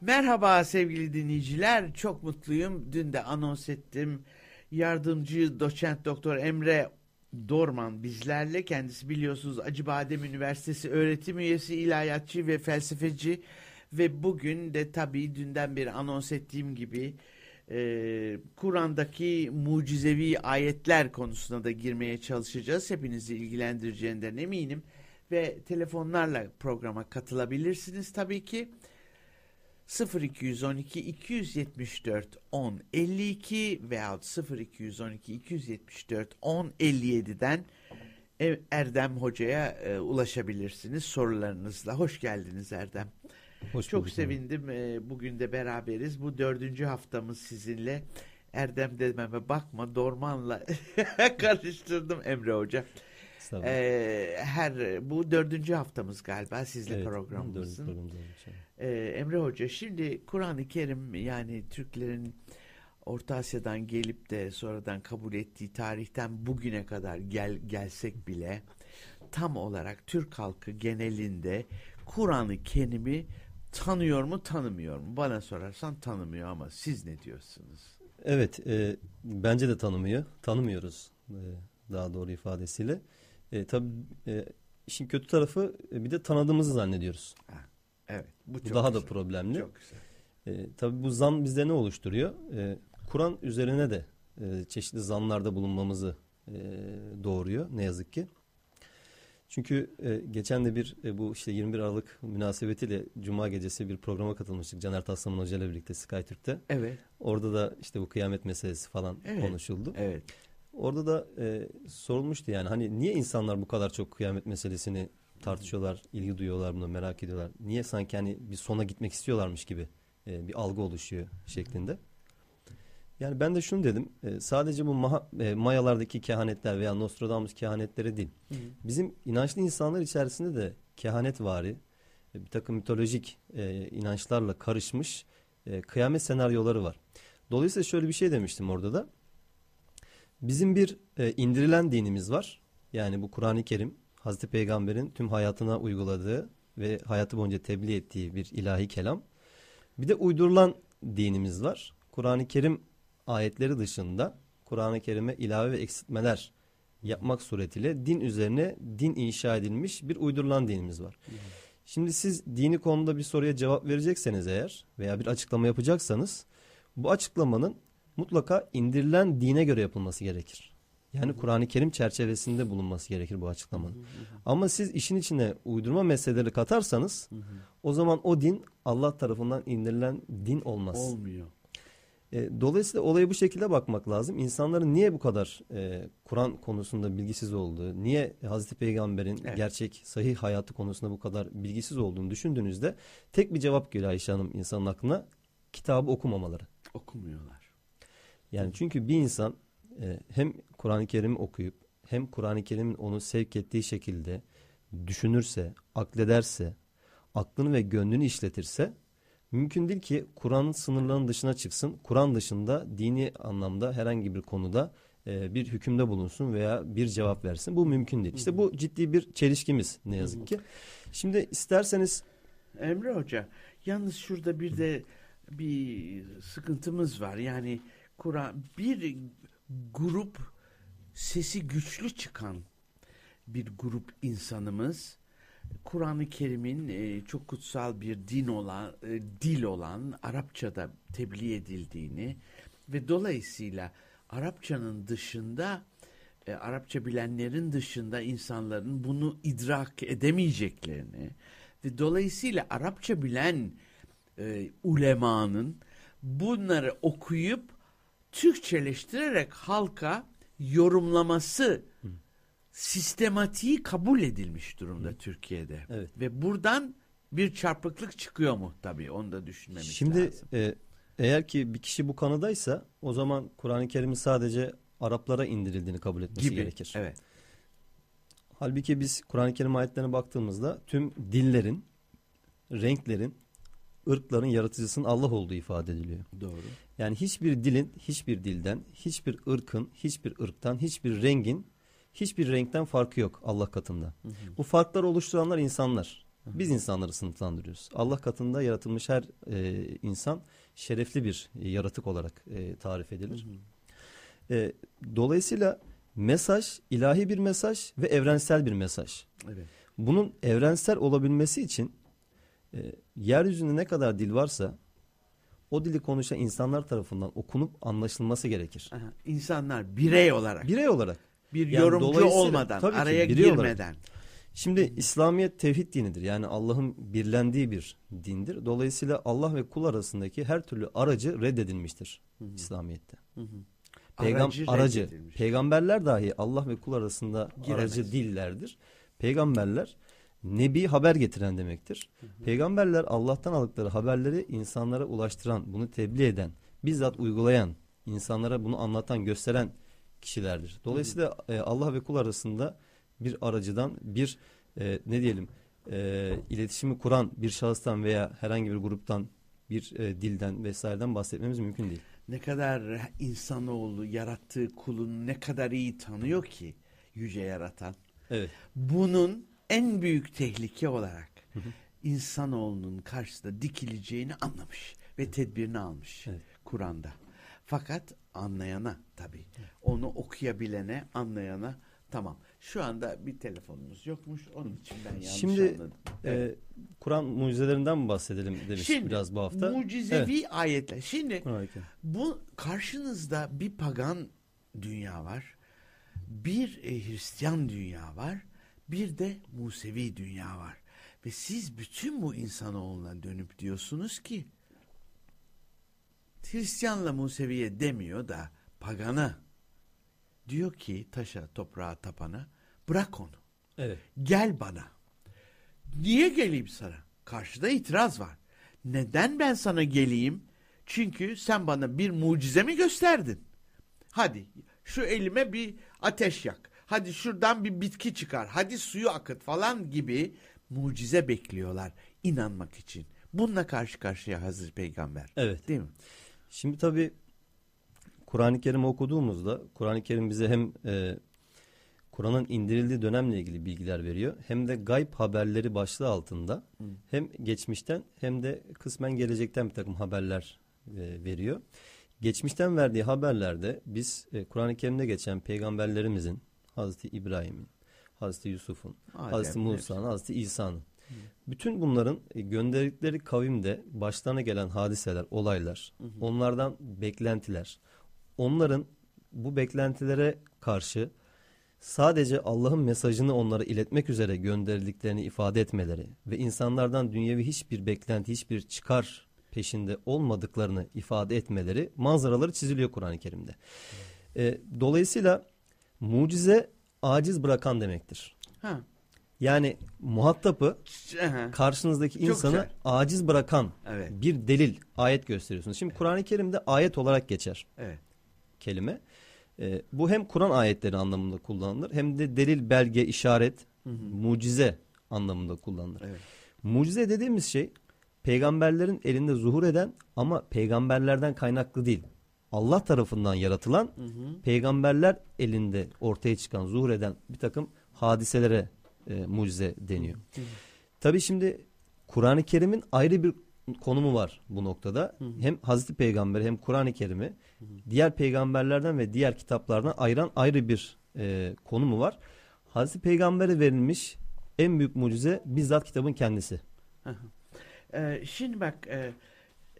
Merhaba sevgili dinleyiciler. Çok mutluyum. Dün de anons ettim. Yardımcı doçent doktor Emre Dorman bizlerle. Kendisi biliyorsunuz Acıbadem Üniversitesi öğretim üyesi, ilahiyatçı ve felsefeci. Ve bugün de tabii dünden beri anons ettiğim gibi e, Kur'an'daki mucizevi ayetler konusuna da girmeye çalışacağız. Hepinizi ilgilendireceğinden eminim. Ve telefonlarla programa katılabilirsiniz tabii ki. 0212 274 10 52 veyahut 0212 274 10 57'den Erdem Hoca'ya e, ulaşabilirsiniz sorularınızla. Hoş geldiniz Erdem. Hoş Çok sevindim. E, bugün de beraberiz. Bu dördüncü haftamız sizinle. Erdem dememe bakma Dorman'la karıştırdım Emre Hoca. Ee, her bu dördüncü haftamız galiba sizle evet, programımızın. Ee, Emre Hoca şimdi Kur'an-ı Kerim yani Türklerin Orta Asya'dan gelip de sonradan kabul ettiği tarihten bugüne kadar gel gelsek bile tam olarak Türk halkı genelinde Kur'an-ı Kerim'i tanıyor mu tanımıyor mu? Bana sorarsan tanımıyor ama siz ne diyorsunuz? Evet e, bence de tanımıyor. Tanımıyoruz e, daha doğru ifadesiyle. E, tabii e, işin kötü tarafı e, bir de tanıdığımızı zannediyoruz. Ha, evet. Bu, bu daha güzel. da problemli. Çok güzel. E, tabii bu zan bizde ne oluşturuyor? E, Kur'an üzerine de e, çeşitli zanlarda bulunmamızı e, doğuruyor ne yazık ki. Çünkü e, geçen de bir e, bu işte 21 Aralık münasebetiyle Cuma gecesi bir programa katılmıştık. Caner Taslaman Hoca ile birlikte SkyTürk'te. Evet. Orada da işte bu kıyamet meselesi falan evet. konuşuldu. Evet. Orada da e, sorulmuştu yani hani niye insanlar bu kadar çok kıyamet meselesini tartışıyorlar, ilgi duyuyorlar buna, merak ediyorlar. Niye sanki hani bir sona gitmek istiyorlarmış gibi e, bir algı oluşuyor şeklinde. Yani ben de şunu dedim. E, sadece bu maha, e, Mayalardaki kehanetler veya Nostradamus kehanetleri değil. Hı hı. Bizim inançlı insanlar içerisinde de kehanet vari, e, bir takım mitolojik e, inançlarla karışmış e, kıyamet senaryoları var. Dolayısıyla şöyle bir şey demiştim orada da. Bizim bir e, indirilen dinimiz var. Yani bu Kur'an-ı Kerim Hazreti Peygamber'in tüm hayatına uyguladığı ve hayatı boyunca tebliğ ettiği bir ilahi kelam. Bir de uydurulan dinimiz var. Kur'an-ı Kerim ayetleri dışında Kur'an-ı Kerim'e ilave ve eksiltmeler yapmak suretiyle din üzerine din inşa edilmiş bir uydurulan dinimiz var. Şimdi siz dini konuda bir soruya cevap verecekseniz eğer veya bir açıklama yapacaksanız bu açıklamanın mutlaka indirilen dine göre yapılması gerekir. Yani Kur'an-ı Kerim çerçevesinde bulunması gerekir bu açıklamanın. Ama siz işin içine uydurma meseleleri katarsanız o zaman o din Allah tarafından indirilen din olmaz. Olmuyor. E, dolayısıyla olaya bu şekilde bakmak lazım. İnsanların niye bu kadar e, Kur'an konusunda bilgisiz olduğu, niye Hazreti Peygamber'in evet. gerçek sahih hayatı konusunda bu kadar bilgisiz olduğunu düşündüğünüzde tek bir cevap geliyor Ayşe Hanım insanın aklına. Kitabı okumamaları. Okumuyorlar. Yani çünkü bir insan e, hem Kur'an-ı Kerim'i okuyup hem Kur'an-ı Kerim'in onu sevk ettiği şekilde düşünürse, aklederse, aklını ve gönlünü işletirse mümkün değil ki Kur'an'ın sınırlarının dışına çıksın. Kur'an dışında dini anlamda herhangi bir konuda e, bir hükümde bulunsun veya bir cevap versin. Bu mümkün değil. İşte bu ciddi bir çelişkimiz ne yazık ki. Şimdi isterseniz Emre Hoca yalnız şurada bir de bir sıkıntımız var. Yani Kur'an bir grup sesi güçlü çıkan bir grup insanımız. Kur'an-ı Kerim'in e, çok kutsal bir din olan e, dil olan Arapçada tebliğ edildiğini ve dolayısıyla Arapçanın dışında e, Arapça bilenlerin dışında insanların bunu idrak edemeyeceklerini ve dolayısıyla Arapça bilen e, ulemanın bunları okuyup Türkçeleştirerek halka yorumlaması Hı. sistematiği kabul edilmiş durumda Hı. Türkiye'de. Evet. Ve buradan bir çarpıklık çıkıyor mu tabii onu da düşünmemiz Şimdi, lazım. Şimdi e, eğer ki bir kişi bu kanıdaysa o zaman Kur'an-ı Kerim'in sadece Araplara indirildiğini kabul etmesi Gibi. gerekir. Evet. Halbuki biz Kur'an-ı Kerim ayetlerine baktığımızda tüm dillerin, renklerin, ırkların yaratıcısının Allah olduğu ifade ediliyor. Doğru. Yani hiçbir dilin, hiçbir dilden, hiçbir ırkın, hiçbir ırktan, hiçbir rengin, hiçbir renkten farkı yok Allah katında. Hı hı. Bu farkları oluşturanlar insanlar. Biz insanları sınıflandırıyoruz. Allah katında yaratılmış her e, insan şerefli bir e, yaratık olarak e, tarif edilir. E, dolayısıyla mesaj ilahi bir mesaj ve evrensel bir mesaj. Evet. Bunun evrensel olabilmesi için e, yeryüzünde ne kadar dil varsa o dili konuşan insanlar tarafından okunup anlaşılması gerekir. Aha, İnsanlar birey olarak Birey olarak. bir Yani yorumcu olmadan, tabii ki, araya olarak. girmeden. Şimdi İslamiyet tevhid dinidir. Yani Allah'ın birlendiği bir dindir. Dolayısıyla Allah ve kul arasındaki her türlü aracı reddedilmiştir İslamiyet'te. Peygam Aracı aracı, peygamberler dahi Allah ve kul arasında Giremez. aracı dillerdir. Peygamberler nebi haber getiren demektir. Peygamberler Allah'tan aldıkları haberleri insanlara ulaştıran, bunu tebliğ eden, bizzat uygulayan, insanlara bunu anlatan, gösteren kişilerdir. Dolayısıyla e, Allah ve kul arasında bir aracıdan, bir e, ne diyelim, e, iletişimi kuran bir şahıstan veya herhangi bir gruptan, bir e, dilden vesaireden bahsetmemiz mümkün değil. Ne kadar insanoğlu yarattığı kulunu ne kadar iyi tanıyor ki yüce yaratan. Evet. Bunun en büyük tehlike olarak insanoğlunun karşısında dikileceğini anlamış ve tedbirini almış Evet. Kur'an'da. Fakat anlayana tabii. Onu okuyabilene, anlayana tamam. Şu anda bir telefonumuz yokmuş. Onun için ben yanlış Şimdi, anladım. Ee, Kur'an mucizelerinden mi bahsedelim demiş Şimdi biraz bu hafta. mucizevi ayetler. Şimdi bu karşınızda bir pagan dünya var. Bir e, Hristiyan dünya var. Bir de Musevi dünya var. Ve siz bütün bu insanoğluna dönüp diyorsunuz ki Hristiyanla Museviye demiyor da pagana diyor ki taşa toprağa tapana bırak onu. Evet. Gel bana. Niye geleyim sana? Karşıda itiraz var. Neden ben sana geleyim? Çünkü sen bana bir mucize mi gösterdin? Hadi şu elime bir ateş yak. Hadi şuradan bir bitki çıkar. Hadi suyu akıt falan gibi mucize bekliyorlar inanmak için. Bununla karşı karşıya Hazreti Peygamber. Evet. Değil mi? Şimdi tabii Kur'an-ı Kerim'i okuduğumuzda Kur'an-ı Kerim bize hem e, Kur'an'ın indirildiği dönemle ilgili bilgiler veriyor. Hem de gayb haberleri başlığı altında hem geçmişten hem de kısmen gelecekten bir takım haberler e, veriyor. Geçmişten verdiği haberlerde biz e, Kur'an-ı Kerim'de geçen peygamberlerimizin Hazreti İbrahim'in, Hazreti Yusuf'un, Hazreti Musa'nın, Hazreti İsa'nın. Bütün bunların e, gönderdikleri kavimde başlarına gelen hadiseler, olaylar, onlardan beklentiler, onların bu beklentilere karşı sadece Allah'ın mesajını onlara iletmek üzere gönderildiklerini ifade etmeleri ve insanlardan dünyevi hiçbir beklenti, hiçbir çıkar peşinde olmadıklarını ifade etmeleri manzaraları çiziliyor Kur'an-ı Kerim'de. E, dolayısıyla mucize aciz bırakan demektir. Ha. Yani muhatapı Aha. karşınızdaki Çok insanı güzel. aciz bırakan Evet. bir delil, ayet gösteriyorsunuz. Şimdi Kur'an-ı Kerim'de ayet olarak geçer Evet. kelime. Ee, bu hem Kur'an ayetleri anlamında kullanılır hem de delil, belge, işaret, mucize anlamında kullanılır. Evet. Mucize dediğimiz şey peygamberlerin elinde zuhur eden ama peygamberlerden kaynaklı değil. Allah tarafından yaratılan peygamberler elinde ortaya çıkan, zuhur eden bir takım hadiselere e, mucize deniyor. Tabii şimdi Kur'an-ı Kerim'in ayrı bir konumu var bu noktada. Hem Hazreti Peygamber hem Kur'an-ı Kerim'i diğer peygamberlerden ve diğer kitaplardan ayıran ayrı bir e, konumu var. Hazreti Peygamber'e verilmiş en büyük mucize bizzat kitabın kendisi. Ee, şimdi bak e,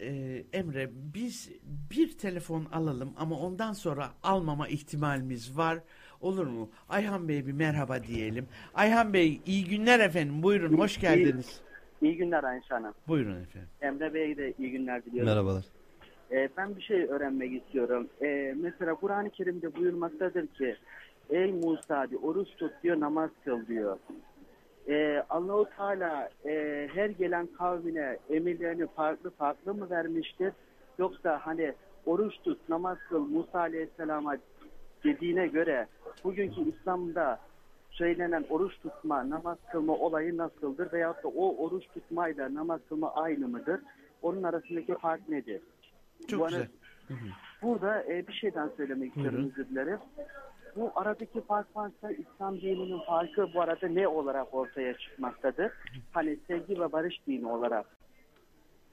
e, Emre biz bir telefon alalım ama ondan sonra almama ihtimalimiz var. Olur mu? Ayhan Bey bir merhaba diyelim. Ayhan Bey iyi günler efendim. Buyurun hoş geldiniz. İyi günler Ayşe Hanım. Buyurun efendim. Emre Bey'e de iyi günler diliyorum. Merhabalar. Ee, ben bir şey öğrenmek istiyorum. Ee, mesela Kur'an-ı Kerim'de buyurmaktadır ki Ey Musa diyor, oruç tut diyor, namaz kıl diyor. Ee, Allahu Teala e, her gelen kavmine emirlerini farklı farklı mı vermiştir? Yoksa hani oruç tut, namaz kıl Musa Aleyhisselam'a dediğine göre bugünkü İslam'da söylenen oruç tutma, namaz kılma olayı nasıldır? Veyahut da o oruç tutmayla namaz kılma aynı mıdır? Onun arasındaki fark nedir? Çok Bu güzel. ara- Burada e, bir şeyden söylemek istiyorum özür dilerim. Bu aradaki fark varsa İslam dininin farkı bu arada ne olarak ortaya çıkmaktadır? Hani sevgi ve barış dini olarak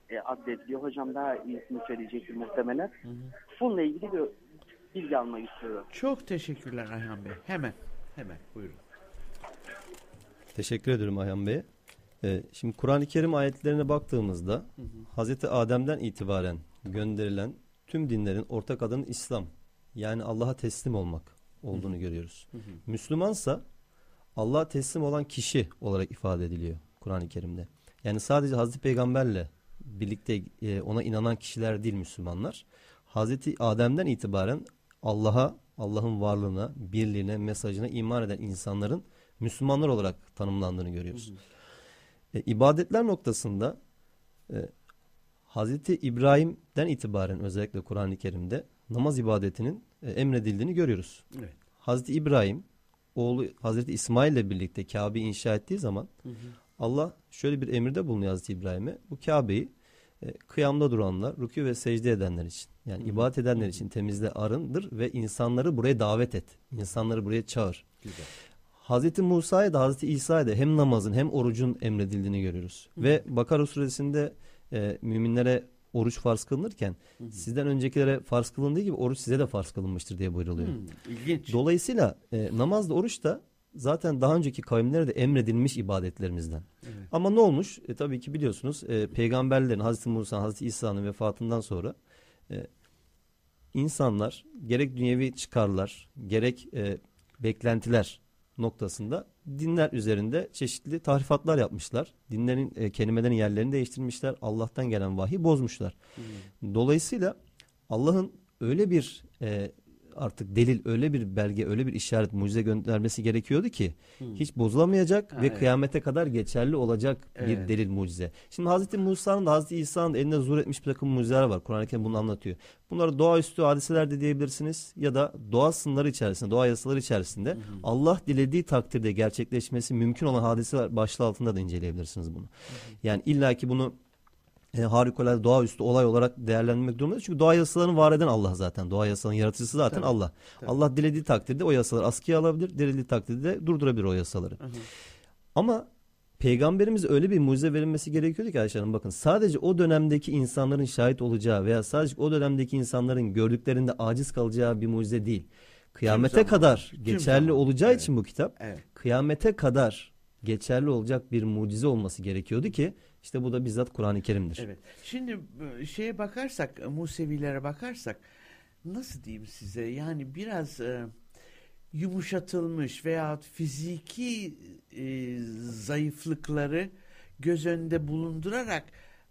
e, addediliyor. Hocam daha iyisini söyleyecektir muhtemelen. Bununla ilgili bir bilgi almak istiyorum. Çok teşekkürler Ayhan Bey. Hemen, hemen buyurun. Teşekkür ederim Ayhan Bey. Ee, şimdi Kur'an-ı Kerim ayetlerine baktığımızda Hazreti Adem'den itibaren gönderilen tüm dinlerin ortak adının İslam. Yani Allah'a teslim olmak olduğunu görüyoruz. Müslümansa Allah'a teslim olan kişi olarak ifade ediliyor Kur'an-ı Kerim'de. Yani sadece Hazreti Peygamberle birlikte e, ona inanan kişiler değil Müslümanlar. Hazreti Adem'den itibaren Allah'a, Allah'ın varlığına, birliğine, mesajına iman eden insanların Müslümanlar olarak tanımlandığını görüyoruz. E, ibadetler noktasında e, Hazreti İbrahim'den itibaren özellikle Kur'an-ı Kerim'de namaz ibadetinin e, emredildiğini görüyoruz. Evet. Hazreti İbrahim oğlu Hazreti İsmail ile birlikte Kabe'yi inşa ettiği zaman Allah şöyle bir emirde bulunuyor Hazreti İbrahim'e. Bu Kabe'yi e, kıyamda duranlar, rükû ve secde edenler için yani ibadet edenler için temizle arındır ve insanları buraya davet et. İnsanları buraya çağır. Güzel. Hazreti Musa'ya da Hazreti İsa'ya da hem namazın hem orucun emredildiğini görüyoruz. Ve Bakara suresinde e, müminlere oruç farz kılınırken sizden öncekilere farz kılındığı gibi oruç size de farz kılınmıştır diye buyruluyor. Hmm, ilginç. Dolayısıyla e, namaz da oruç da zaten daha önceki kavimlere de emredilmiş ibadetlerimizden. Evet. Ama ne olmuş? E, tabii ki biliyorsunuz e, peygamberlerin Hazreti Musa, Hazreti İsa'nın vefatından sonra e, insanlar gerek dünyevi çıkarlar, gerek e, beklentiler noktasında dinler üzerinde çeşitli tahrifatlar yapmışlar. Dinlerin e, kelimelerin yerlerini değiştirmişler. Allah'tan gelen vahiy bozmuşlar. Dolayısıyla Allah'ın öyle bir e, artık delil, öyle bir belge, öyle bir işaret, mucize göndermesi gerekiyordu ki hiç bozulamayacak Ha, ve evet. kıyamete kadar geçerli olacak bir Evet. delil mucize. Şimdi Hazreti Musa'nın da Hazreti İsa'nın da elinde zuhur etmiş bir takım mucizeler var. Kur'an-ı Kerim bunu anlatıyor. Bunları doğaüstü hadiseler de diyebilirsiniz ya da doğa sınırları içerisinde, doğa yasaları içerisinde Allah dilediği takdirde gerçekleşmesi mümkün olan hadiseler başlığı altında da inceleyebilirsiniz bunu. Yani illaki bunu e, harikulade doğaüstü olay olarak değerlendirmek durumundayız. Çünkü doğa yasalarını var eden Allah zaten. Doğa yasalarının yaratıcısı zaten Tabii, Allah. tabii. Allah dilediği takdirde o yasaları askıya alabilir, dilediği takdirde de durdurabilir o yasaları. Ama peygamberimize öyle bir mucize verilmesi gerekiyordu ki Ayşe Hanım bakın sadece o dönemdeki insanların şahit olacağı veya sadece o dönemdeki insanların gördüklerinde aciz kalacağı bir mucize değil. Kıyamete zaman, kadar tüm geçerli zaman. olacağı Evet. için bu kitap Evet. kıyamete kadar geçerli olacak bir mucize olması gerekiyordu ki işte bu da bizzat Kur'an-ı Kerim'dir. Evet. Şimdi e, şeye bakarsak, e, Musevilere bakarsak nasıl diyeyim size? Yani biraz e, yumuşatılmış veya fiziki e, zayıflıkları göz önünde bulundurarak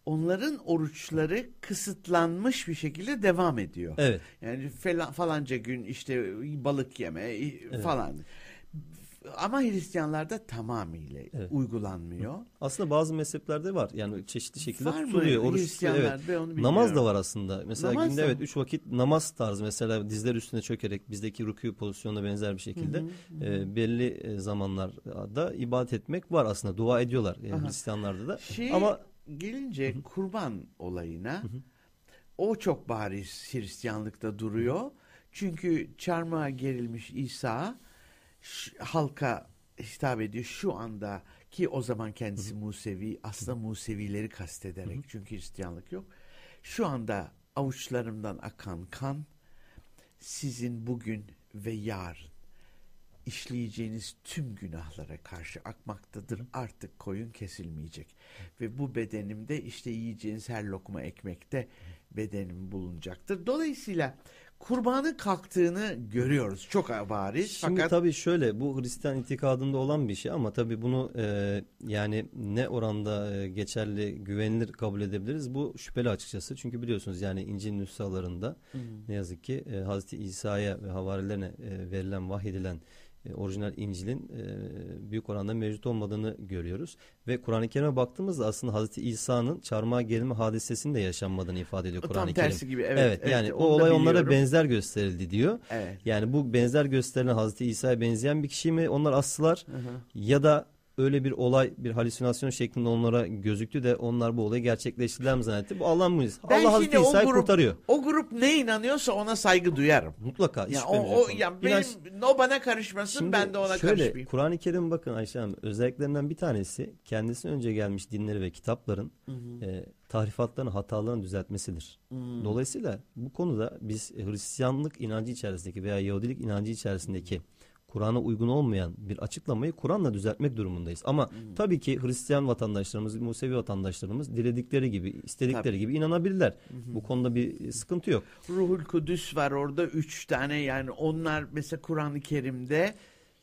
onların oruçları kısıtlanmış bir şekilde devam ediyor. Evet. Yani falan, falanca gün işte balık yeme e, falan. Ama Hristiyanlarda tamamıyla Evet. uygulanmıyor. Aslında bazı mezheplerde var. Yani çeşitli şekilde Var mı tutuluyor. Oruç tutuyor, evet. Hristiyanlarda? Ben onu bilmiyorum. Namaz da var aslında. Mesela Namaz günde da evet mı? üç vakit namaz tarzı mesela dizler üstüne çökerek bizdeki rükû pozisyonuna benzer bir şekilde e, belli e, zamanlarda ibadet etmek var aslında. Dua ediyorlar e, Aha. Hristiyanlarda da. Şey Ama gelince kurban olayına o çok bariz Hristiyanlıkta duruyor. Çünkü çarmıha gerilmiş İsa ş- halka hitap ediyor şu anda ki o zaman kendisi Musevi aslında Musevileri kastederek çünkü Hristiyanlık yok. Şu anda avuçlarımdan akan kan sizin bugün ve yarın işleyeceğiniz tüm günahlara karşı akmaktadır. Artık koyun kesilmeyecek. Ve bu bedenimde işte yiyeceğiniz her lokma ekmekte bedenim bulunacaktır. Dolayısıyla kurbanın kalktığını görüyoruz. Çok bariz. Şimdi fakat tabii şöyle bu Hristiyan itikadında olan bir şey ama tabii bunu e, yani ne oranda e, geçerli güvenilir kabul edebiliriz bu şüpheli açıkçası. Çünkü biliyorsunuz yani İncil nüshalarında ne yazık ki e, Hazreti İsa'ya ve havarilerine e, verilen vahyedilen e, orijinal İncil'in e, büyük oranda mevcut olmadığını görüyoruz. Ve Kur'an-ı Kerim'e baktığımızda aslında Hazreti İsa'nın çarmıha gerilme hadisesinin de yaşanmadığını ifade ediyor Kur'an-ı Kerim. tersi gibi, evet, evet, evet, yani o olay onlara biliyorum. benzer gösterildi diyor. evet. Yani bu benzer gösterilen Hazreti İsa'ya benzeyen bir kişi mi onlar astılar Hı hı. ya da öyle bir olay bir halüsinasyon şeklinde onlara gözüktü de onlar bu olayı gerçekleştirdiler mi zannetti. Bu mucizesi. Ben Allah Hazreti İsa'yı kurtarıyor. O grup ne inanıyorsa ona saygı duyarım. Mutlaka. Ya o, o ya benim İnanç- o bana karışmasın Şimdi ben de ona şöyle, karışmayayım. Kur'an-ı Kerim bakın Ayşe Hanım özelliklerinden bir tanesi kendisinden önce gelmiş dinleri ve kitapların e, tahrifatlarını hatalarını düzeltmesidir. Dolayısıyla bu konuda biz Hristiyanlık inancı içerisindeki veya Yahudilik inancı içerisindeki Kur'an'a uygun olmayan bir açıklamayı Kur'an'la düzeltmek durumundayız. Ama tabii ki Hristiyan vatandaşlarımız, Musevi vatandaşlarımız diledikleri gibi, istedikleri Tabii. gibi inanabilirler. Bu konuda bir sıkıntı yok. Ruhul Kudüs var orada üç tane yani onlar mesela Kur'an-ı Kerim'de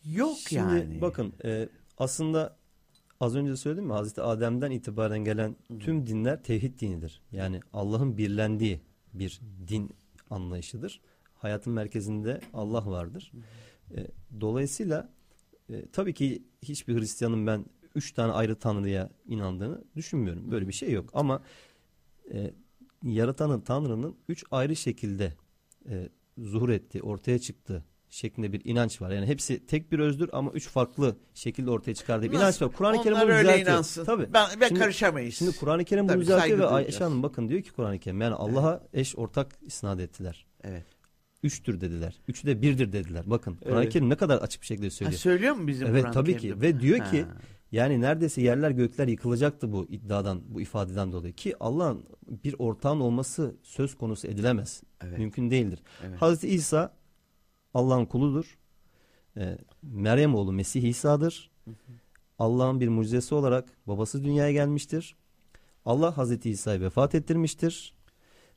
yok Şimdi yani. bakın e, aslında az önce söyledim mi Hazreti Adem'den itibaren gelen tüm dinler tevhid dinidir. Yani Allah'ın birlendiği bir din anlayışıdır. Hayatın merkezinde Allah vardır. E, dolayısıyla e, tabii ki hiçbir Hristiyanın ben üç tane ayrı tanrıya inandığını düşünmüyorum. Böyle bir şey yok. Ama e, yaratanın Tanrı'nın üç ayrı şekilde e, zuhur etti, ortaya çıktı şeklinde bir inanç var. Yani hepsi tek bir özdür ama üç farklı şekilde ortaya çıkardığı bir inanç var. Kur'an-ı Kerim bunu düzeltiyor. inansın. Tabii. Ben, ve Şimdi- karışamayız. Şimdi Kur'an-ı Kerim bunu düzeltiyor ve Ayşe. Hanım bakın diyor ki Kur'an-ı Kerim yani Allah'a eş ortak isnat ettiler. Evet. Üçtür dediler. Üçü de birdir dediler. Bakın Kur'an-ı Evet. Kerim ne kadar açık bir şekilde Ha, söylüyor. söylüyor mu bizim Evet Kur'an-ı tabii Kerim'de? ki ve diyor ki Ha. yani neredeyse yerler gökler yıkılacaktı bu iddiadan bu ifadeden dolayı ki Allah'ın bir ortağın olması söz konusu edilemez. Evet. Mümkün değildir. Evet. Hazreti İsa Allah'ın kuludur. Ee, Meryem oğlu Mesih İsa'dır. Allah'ın bir mucizesi olarak babası dünyaya gelmiştir. Allah Hazreti İsa'yı vefat ettirmiştir.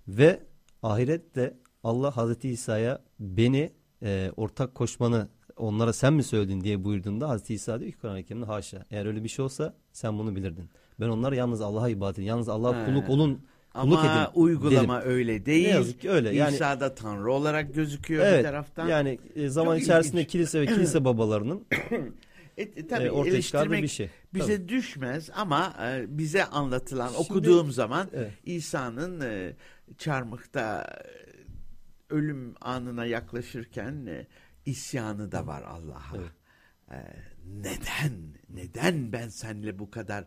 Ve ahirette Allah Hazreti İsa'ya beni e, ortak koşmanı onlara sen mi söyledin diye buyurduğunda Hazreti İsa diyor ki Kur'an-ı Kerim'de haşa. Eğer öyle bir şey olsa sen bunu bilirdin. Ben onlara yalnız Allah'a ibadet edin. Yalnız Allah'a Ha. kulluk olun. Kulluk Ama edin uygulama dedim. öyle değil. Ne yazık ki öyle. Yani İsa da Tanrı olarak gözüküyor bir Evet taraftan. yani e, zaman Çok içerisinde ilginç. kilise ve kilise babalarının E, e, tabii e, ortaya eleştirmek bir şey. bize Tabii. düşmez ama e, bize anlatılan Şimdi- okuduğum zaman Evet. İsa'nın e, çarmıhta e, ölüm anına yaklaşırken e, isyanı da var Allah'a. Evet. E, neden neden ben seninle bu kadar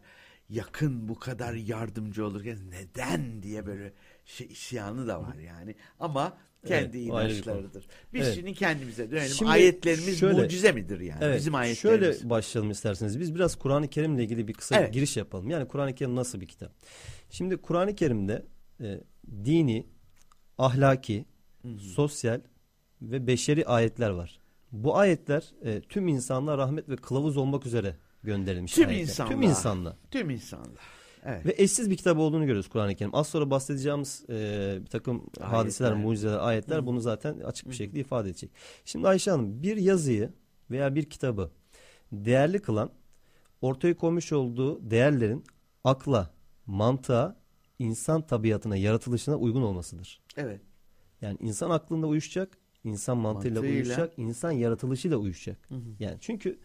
yakın bu kadar yardımcı olurken neden diye böyle şey isyanı da var yani ama kendi Evet, inançlarıdır. Biz Evet. şimdi kendimize dönelim. Şimdi Ayetlerimiz şöyle- mucize midir yani? Evet, Bizim ayetlerimiz. Şöyle başlayalım isterseniz. Biz biraz Kur'an-ı Kerim'le ilgili bir kısa Evet. giriş yapalım. Yani Kur'an-ı Kerim nasıl bir kitap? Şimdi Kur'an-ı Kerim'de e, dini, ahlaki, sosyal ve beşeri ayetler var. Bu ayetler e, tüm insanlığa rahmet ve kılavuz olmak üzere gönderilmiş Tüm ayetler. insanlığa. Tüm insanlığa. Tüm insanlar. Evet. Ve eşsiz bir kitap olduğunu görüyoruz Kur'an-ı Kerim. Az sonra bahsedeceğimiz e, bir takım hadiseler, mucizeler, ayetler bunu zaten açık bir şekilde ifade edecek. Şimdi Ayşe Hanım bir yazıyı veya bir kitabı değerli kılan ortaya koymuş olduğu değerlerin akla, mantığa, insan tabiatına, yaratılışına uygun olmasıdır. Evet. Yani insan aklında uyuşacak, insan mantığıyla, Mantığıyla. uyuşacak, insan yaratılışıyla uyuşacak. Yani çünkü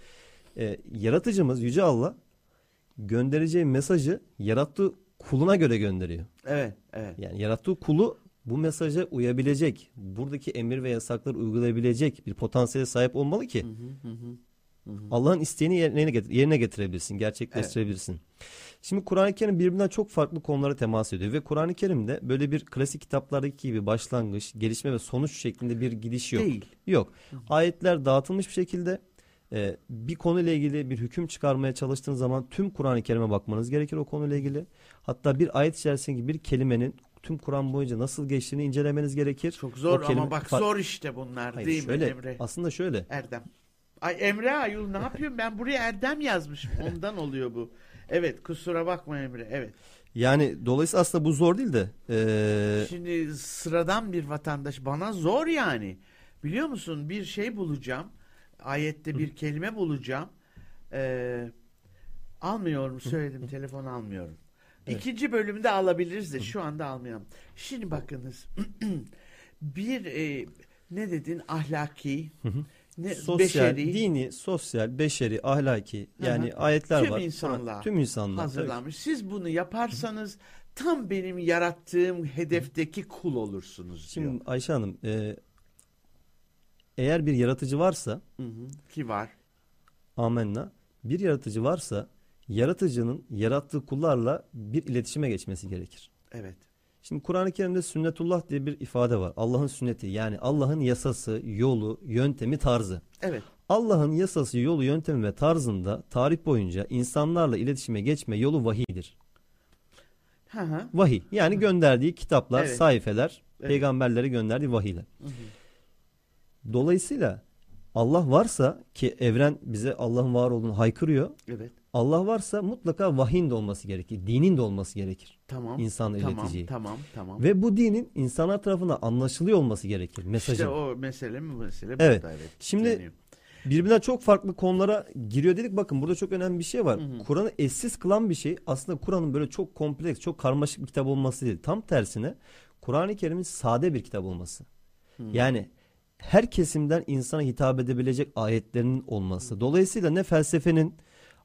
e, yaratıcımız Yüce Allah göndereceği mesajı yarattığı kuluna göre gönderiyor. Evet. Evet. Yani yarattığı kulu bu mesaja uyabilecek, buradaki emir ve yasakları uygulayabilecek bir potansiyele sahip olmalı ki Allah'ın isteğini yerine, getir- yerine getirebilirsin, gerçekleştirebilirsin. Şimdi Kur'an-ı Kerim birbirinden çok farklı konulara temas ediyor ve Kur'an-ı Kerim'de böyle bir klasik kitaplardaki gibi başlangıç, gelişme ve sonuç şeklinde bir gidiş yok. Değil. Yok. Ayetler dağıtılmış bir şekilde e, bir konuyla ilgili bir hüküm çıkarmaya çalıştığınız zaman tüm Kur'an-ı Kerim'e bakmanız gerekir o konuyla ilgili. Hatta bir ayet içerisindeki bir kelimenin tüm Kur'an boyunca nasıl geçtiğini incelemeniz gerekir. Çok zor O kelime- ama bak zor işte bunlar Hayır, değil şöyle, mi Emre? Aslında şöyle. Erdem. Ay Emre Ayul ne yapıyorum ben buraya Erdem yazmışım ondan oluyor bu. Evet kusura bakma Emre evet. Yani dolayısıyla aslında bu zor değil de e, Şimdi sıradan bir vatandaş bana zor yani. Biliyor musun bir şey bulacağım. Ayette bir kelime bulacağım. Ee, almıyorum söyledim telefon almıyorum. İkinci bölümde alabiliriz de şu anda almayalım. Şimdi bakınız bir e, ne dedin ahlaki ne, sosyal, beşeri dini, sosyal, beşeri, ahlaki yani Hı ayetler Tüm var. insanlığa Tüm insanlığa. hazırlanmış. Siz bunu yaparsanız tam benim yarattığım hedefteki kul olursunuz diyor. Şimdi Ayşe Hanım e, eğer bir yaratıcı varsa Hı hı. Ki var. amenna Bir yaratıcı varsa yaratıcının yarattığı kullarla bir iletişime geçmesi gerekir. Evet. Şimdi Kur'an-ı Kerim'de sünnetullah diye bir ifade var. Allah'ın sünneti yani Allah'ın yasası, yolu, yöntemi, tarzı. Evet. Allah'ın yasası, yolu, yöntemi ve tarzında tarih boyunca insanlarla iletişime geçme yolu vahiydir. Hı hı. Vahiy yani gönderdiği kitaplar, Evet. sayfeler, Evet. peygamberlere gönderdiği vahiyler. Hı hı. Dolayısıyla Allah varsa ki evren bize Allah'ın var olduğunu haykırıyor. Evet. Allah varsa mutlaka vahyin de olması gerekir. Dinin de olması gerekir. Tamam. İnsanla tamam, ileteceği. tamam, tamam. Ve bu dinin insanlar tarafından anlaşılıyor olması gerekir. Mesajı. İşte o mesele mi mesele Evet. burada evet. Şimdi Yani, birbirinden çok farklı konulara giriyor dedik. Bakın burada çok önemli bir şey var. Kur'an'ı eşsiz kılan bir şey aslında Kur'an'ın böyle çok kompleks, çok karmaşık bir kitap olması değil. Tam tersine Kur'an-ı Kerim'in sade bir kitap olması. Hı. Yani her kesimden insana hitap edebilecek ayetlerinin olması. Dolayısıyla ne felsefenin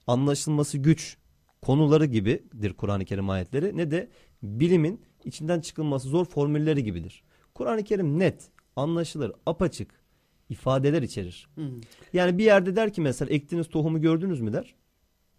anlaşılması güç konuları gibidir Kur'an-ı Kerim ayetleri ne de bilimin içinden çıkılması zor formülleri gibidir. Kur'an-ı Kerim net, anlaşılır, apaçık ifadeler içerir. Hı hı. Yani bir yerde der ki mesela ektiğiniz tohumu gördünüz mü der.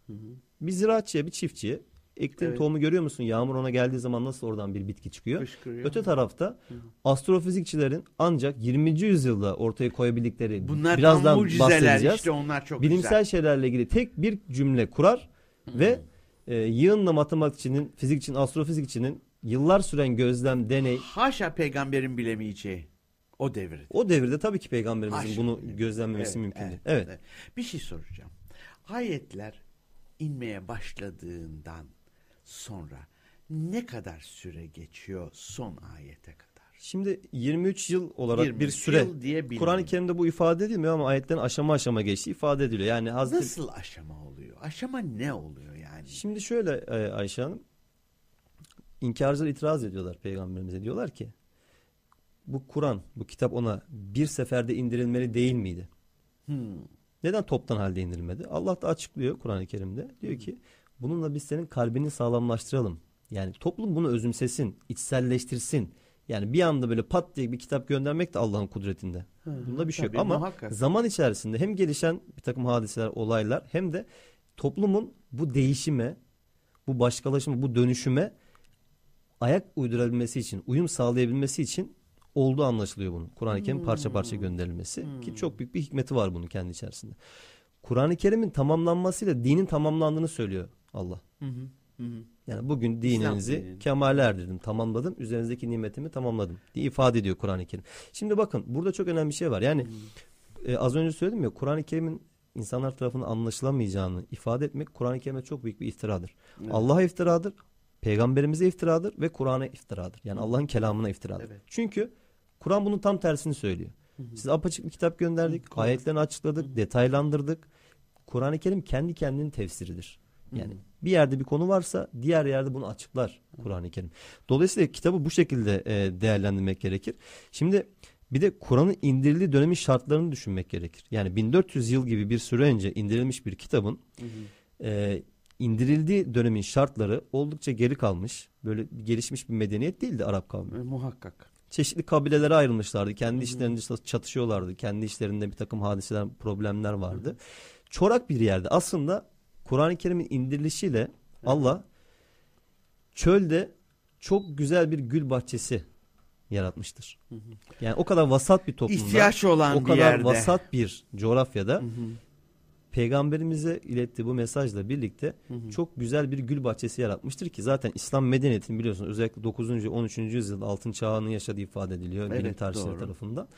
Hı hı. Bir ziraatçıya, bir çiftçiye ektiğin Evet. tohumu görüyor musun? Yağmur ona geldiği zaman nasıl oradan bir bitki çıkıyor? Fışkırıyor. Öte tarafta astrofizikçilerin ancak 20. yüzyılda ortaya koyabildikleri Bunlar birazdan bahsedeceğiz. işte onlar çok Bilimsel güzel. şeylerle ilgili tek bir cümle kurar ve e, yığınla matematikçinin, fizikçinin, astrofizikçinin yıllar süren gözlem, deney Haşa peygamberin bilemeyeceği o devirde. o devirde tabii ki peygamberimizin Haşa. bunu gözlemlemesi Evet, mümkün değil. evet, Evet. Bir şey soracağım. Ayetler inmeye başladığından sonra ne kadar süre geçiyor son ayete kadar? Şimdi 23 yıl olarak 23 bir süre. Kur'an-ı Kerim'de bu ifade edilmiyor ama ayetlerin aşama aşama geçtiği ifade ediliyor. Yani Hazreti Nasıl aşama oluyor? Aşama ne oluyor yani? Şimdi şöyle e, Ayşe Hanım inkarcılar itiraz ediyorlar peygamberimize diyorlar ki bu Kur'an bu kitap ona bir seferde indirilmeli değil miydi? Hmm. Neden toptan halde indirilmedi? Allah da açıklıyor Kur'an-ı Kerim'de. Diyor ki bununla biz senin kalbini sağlamlaştıralım. Yani toplum bunu özümsesin, içselleştirsin. Yani bir anda böyle pat diye bir kitap göndermek de Allah'ın kudretinde. Bunda bir şey yok. Ama muhakkak. zaman içerisinde hem gelişen bir takım hadiseler, olaylar hem de toplumun bu değişime, bu başkalaşıma, bu dönüşüme ayak uydurabilmesi için, uyum sağlayabilmesi için olduğu anlaşılıyor bunun. Kur'an-ı Kerim parça parça gönderilmesi ki çok büyük bir hikmeti var bunun kendi içerisinde. Kur'an-ı Kerim'in tamamlanmasıyla dinin tamamlandığını söylüyor Allah. Hı hı, hı hı. Yani bugün İslam dininizi dininin. kemale erdirdim, tamamladım, üzerinizdeki nimetimi tamamladım diye ifade ediyor Kur'an-ı Kerim. Şimdi bakın burada çok önemli bir şey var. Yani e, az önce söyledim ya Kur'an-ı Kerim'in insanlar tarafından anlaşılamayacağını ifade etmek Kur'an-ı Kerim'e çok büyük bir iftiradır. Evet. Allah'a iftiradır, peygamberimize iftiradır ve Kur'an'a iftiradır. Yani Allah'ın kelamına iftiradır. Evet. Çünkü Kur'an bunun tam tersini söylüyor. Size apaçık bir kitap gönderdik, Hı, ayetlerini açıkladık, detaylandırdık. Kur'an-ı Kerim kendi kendinin tefsiridir. Yani bir yerde bir konu varsa diğer yerde bunu açıklar Kur'an-ı Kerim. Dolayısıyla kitabı bu şekilde e, değerlendirmek gerekir. Şimdi bir de Kur'an'ın indirildiği dönemin şartlarını düşünmek gerekir. Yani 1400 yıl gibi bir süre önce indirilmiş bir kitabın e, indirildiği dönemin şartları oldukça geri kalmış. Böyle gelişmiş bir medeniyet değildi Arap kavmi E, muhakkak. çeşitli kabilelere ayrılmışlardı. Kendi işlerinde işte çatışıyorlardı. Kendi işlerinde bir takım hadiseler, problemler vardı. Çorak bir yerde. Aslında Kur'an-ı Kerim'in indirilişiyle Allah çölde çok güzel bir gül bahçesi yaratmıştır. Yani o kadar vasat bir toplumda, İhtiyaç olan o bir kadar yerde. vasat bir coğrafyada Hı hı. Peygamberimize ilettiği bu mesajla birlikte çok güzel bir gül bahçesi yaratmıştır ki zaten İslam medeniyetini biliyorsunuz özellikle 9. 13. yüzyılda altın çağını yaşadığı ifade ediliyor bilim Evet, tarihçileri doğru. tarafından.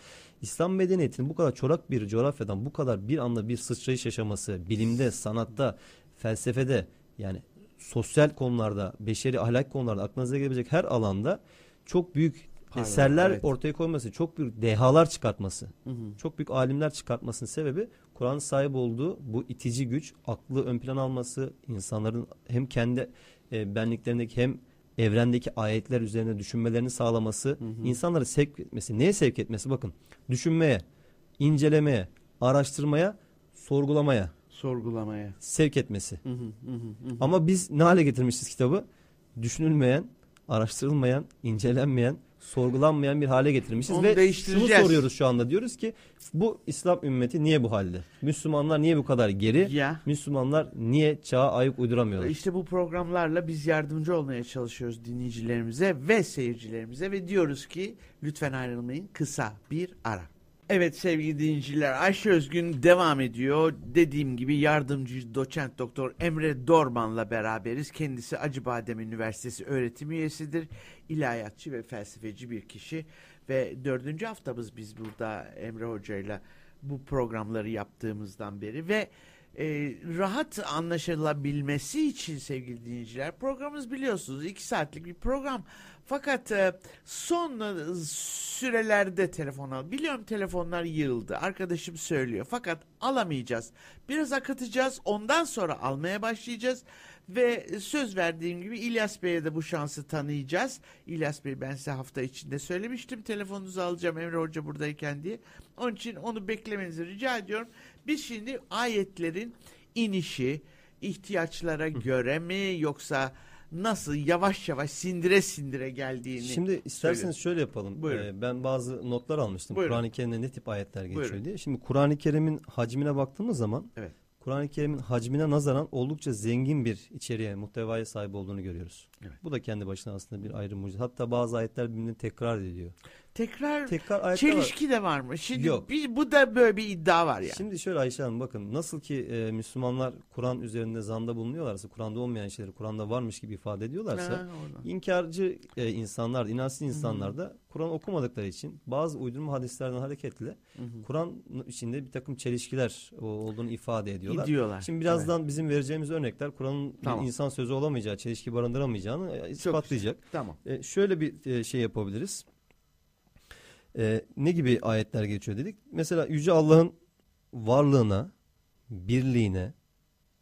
İslam medeniyetinin bu kadar çorak bir coğrafyadan bu kadar bir anda bir sıçrayış yaşaması bilimde, sanatta, felsefede yani sosyal konularda, beşeri ahlak konularda aklınıza gelebilecek her alanda çok büyük Pardon, eserler evet. ortaya koyması, çok büyük dehalar çıkartması Hı hı. çok büyük alimler çıkartmasının sebebi Kur'an'ın sahip olduğu bu itici güç, aklı ön plan alması, insanların hem kendi e, benliklerindeki hem evrendeki ayetler üzerine düşünmelerini sağlaması, insanları sevk etmesi. Neye sevk etmesi? Bakın, düşünmeye, incelemeye, araştırmaya, sorgulamaya Sorgulamaya. sevk etmesi. Hı hı, hı hı, hı. Ama biz ne hale getirmişiz kitabı? Düşünülmeyen, araştırılmayan, incelenmeyen, sorgulanmayan bir hale getirmişiz Onu ve şunu soruyoruz şu anda diyoruz ki bu İslam ümmeti niye bu halde? Müslümanlar niye bu kadar geri? Ya. Müslümanlar niye çağa ayak uyduramıyorlar? İşte bu programlarla biz yardımcı olmaya çalışıyoruz dinleyicilerimize ve seyircilerimize ve diyoruz ki lütfen ayrılmayın kısa bir ara. Evet sevgili dinleyiciler Ayşe Özgün devam ediyor. Dediğim gibi yardımcı doçent doktor Emre Dorman'la beraberiz. Kendisi Acıbadem Üniversitesi öğretim üyesidir. İlahiyatçı ve felsefeci bir kişi. Ve dördüncü haftamız biz burada Emre Hoca'yla bu programları yaptığımızdan beri ve e, rahat anlaşılabilmesi için sevgili dinleyiciler programımız biliyorsunuz iki saatlik bir program fakat e, son e, sürelerde telefon al biliyorum telefonlar yığıldı arkadaşım söylüyor fakat alamayacağız biraz akıtacağız ondan sonra almaya başlayacağız ve söz verdiğim gibi İlyas Bey'e de bu şansı tanıyacağız. İlyas Bey ben size hafta içinde söylemiştim telefonunuzu alacağım Emre Hoca buradayken diye. Onun için onu beklemenizi rica ediyorum. Biz şimdi ayetlerin inişi ihtiyaçlara göre mi yoksa nasıl yavaş yavaş sindire sindire geldiğini Şimdi isterseniz söylüyorum. şöyle yapalım. Buyurun. Ee, ben bazı notlar almıştım. Kur'an-ı Kerim'de ne tip ayetler geçiyor Buyurun. diye. Şimdi Kur'an-ı Kerim'in hacmine baktığımız zaman Evet. Kur'an-ı Kerim'in hacmine nazaran oldukça zengin bir içeriğe, muhtevaya sahip olduğunu görüyoruz. Evet. Bu da kendi başına aslında bir ayrı mucize. Hatta bazı ayetler birbirini tekrar ediyor. Tekrar Tekrar ayetler var. çelişki de var mı? Şimdi Yok. bir, bu da böyle bir iddia var yani. Şimdi şöyle Ayşe Hanım bakın nasıl ki e, Müslümanlar Kur'an üzerinde zanda bulunuyorlarsa, Kur'an'da olmayan şeyleri Kur'an'da varmış gibi ifade ediyorlarsa, Ha, oradan. İnkarcı e, insanlar, inançsız insanlar da Kur'an okumadıkları için bazı uydurma hadislerden hareketle. Kur'an içinde bir takım çelişkiler olduğunu ifade ediyorlar. Gidiyorlar. Şimdi birazdan bizim vereceğimiz örnekler Kur'an'ın Tamam. insan sözü olamayacağı, çelişki barındıramayacağını e, ispatlayacak. Tamam. E, şöyle bir e, şey yapabiliriz. E, ne gibi ayetler geçiyor dedik? Mesela Yüce Allah'ın varlığına, birliğine,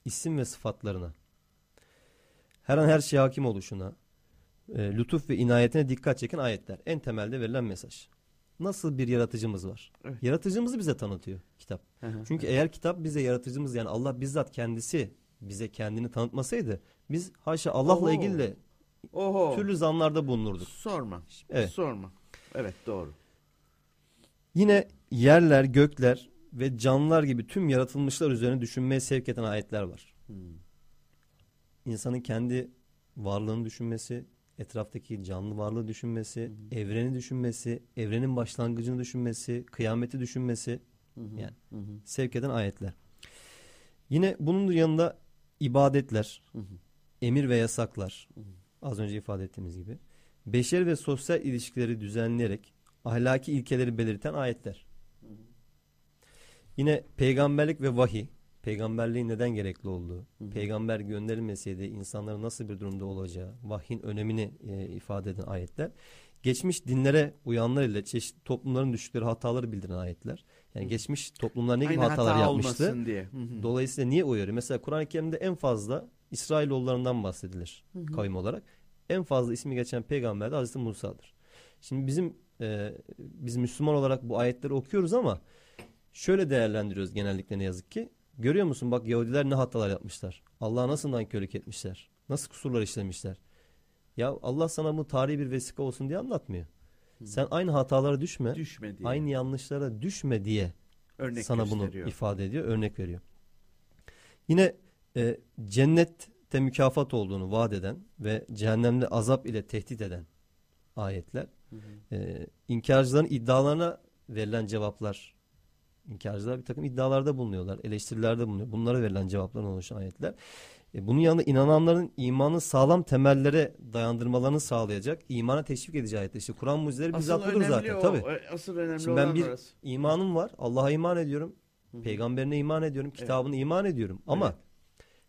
isim ve sıfatlarına, her an her şeye hakim oluşuna, e, lütuf ve inayetine dikkat çeken ayetler. En temelde verilen mesaj. Nasıl bir yaratıcımız var? Evet. Yaratıcımızı bize tanıtıyor kitap. Çünkü eğer kitap bize yaratıcımız yani Allah bizzat kendisi bize kendini tanıtmasaydı biz haşa Allah'la Oho. ilgili de Oho. türlü zanlarda bulunurduk. Sorma. Evet. Sorma. Evet doğru. Yine yerler, gökler ve canlılar gibi tüm yaratılmışlar üzerine düşünmeye sevk eden ayetler var. Hmm. İnsanın kendi varlığını düşünmesi, etraftaki canlı varlığı düşünmesi, evreni düşünmesi, evrenin başlangıcını düşünmesi, kıyameti düşünmesi hı. Yani. Hı. sevk eden ayetler. Yine bunun yanında ibadetler, emir ve yasaklar, az önce ifade ettiğimiz gibi, beşer ve sosyal ilişkileri düzenleyerek ahlaki ilkeleri belirten ayetler. Yine peygamberlik ve vahiy, peygamberliğin neden gerekli olduğu, Hı hı. peygamber gönderilmeseydi insanların nasıl bir durumda olacağı, vahyin önemini e, ifade eden ayetler. Geçmiş dinlere uyanlar ile çeşitli toplumların düştükleri hataları bildiren ayetler. Yani geçmiş toplumlar ne gibi Aynı hatalar hata yapmıştı? diye. Hı hı. Dolayısıyla niye uyarıyor? Mesela Kur'an-ı Kerim'de en fazla İsrailoğullarından bahsedilir Hı hı. kavim olarak. En fazla ismi geçen peygamber de Hazreti Musa'dır. Şimdi bizim e, biz Müslüman olarak bu ayetleri okuyoruz ama şöyle değerlendiriyoruz genellikle ne yazık ki. Görüyor musun bak Yahudiler ne hatalar yapmışlar. Allah'a nasıl nankörlük etmişler. Nasıl kusurlar işlemişler. Ya Allah sana bu tarihi bir vesika olsun diye anlatmıyor. Sen aynı hatalara düşme. Düşme diye. Aynı yanlışlara düşme diye Örnek sana bunu ifade ediyor, örnek veriyor. Yine e, cennette mükafat olduğunu vaat eden ve cehennemde azap ile tehdit eden ayetler. Hı hı. E, inkarcıların iddialarına verilen cevaplar. İnkarcılar bir takım iddialarda bulunuyorlar, eleştirilerde bulunuyor. Bunlara verilen cevaplardan oluşan ayetler. E, bunun yanında inananların imanı sağlam temellere dayandırmalarını sağlayacak, imana teşvik edici ayetler. İşte Kur'an mucizeleri bizzat budur zaten. o. Tabii. E, Asıl önemli Şimdi ben bir orası. imanım var. Allah'a iman ediyorum. Hı hı. Peygamberine iman ediyorum. Kitabına iman ediyorum. Ama Evet.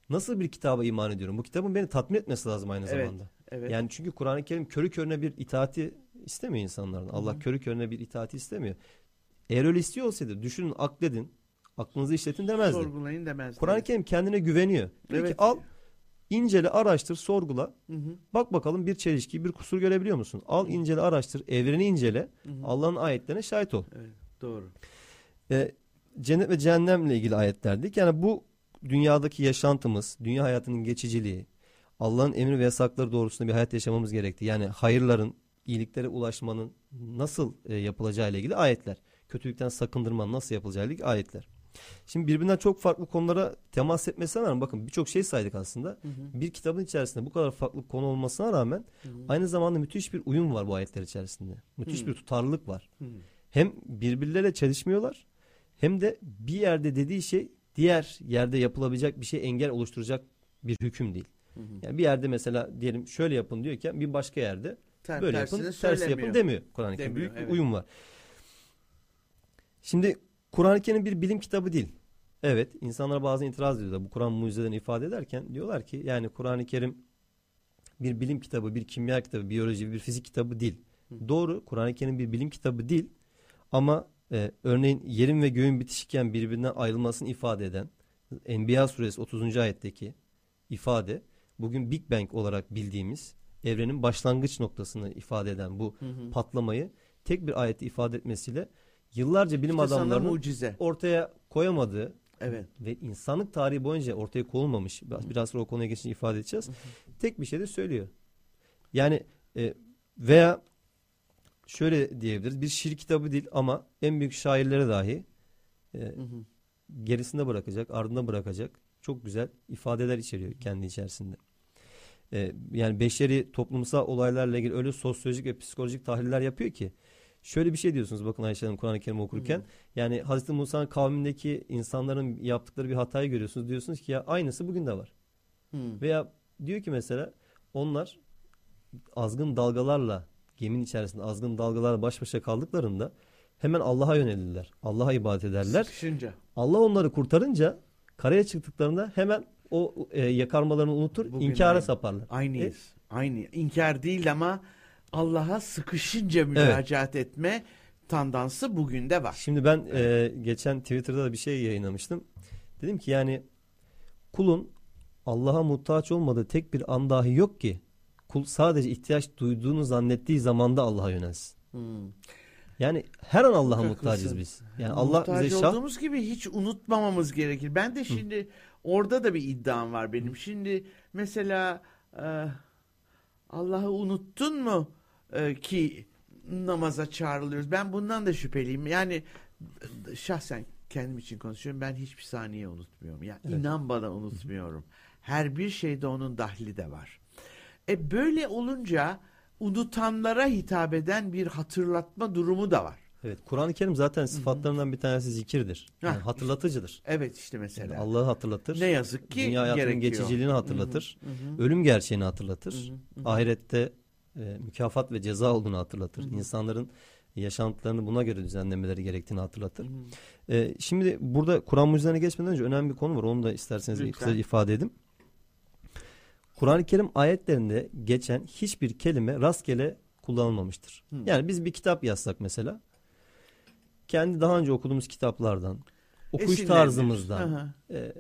nasıl bir kitaba iman ediyorum? Bu kitabın beni tatmin etmesi lazım aynı Evet. zamanda. Evet. Yani çünkü Kur'an-ı Kerim körü körüne bir itaati istemiyor insanlardan. Allah hı. körü körüne bir itaati istemiyor. Eğer öyle istiyor olsaydı düşünün akledin. Aklınızı işletin demezdi. Sorgulayın demezdi. Kur'an-ı Kerim kendine güveniyor. Diyor ki Evet. al incele araştır sorgula. Hı hı. Bak bakalım bir çelişki bir kusur görebiliyor musun? Al incele araştır evreni incele. Hı hı. Allah'ın ayetlerine şahit ol. Evet, doğru. e, cennet ve cehennemle ilgili ayetlerdik. Yani bu dünyadaki yaşantımız, dünya hayatının geçiciliği, Allah'ın emir ve yasakları doğrultusunda bir hayat yaşamamız gerekti. Yani hayırların, iyiliklere ulaşmanın nasıl e, yapılacağı ile ilgili ayetler. Kötülükten sakındırmanın nasıl yapılacağı ile ilgili ayetler. Şimdi birbirinden çok farklı konulara temas etmesine rağmen bakın birçok şey saydık aslında. Hı hı. Bir kitabın içerisinde bu kadar farklı konu olmasına rağmen Hı hı. aynı zamanda müthiş bir uyum var bu ayetler içerisinde. Müthiş Hı. bir tutarlılık var. Hı. Hem birbirleriyle çelişmiyorlar hem de bir yerde dediği şey diğer yerde yapılabilecek bir şey engel oluşturacak bir hüküm değil. Hı hı. Yani bir yerde mesela diyelim şöyle yapın diyorken bir başka yerde Ter- böyle yapın, tersi yapın demiyor Kur'an-ı Kerim. Büyük bir evet. uyum var. Şimdi Kur'an-ı Kerim bir bilim kitabı değil. Evet, insanlar bazen itiraz ediyorlar. Bu Kur'an mucizelerini ifade ederken diyorlar ki yani Kur'an-ı Kerim bir bilim kitabı, bir kimya kitabı, biyoloji, bir fizik kitabı değil. Hı. Doğru, Kur'an-ı Kerim bir bilim kitabı değil. Ama e, örneğin yerin ve göğün bitişikken birbirinden ayrılmasını ifade eden Enbiya suresi 30. ayetteki ifade bugün Big Bang olarak bildiğimiz evrenin başlangıç noktasını ifade eden bu Hı hı. patlamayı tek bir ayette ifade etmesiyle yıllarca bilim İşte adamlarının mucize. ortaya koyamadığı Evet. ve insanlık tarihi boyunca ortaya konulmamış biraz, biraz sonra o konuya geçince ifade edeceğiz. Tek bir şey de söylüyor. Yani e, veya şöyle diyebiliriz bir şiir kitabı değil ama en büyük şairlere dahi e, Hı hı. gerisinde bırakacak, ardında bırakacak çok güzel ifadeler içeriyor kendi içerisinde. Ee, yani beşeri toplumsal olaylarla ilgili öyle sosyolojik ve psikolojik tahliller yapıyor ki şöyle bir şey diyorsunuz bakın Ayşe Hanım Kur'an-ı Kerim okurken Hı. yani Hazreti Musa'nın kavmindeki insanların yaptıkları bir hatayı görüyorsunuz diyorsunuz ki ya aynısı bugün de var. Hı. Veya diyor ki mesela onlar azgın dalgalarla geminin içerisinde azgın dalgalarla baş başa kaldıklarında hemen Allah'a yönelirler. Allah'a ibadet ederler. Sıkışınca. Allah onları kurtarınca karaya çıktıklarında hemen o e, yakarmalarını unutur, Bugün inkara aynı. saparlar. Aynıyız. Aynı. İnkar değil ama Allah'a sıkışınca müracaat etme tandansı bugün de var. Şimdi ben e, geçen Twitter'da da bir şey yayınlamıştım. Dedim ki yani kulun Allah'a muhtaç olmadığı tek bir an dahi yok ki kul sadece ihtiyaç duyduğunu zannettiği zamanda Allah'a yönelsin. Hı. Yani her an Allah'a muhtacız biz. Yani Allah Muhtaç bize şah olduğumuz gibi hiç unutmamamız gerekir. Ben de şimdi orada da bir iddiam var benim. Şimdi mesela e, Allah'ı unuttun mu e, ki namaza çağrılıyoruz. Ben bundan da şüpheliyim. Yani şahsen kendim için konuşuyorum. Ben hiçbir saniye unutmuyorum. Ya Evet. inan bana unutmuyorum. Her bir şeyde onun dahli de var. E böyle olunca unutanlara hitap eden bir hatırlatma durumu da var. Evet, Kur'an-ı Kerim zaten sıfatlarından bir tanesi zikirdir. Yani Hah, hatırlatıcıdır. Evet işte Yani mesela. Allah'ı hatırlatır. Ne yazık ki Dünya hayatının gerekiyor. geçiciliğini hatırlatır. Hı hı, Ölüm gerçeğini hatırlatır. hı hı, hı. Ahirette e, mükafat ve ceza olduğunu hatırlatır. Hı hı. İnsanların yaşantılarını buna göre düzenlemeleri gerektiğini hatırlatır. Hı hı. E, şimdi burada Kur'an mucizelerine geçmeden önce önemli bir konu var. Onu da isterseniz Lütfen. kısaca ifade edeyim. Kur'an-ı Kerim ayetlerinde geçen hiçbir kelime rastgele kullanılmamıştır. Hı. Yani biz bir kitap yazsak mesela kendi daha önce okuduğumuz kitaplardan, Esinlenir. tarzımızdan, e,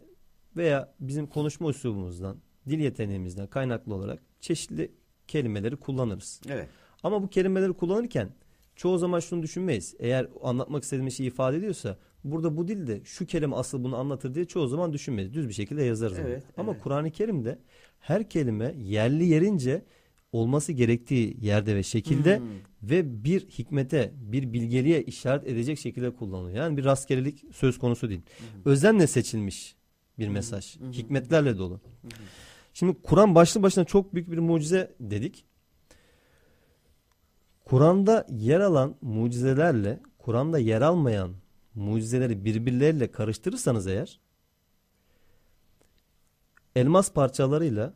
veya bizim konuşma üslubumuzdan, dil yeteneğimizden kaynaklı olarak çeşitli kelimeleri kullanırız. Evet. Ama bu kelimeleri kullanırken çoğu zaman şunu düşünmeyiz. Eğer anlatmak istediğimiz şeyi ifade ediyorsa burada bu dilde şu kelime asıl bunu anlatır diye çoğu zaman düşünmeyiz. Düz bir şekilde yazarız. onu. Evet, Ama evet. Kur'an-ı Kerim'de her kelime yerli yerince olması gerektiği yerde ve şekilde Hmm. ve bir hikmete, bir bilgeliğe işaret edecek şekilde kullanılıyor. Yani bir rastgelelik söz konusu değil. Özenle seçilmiş bir mesaj. hı. Hikmetlerle dolu. Şimdi Kur'an başlı başına çok büyük bir mucize dedik. Kur'an'da yer alan mucizelerle Kur'an'da yer almayan mucizeleri birbirleriyle karıştırırsanız eğer elmas parçalarıyla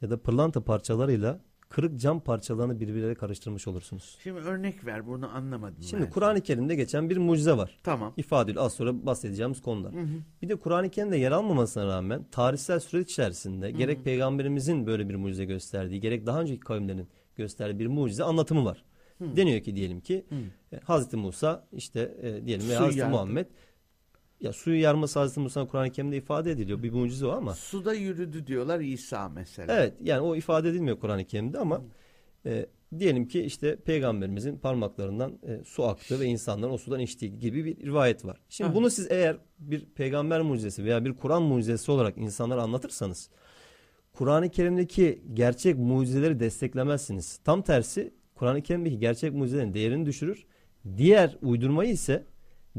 ya da pırlanta parçalarıyla kırık cam parçalarını birbirleriyle karıştırmış olursunuz. Şimdi örnek ver bunu anlamadım Şimdi. Kur'an-ı Kerim'de geçen bir mucize var. Tamam. İfade az sonra bahsedeceğimiz konular. Hı hı. Bir de Kur'an-ı Kerim'de yer almamasına rağmen tarihsel süreç içerisinde gerek peygamberimizin böyle bir mucize gösterdiği gerek daha önceki kavimlerin gösterdiği bir mucize anlatımı var. Deniyor ki diyelim ki e, Hazreti Musa işte e, diyelim veya Su Hazreti yardı. Muhammed ya suyu yarması Hazreti Musa'nın Kur'an-ı Kerim'de ifade ediliyor. Bir mucize o ama Suda yürüdü diyorlar İsa mesela. evet yani o ifade edilmiyor Kur'an-ı Kerim'de ama e, diyelim ki işte peygamberimizin parmaklarından e, su aktı ve insanların o sudan içtiği gibi bir rivayet var. Şimdi Ha. bunu siz eğer bir peygamber mucizesi veya bir Kur'an mucizesi olarak insanlara anlatırsanız Kur'an-ı Kerim'deki gerçek mucizeleri desteklemezsiniz. Tam tersi Kur'an-ı Kerim'deki gerçek mucizelerin değerini düşürür. Diğer uydurmayı ise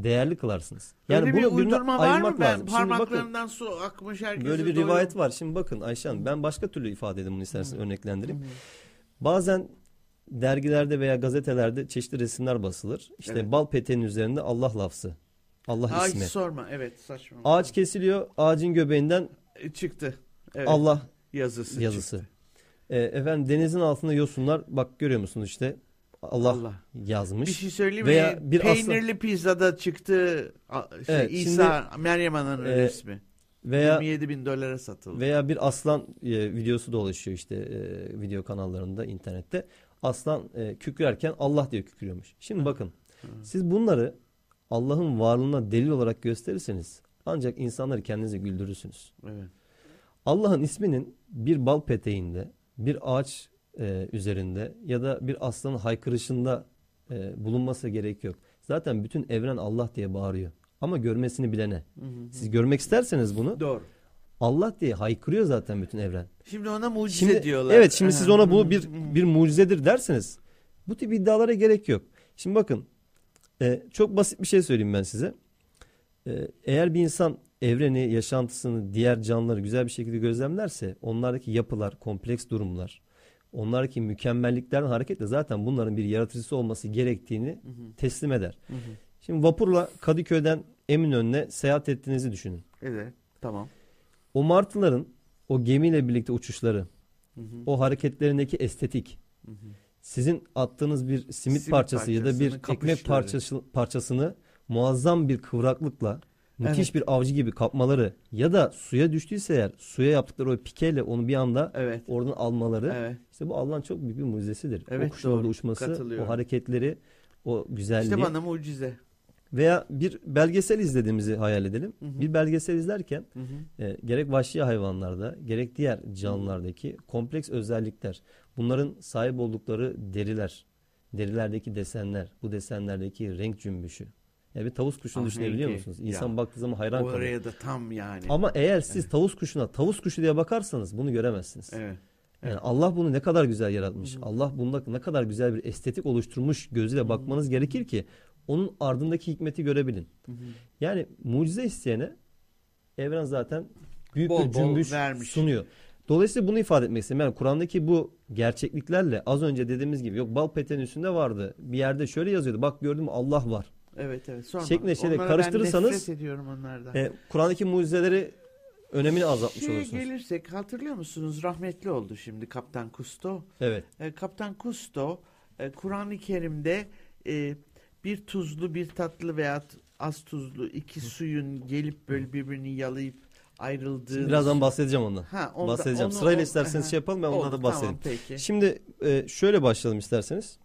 değerli kılarsınız. Yani Böyle bir uydurma var mı? Ben lazım. Şimdi bakın parmaklarından su akmış herkese böyle bir doyuyor. rivayet var. Şimdi bakın Ayşe Hanım ben başka türlü ifade edeyim bunu isterseniz örneklendireyim. Bazen dergilerde veya gazetelerde çeşitli resimler basılır. İşte Evet. bal peteğinin üzerinde Allah lafzı. Allah Ay ismi. sorma evet saçma. Ağaç kesiliyor. Ağacın göbeğinden E, çıktı. Evet. Allah yazısı. yazısı. çıktı. E, efendim denizin altında yosunlar bak görüyor musunuz işte Allah, Allah. yazmış. Bir şey söyleyeyim mi? Veya bir Peynirli pizzada çıktı şey, Evet, İsa Meryem Ana'nın e, resmi. veya 27 bin dolara satıldı. veya bir aslan e, videosu dolaşıyor işte e, video kanallarında internette. Aslan e, kükrerken Allah diye kükrüyormuş. Şimdi bakın siz bunları Allah'ın varlığına delil olarak gösterirseniz ancak insanları kendinize güldürürsünüz. Evet. Allah'ın isminin bir bal peteğinde, bir ağaç e, üzerinde ya da bir aslanın haykırışında e, bulunması gerek yok. Zaten bütün evren Allah diye bağırıyor. Ama görmesini bilene. Siz görmek isterseniz bunu Doğru. Allah diye haykırıyor zaten bütün evren. Şimdi ona mucize Şimdi, diyorlar. evet şimdi siz ona bu bir bir mucizedir derseniz bu tip iddialara gerek yok. Şimdi bakın e, çok basit bir şey söyleyeyim ben size. E, eğer bir insan evreni, yaşantısını, diğer canlıları güzel bir şekilde gözlemlerse onlardaki yapılar, kompleks durumlar, onlardaki mükemmelliklerden hareketle zaten bunların bir yaratıcısı olması gerektiğini teslim eder. Şimdi vapurla Kadıköy'den Eminönü'ne seyahat ettiğinizi düşünün. Evet. Tamam. O martıların o gemiyle birlikte uçuşları, Hı hı. o hareketlerindeki estetik, Hı hı. sizin attığınız bir simit, Simit parçası ya da bir ekmek parçası, parçasını muazzam bir kıvraklıkla müthiş Evet. bir avcı gibi kapmaları ya da suya düştüyse eğer suya yaptıkları o pikeyle onu bir anda Evet. oradan almaları Evet. İşte bu Allah'ın çok büyük bir mucizesidir. Evet, o kuşun orada doğru. uçması, Katılıyorum. o hareketleri, o güzelliği İşte bana mucize. veya bir belgesel izlediğimizi hayal edelim. Hı hı. Bir belgesel izlerken Hı hı. e, gerek vahşi hayvanlarda gerek diğer canlılardaki kompleks özellikler, bunların sahip oldukları deriler, derilerdeki desenler, bu desenlerdeki renk cümbüşü. Yani bir tavus kuşunu Ah, düşünebiliyor rengi. musunuz? İnsan Ya. baktığı zaman hayran kalıyor. Oraya da tam yani. Ama eğer siz tavus kuşuna tavus kuşu diye bakarsanız bunu göremezsiniz. Evet. Yani Allah bunu ne kadar güzel yaratmış. Allah bunda ne kadar güzel bir estetik oluşturmuş gözüyle bakmanız gerekir ki onun ardındaki hikmeti görebilin. Yani mucize isteyene evren zaten büyük Bol bir bol cümbüş vermiş. sunuyor. Dolayısıyla bunu ifade etmek istedim. Yani Kur'an'daki bu gerçekliklerle az önce dediğimiz gibi yok bal peteğinin üstünde vardı. Bir yerde şöyle yazıyordu. Bak gördün mü Allah var. Evet evet. Sorma. Şeklinde şeyle Onlara karıştırırsanız- Ben nefret ediyorum onlardan. E, Kur'an'daki mucizeleri önemini azaltmış Şeye olursunuz. gelirsek hatırlıyor musunuz? Rahmetli oldu şimdi Kaptan Kusto. Evet. E, Kaptan Kusto e, Kur'an-ı Kerim'de e, bir tuzlu bir tatlı veya az tuzlu iki suyun gelip böyle birbirini yalayıp ayrıldığı birazdan bahsedeceğim ondan. Ha, onda- bahsedeceğim. onu- Sırayla o- isterseniz aha. şey yapalım ben ondan da bahsedeyim. Tamam peki. Şimdi e, şöyle başlayalım isterseniz.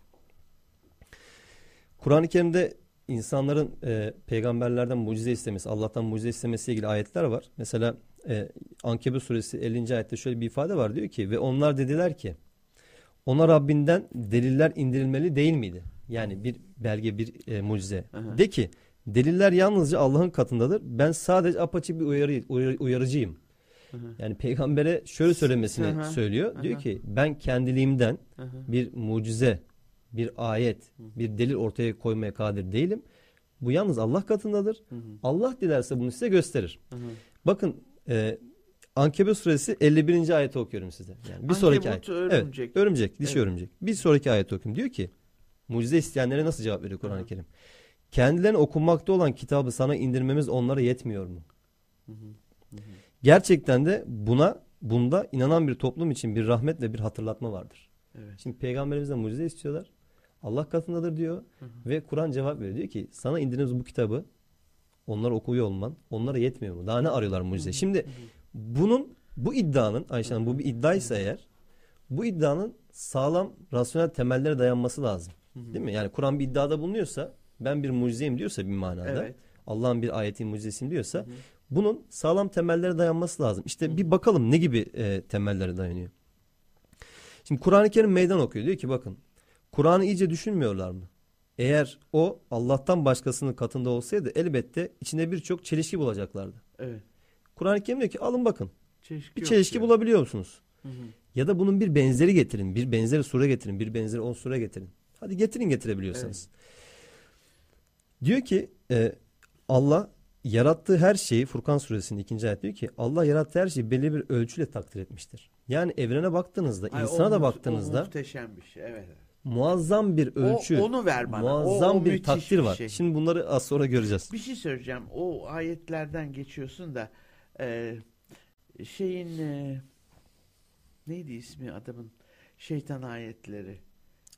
Kur'an-ı Kerim'de insanların e, peygamberlerden mucize istemesi, Allah'tan mucize istemesiyle ilgili ayetler var. Mesela e, Ankebut suresi 50. ayette şöyle bir ifade var. Diyor ki ve onlar dediler ki ona Rabbinden deliller indirilmeli değil miydi? Yani bir belge, bir e, mucize. Aha. De ki deliller yalnızca Allah'ın katındadır. Ben sadece apaçık bir uyarı, uyarı- uyarıcıyım. Hı. Yani peygambere şöyle söylemesini Aha. söylüyor. Diyor Aha. ki ben kendiliğimden hı. bir mucize, bir ayet, bir delil ortaya koymaya kadir değilim. Bu yalnız Allah katındadır. Hı hı. Allah dilerse bunu size gösterir. Hı hı. Bakın e, Ankebut suresi 51. ayeti okuyorum size. Yani bir sonraki ayet. Örümcek. Evet, örümcek, dişi Evet. örümcek. Bir sonraki ayet okuyayım. Diyor ki mucize isteyenlere nasıl cevap veriyor Kur'an-ı Kerim? Kendilerine okunmakta olan kitabı sana indirmemiz onlara yetmiyor mu? Gerçekten de buna bunda inanan bir toplum için bir rahmet ve bir hatırlatma vardır. Evet. Şimdi peygamberimizden mucize istiyorlar. Allah katındadır diyor ve Kur'an cevap veriyor. Diyor ki sana indirdiğimiz bu kitabı onlara okuyor olman onlara yetmiyor mu? Daha ne arıyorlar mucize? Şimdi bunun bu iddianın Ayşe Hanım bu bir iddiaysa eğer bu iddianın sağlam rasyonel temellere dayanması lazım. Değil mi? Yani Kur'an bir iddiada bulunuyorsa ben bir mucizeyim diyorsa bir manada Evet. Allah'ın bir ayetin mucizesiyim diyorsa bunun sağlam temellere dayanması lazım. İşte bir bakalım ne gibi e, temellere dayanıyor. Şimdi Kur'an-ı Kerim meydan okuyor. Diyor ki bakın Kur'an'ı iyice düşünmüyorlar mı? Eğer o Allah'tan başkasının katında olsaydı elbette içinde birçok çelişki bulacaklardı. Evet. Kur'an-ı Kerim diyor ki alın bakın Çelişki bir çelişki diyor. bulabiliyor musunuz? Ya da bunun bir benzeri getirin. Bir benzeri sure getirin. Bir benzeri on sure getirin. Hadi getirin getirebiliyorsanız. Diyor ki e, Allah yarattığı her şeyi Furkan suresinin ikinci ayet diyor ki Allah yarattığı her şeyi belli bir ölçüyle takdir etmiştir. Yani evrene baktığınızda, Ay, insana da baktığınızda muhteşem bir şey. Evet. Muazzam bir ölçü, O, onu ver bana. O- muazzam o bir müthiş takdir bir var. şey. Şimdi bunları az sonra göreceğiz. Bir şey söyleyeceğim. O ayetlerden geçiyorsun da e, şeyin e, neydi ismi adamın? Şeytan ayetleri.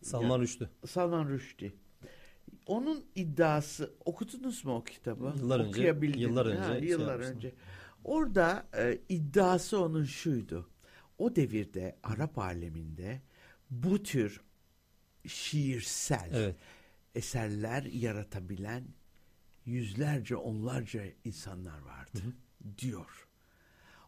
Salman Rüştü. Salman Rushdie. Onun iddiası okudunuz mu o kitabı? Yıllar önce- yıllar önce Ha, şey yıllar yapmıştım. önce. Orada e, iddiası onun şuydu. O devirde Arap aleminde bu tür şiirsel Evet. eserler yaratabilen yüzlerce onlarca insanlar vardı diyor.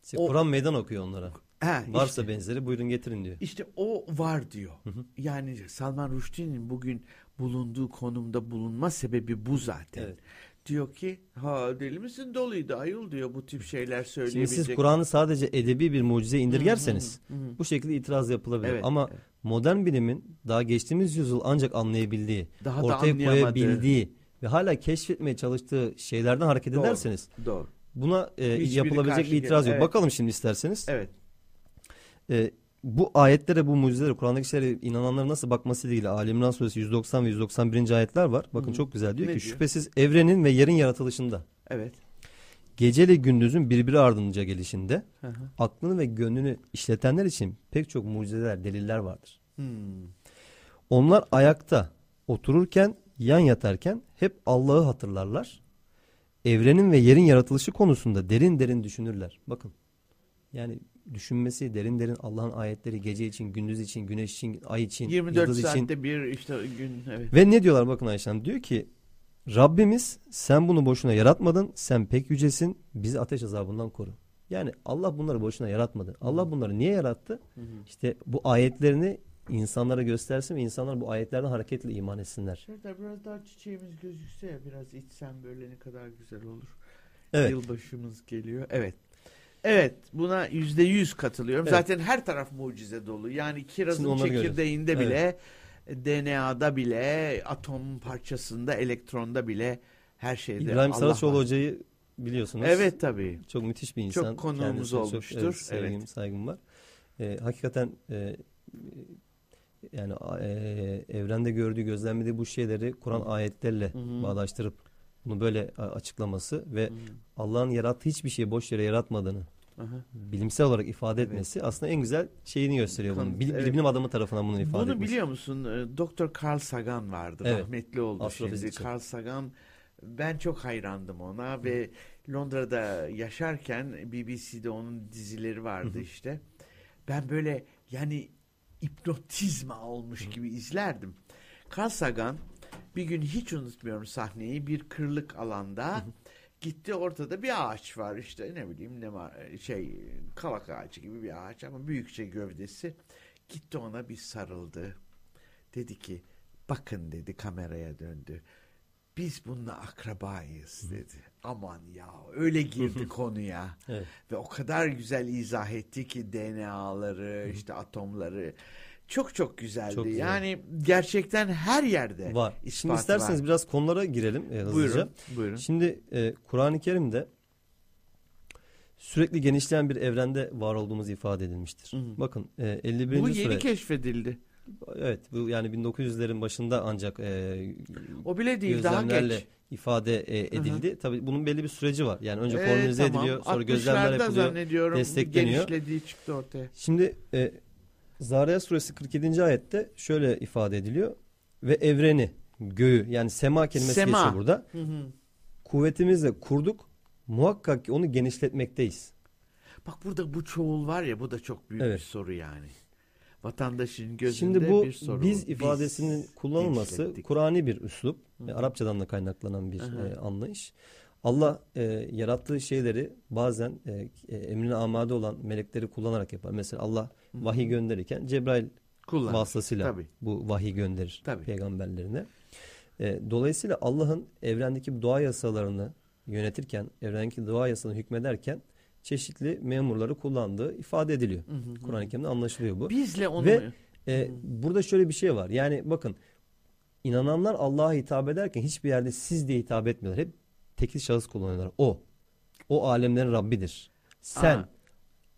İşte O- Kur'an meydan okuyor onlara. Ha, Varsa işte, benzeri buyurun getirin diyor. işte o var diyor. Yani Salman Rushdie'nin bugün bulunduğu konumda bulunma sebebi bu zaten. Evet. Diyor ki ha deli misin doluydu ayol diyor bu tip şeyler Şimdi söyleyebilecek. siz Kur'an'ı sadece edebi bir mucize indirgerseniz bu şekilde itiraz yapılabilir. Evet, Ama evet. modern bilimin daha geçtiğimiz yüzyıl ancak anlayabildiği, Daha da ortaya anlayamadığı. koyabildiği ve hala keşfetmeye çalıştığı şeylerden hareket Doğru. ederseniz Doğru. buna e, Hiçbiri yapılabilecek karşı bir itiraz gel- yok. Evet. Bakalım şimdi isterseniz. Evet. E, bu ayetlere, bu mucizelere, Kur'an'daki şeylere inananların nasıl bakması ile ilgili Ali İmran suresi 190 ve 191. ayetler var. Bakın çok güzel diyor Ne ki diyor? şüphesiz evrenin ve yerin yaratılışında, Evet. gece ile gündüzün birbiri ardınca gelişinde Hı hı. aklını ve gönlünü işletenler için pek çok mucizeler, deliller vardır. Hmm. Onlar ayakta, otururken, yan yatarken hep Allah'ı hatırlarlar. Evrenin ve yerin yaratılışı konusunda derin derin düşünürler. Bakın. Yani düşünmesi derin derin Allah'ın ayetleri gece için, gündüz için, güneş için, ay için, 24 yıldız için. saatte bir işte gün evet. Ve ne diyorlar bakın Ayşe Hanım diyor ki Rabbimiz sen bunu boşuna yaratmadın. Sen pek yücesin. Bizi ateş azabından koru. Yani Allah bunları boşuna yaratmadı. Allah bunları niye yarattı? İşte bu ayetlerini insanlara göstersin ve insanlar bu ayetlerden hareketle iman etsinler. Serdar biraz daha çiçeğimiz gözükse ya biraz içsem böyle ne kadar güzel olur. Evet. Yılbaşımız geliyor. Evet. Evet buna yüzde yüz katılıyorum. Evet. Zaten her taraf mucize dolu. Yani kirazın çekirdeğinde göreceğiz. bile, DNA'da bile, atom parçasında, elektronda bile her şeyde İbrahim Allah Saraçoğlu var. hocayı biliyorsunuz. Evet tabii. Çok müthiş bir insan. Çok konuğumuz Kendisine olmuştur. evet, sevgim, Evet. saygım var. Ee, hakikaten e, yani e, evrende gördüğü, gözlemlediği bu şeyleri Kur'an ayetlerle hı. bağdaştırıp bunu böyle açıklaması ve Allah'ın yarattığı hiçbir şeyi boş yere yaratmadığını Aha. bilimsel olarak ifade Evet. etmesi aslında en güzel şeyini gösteriyor bunun. Bilim, evet. bilim adamı tarafından bunu ifade Bunu etmesi. biliyor musun? Ee, Doktor Carl Sagan vardı. Evet. Rahmetli oldu şimdi. Carl Sagan ben çok hayrandım ona ve Londra'da yaşarken BBC'de onun dizileri vardı işte. Ben böyle yani hipnotizma olmuş gibi izlerdim. Carl Sagan bir gün hiç unutmuyorum sahneyi bir kırlık alanda gitti ortada bir ağaç var. İşte ne bileyim ne şey kavak ağacı gibi bir ağaç ama büyükçe gövdesi. Gitti ona bir sarıldı. Dedi ki bakın dedi kameraya döndü. Biz bununla akrabayız dedi. Aman ya öyle girdi konuya. Evet. ve o kadar güzel izah etti ki DNA'ları işte atomları çok çok güzeldi. Çok güzel. Yani gerçekten her yerde Var. Şimdi isterseniz var. biraz konulara girelim e, hızlıca. buyurun. Buyurun. Şimdi e, Kur'an-ı Kerim'de sürekli genişleyen bir evrende var olduğumuz ifade edilmiştir. Hı hı. Bakın e, 51. Bu yeni sure. keşfedildi. Evet bu yani 1900'lerin başında ancak e, O bile değil daha geç. ifade e, edildi. Tabii bunun belli bir süreci var. Yani önce Ee, formülize tamam. ediliyor, sonra 60'larda gözlemler yapılıyor. destekleniyor. genişlediği çıktı ortaya. Şimdi e, Zariyat suresi 47. ayette şöyle ifade ediliyor. Ve evreni, göğü yani sema kelimesi Sema. geçiyor burada. Hı hı. Kuvvetimizle kurduk. Muhakkak ki onu genişletmekteyiz. Bak burada bu çoğul var ya bu da çok büyük Evet. bir soru yani. Vatandaşın gözünde Şimdi bu bir soru. biz bu. ifadesinin kullanılması genişlettik. Kur'ani bir üslup. ve Arapçadan da kaynaklanan bir Hı hı. e, anlayış. Allah e, yarattığı şeyleri bazen e, e, emrine amade olan melekleri kullanarak yapar. Mesela Allah vahiy gönderirken Cebrail Kullanır. vasıtasıyla Tabii. bu vahiy gönderir Tabii. peygamberlerine. E, dolayısıyla Allah'ın evrendeki doğa yasalarını yönetirken, evrendeki doğa yasalarını hükmederken çeşitli memurları kullandığı ifade ediliyor. Kur'an-ı Kerim'de anlaşılıyor bu. Bizle onu Ve e, burada şöyle bir şey var. Yani bakın inananlar Allah'a hitap ederken hiçbir yerde siz diye hitap etmiyorlar. Hep tekil şahıs kullanıyorlar. O. O alemlerin Rabbidir. Sen. Aa.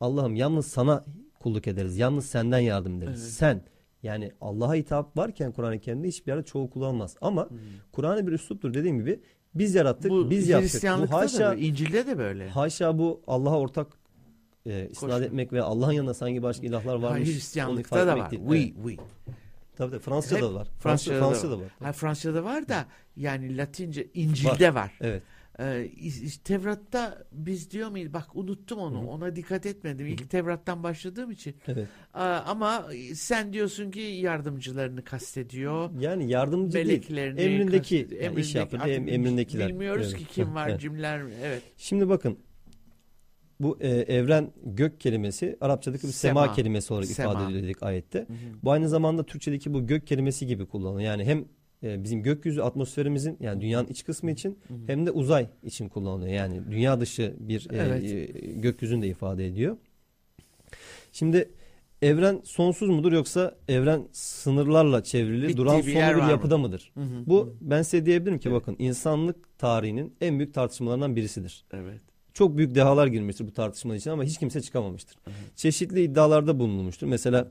Allah'ım yalnız sana kulluk ederiz. Yalnız senden yardım ederiz. Evet. Sen. Yani Allah'a hitap varken Kur'an-ı Kerim'de hiçbir yerde çoğu kullanılmaz. Ama Kur'an'ı bir üsluptur dediğim gibi biz yarattık, bu biz yaptık. Bu haşa, da böyle, İncil'de de böyle. haşa bu Allah'a ortak e, isnat etmek ve Allah'ın yanında sanki başka ilahlar varmış. Hayır Hristiyanlıkta da var. değil. Oui, Evet. oui. Tabii tabii Fransızca'da Hep da var. Fransızca'da, Fransızca'da da da var. var. Ha, Fransızca'da var da yani Latince İncil'de var. Evet. Ee, Tevrat'ta biz diyor muyuz? Bak unuttum onu. Ona dikkat etmedim. İlk Tevrat'tan başladığım için. Evet. Aa, ama sen diyorsun ki yardımcılarını kastediyor. Yani yardımcı değil. Meleklerini Emrindeki kastediyor. yani iş Emrindeki- artık Em, emrindekiler. Bilmiyoruz Evet. ki kim var, Evet. cimler. Evet. Şimdi bakın bu e, evren gök kelimesi Arapçadaki bir sema, Sema. kelimesi olarak Sema. ifade ediliyor dedik ayette. Bu aynı zamanda Türkçedeki bu gök kelimesi gibi kullanılıyor. Yani hem e, bizim gökyüzü atmosferimizin yani dünyanın iç kısmı için hem de uzay için kullanılıyor. Yani dünya dışı bir e, Evet. e, gökyüzünü de ifade ediyor. Şimdi evren sonsuz mudur yoksa evren sınırlarla çevrili Bittiği duran bir sonlu bir mı? yapıda mıdır? Hı hı. Bu ben size diyebilirim ki bakın insanlık tarihinin en büyük tartışmalarından birisidir. Evet. Çok büyük dehalar girmiştir bu tartışma için ama hiç kimse çıkamamıştır. Çeşitli iddialarda bulunulmuştur. Mesela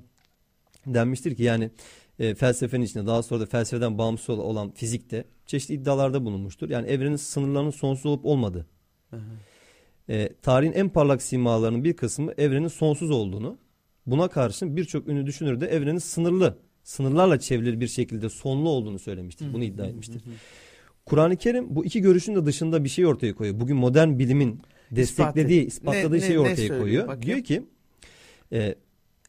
denmiştir ki yani e, felsefenin içinde daha sonra da felsefeden bağımsız ol- olan fizikte çeşitli iddialarda bulunmuştur. Yani evrenin sınırlarının sonsuz olup olmadığı. E, tarihin en parlak simalarının bir kısmı evrenin sonsuz olduğunu, buna karşın birçok ünlü düşünür de evrenin sınırlı, sınırlarla çevrili bir şekilde sonlu olduğunu söylemiştir. Bunu iddia etmiştir. Kur'an-ı Kerim bu iki görüşün de dışında bir şey ortaya koyuyor. Bugün modern bilimin desteklediği, ispatladığı Ne- şeyi ne- ne ortaya söylüyor? koyuyor. Bakayım. Diyor ki e,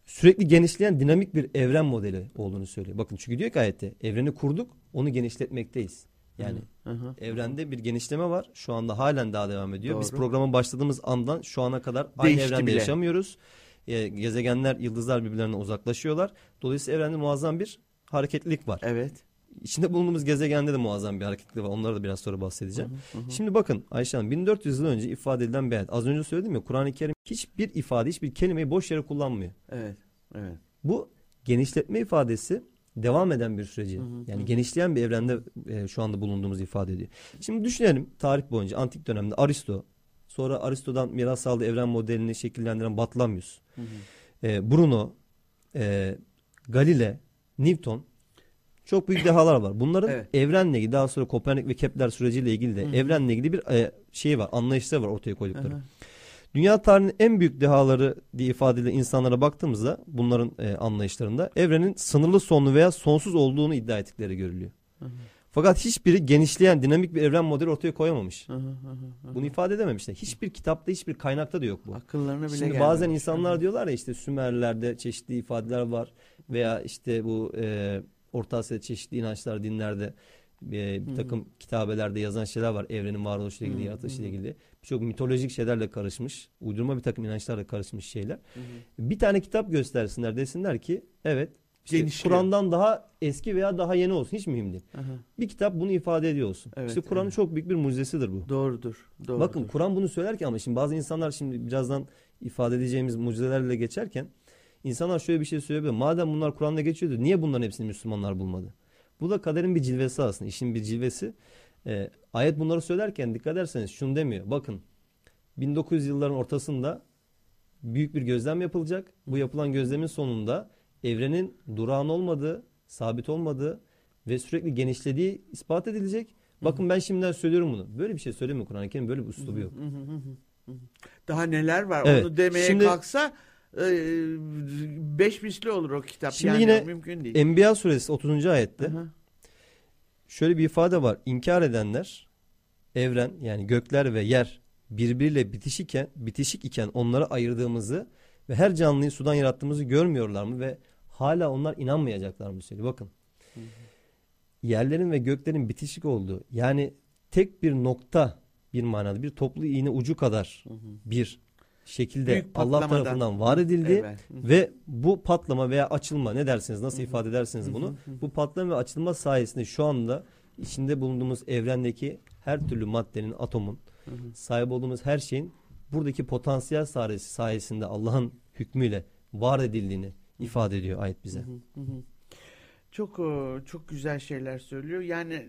sürekli genişleyen dinamik bir evren modeli olduğunu söylüyor. Bakın çünkü diyor ki ayette evreni kurduk, onu genişletmekteyiz. Yani Hı hı. evrende bir genişleme var. Şu anda halen daha devam ediyor. Biz Doğru. programa başladığımız andan şu ana kadar aynı Değişti evrende bile. yaşamıyoruz. E, gezegenler, yıldızlar birbirlerine uzaklaşıyorlar. Dolayısıyla evrende muazzam bir hareketlilik var. Evet. İçinde bulunduğumuz gezegende de muazzam bir hareketlilik var. Onları da biraz sonra bahsedeceğim. Şimdi bakın Ayşe Hanım 1400 yıl önce ifade edilen bir ayet. Az önce söyledim ya Kur'an-ı Kerim hiçbir ifade, hiçbir kelimeyi boş yere kullanmıyor. Evet. Evet. Bu genişletme ifadesi devam eden bir süreci. Yani genişleyen bir evrende e, şu anda bulunduğumuz ifade ediyor. Şimdi düşünelim tarih boyunca antik dönemde Aristo, sonra Aristo'dan miras aldığı evren modelini şekillendiren Batlamyus, e, Bruno, e, Galile, Newton çok büyük dehalar var. Bunların Evet. evrenle ilgili daha sonra Kopernik ve Kepler süreciyle ilgili de evrenle ilgili bir e, şey var, anlayışları var ortaya koydukları. Dünya tarihinin en büyük dehaları diye ifade edilen insanlara baktığımızda bunların e, anlayışlarında evrenin sınırlı sonlu veya sonsuz olduğunu iddia ettikleri görülüyor. Fakat hiçbiri genişleyen dinamik bir evren modeli ortaya koyamamış. Hı hı hı hı. Bunu ifade edememişler. Hiçbir kitapta hiçbir kaynakta da yok bu. Akıllarına bile Şimdi gelmemiş. bazen insanlar diyorlar ya işte Sümerlerde çeşitli ifadeler var veya işte bu e, Orta Asya'da çeşitli inançlar, dinlerde e, bir takım kitabelerde yazan şeyler var. Evrenin varoluşuyla ilgili, yaratılışıyla ilgili. Birçok mitolojik şeylerle karışmış, uydurma bir takım inançlarla karışmış şeyler. Bir tane kitap göstersinler desinler ki evet işte. Kur'an'dan daha eski veya daha yeni olsun hiç mühim değil. Aha. Bir kitap bunu ifade ediyor olsun. Evet, işte Kur'an'ın evet. çok büyük bir mucizesidir bu. Doğrudur. Doğrudur. Bakın Kur'an bunu söylerken ama şimdi bazı insanlar şimdi birazdan ifade edeceğimiz mucizelerle geçerken insanlar şöyle bir şey söyleyebilir. Madem bunlar Kur'an'da geçiyordu niye bunların hepsini Müslümanlar bulmadı? Bu da kaderin bir cilvesi aslında. İşin bir cilvesi. Ee, ayet bunları söylerken dikkat ederseniz şunu demiyor. Bakın 1900 yılların ortasında büyük bir gözlem yapılacak. Bu yapılan gözlemin sonunda evrenin durağan olmadığı, sabit olmadığı ve sürekli genişlediği ispat edilecek. Bakın ben şimdiden söylüyorum bunu. Böyle bir şey söylemiyor Kur'an-ı Kerim. Böyle bir üslubu yok. Daha neler var Evet. onu demeye Şimdi- kalksa e, beş misli olur o kitap. Şimdi yani yine mümkün değil. Enbiya suresi 30. ayette Aha. şöyle bir ifade var. İnkar edenler evren yani gökler ve yer birbiriyle bitişiken, bitişik iken onları ayırdığımızı ve her canlıyı sudan yarattığımızı görmüyorlar mı ve hala onlar inanmayacaklar mı söylüyor. Bakın. Yerlerin ve göklerin bitişik olduğu yani tek bir nokta bir manada bir toplu iğne ucu kadar bir şekilde Büyük Allah patlamadan. tarafından var edildi. Evet. Ve bu patlama veya açılma ne dersiniz nasıl ifade edersiniz bunu bu patlama ve açılma sayesinde şu anda içinde bulunduğumuz evrendeki her türlü maddenin atomun sahip olduğumuz her şeyin buradaki potansiyel sayesi sayesinde Allah'ın hükmüyle var edildiğini ifade ediyor ayet bize. Çok e, çok güzel şeyler söylüyor. Yani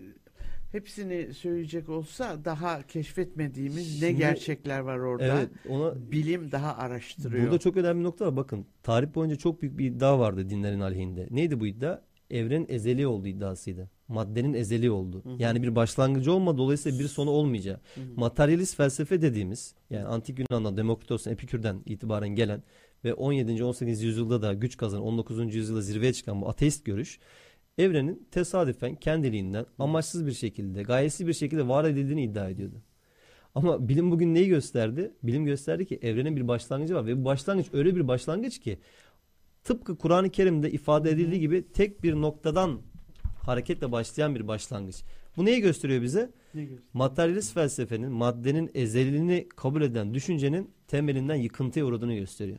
hepsini söyleyecek olsa daha keşfetmediğimiz ne Şimdi- gerçekler var orada. Evet, ona Bilim daha araştırıyor. Burada çok önemli bir nokta var. Bakın tarih boyunca çok büyük bir iddia vardı dinlerin aleyhinde. Neydi bu iddia? Evrenin ezeli olduğu iddiasıydı. Maddenin ezeli olduğu. Yani bir başlangıcı olma dolayısıyla bir sonu olmayacağı. Materyalist felsefe dediğimiz yani antik Yunan'dan Demokritos'un Epikür'den itibaren gelen ve 17. 18. yüzyılda da güç kazanan 19. yüzyılda zirveye çıkan bu ateist görüş evrenin tesadüfen kendiliğinden amaçsız bir şekilde, gayesiz bir şekilde var edildiğini iddia ediyordu. Ama bilim bugün neyi gösterdi? Bilim gösterdi ki evrenin bir başlangıcı var ve bu başlangıç öyle bir başlangıç ki tıpkı Kur'an-ı Kerim'de ifade edildiği gibi tek bir noktadan hareketle başlayan bir başlangıç. Bu neyi gösteriyor bize? Ne. Materyalist felsefenin maddenin ezeliliğini kabul eden düşüncenin temelinden yıkıntıya uğradığını gösteriyor.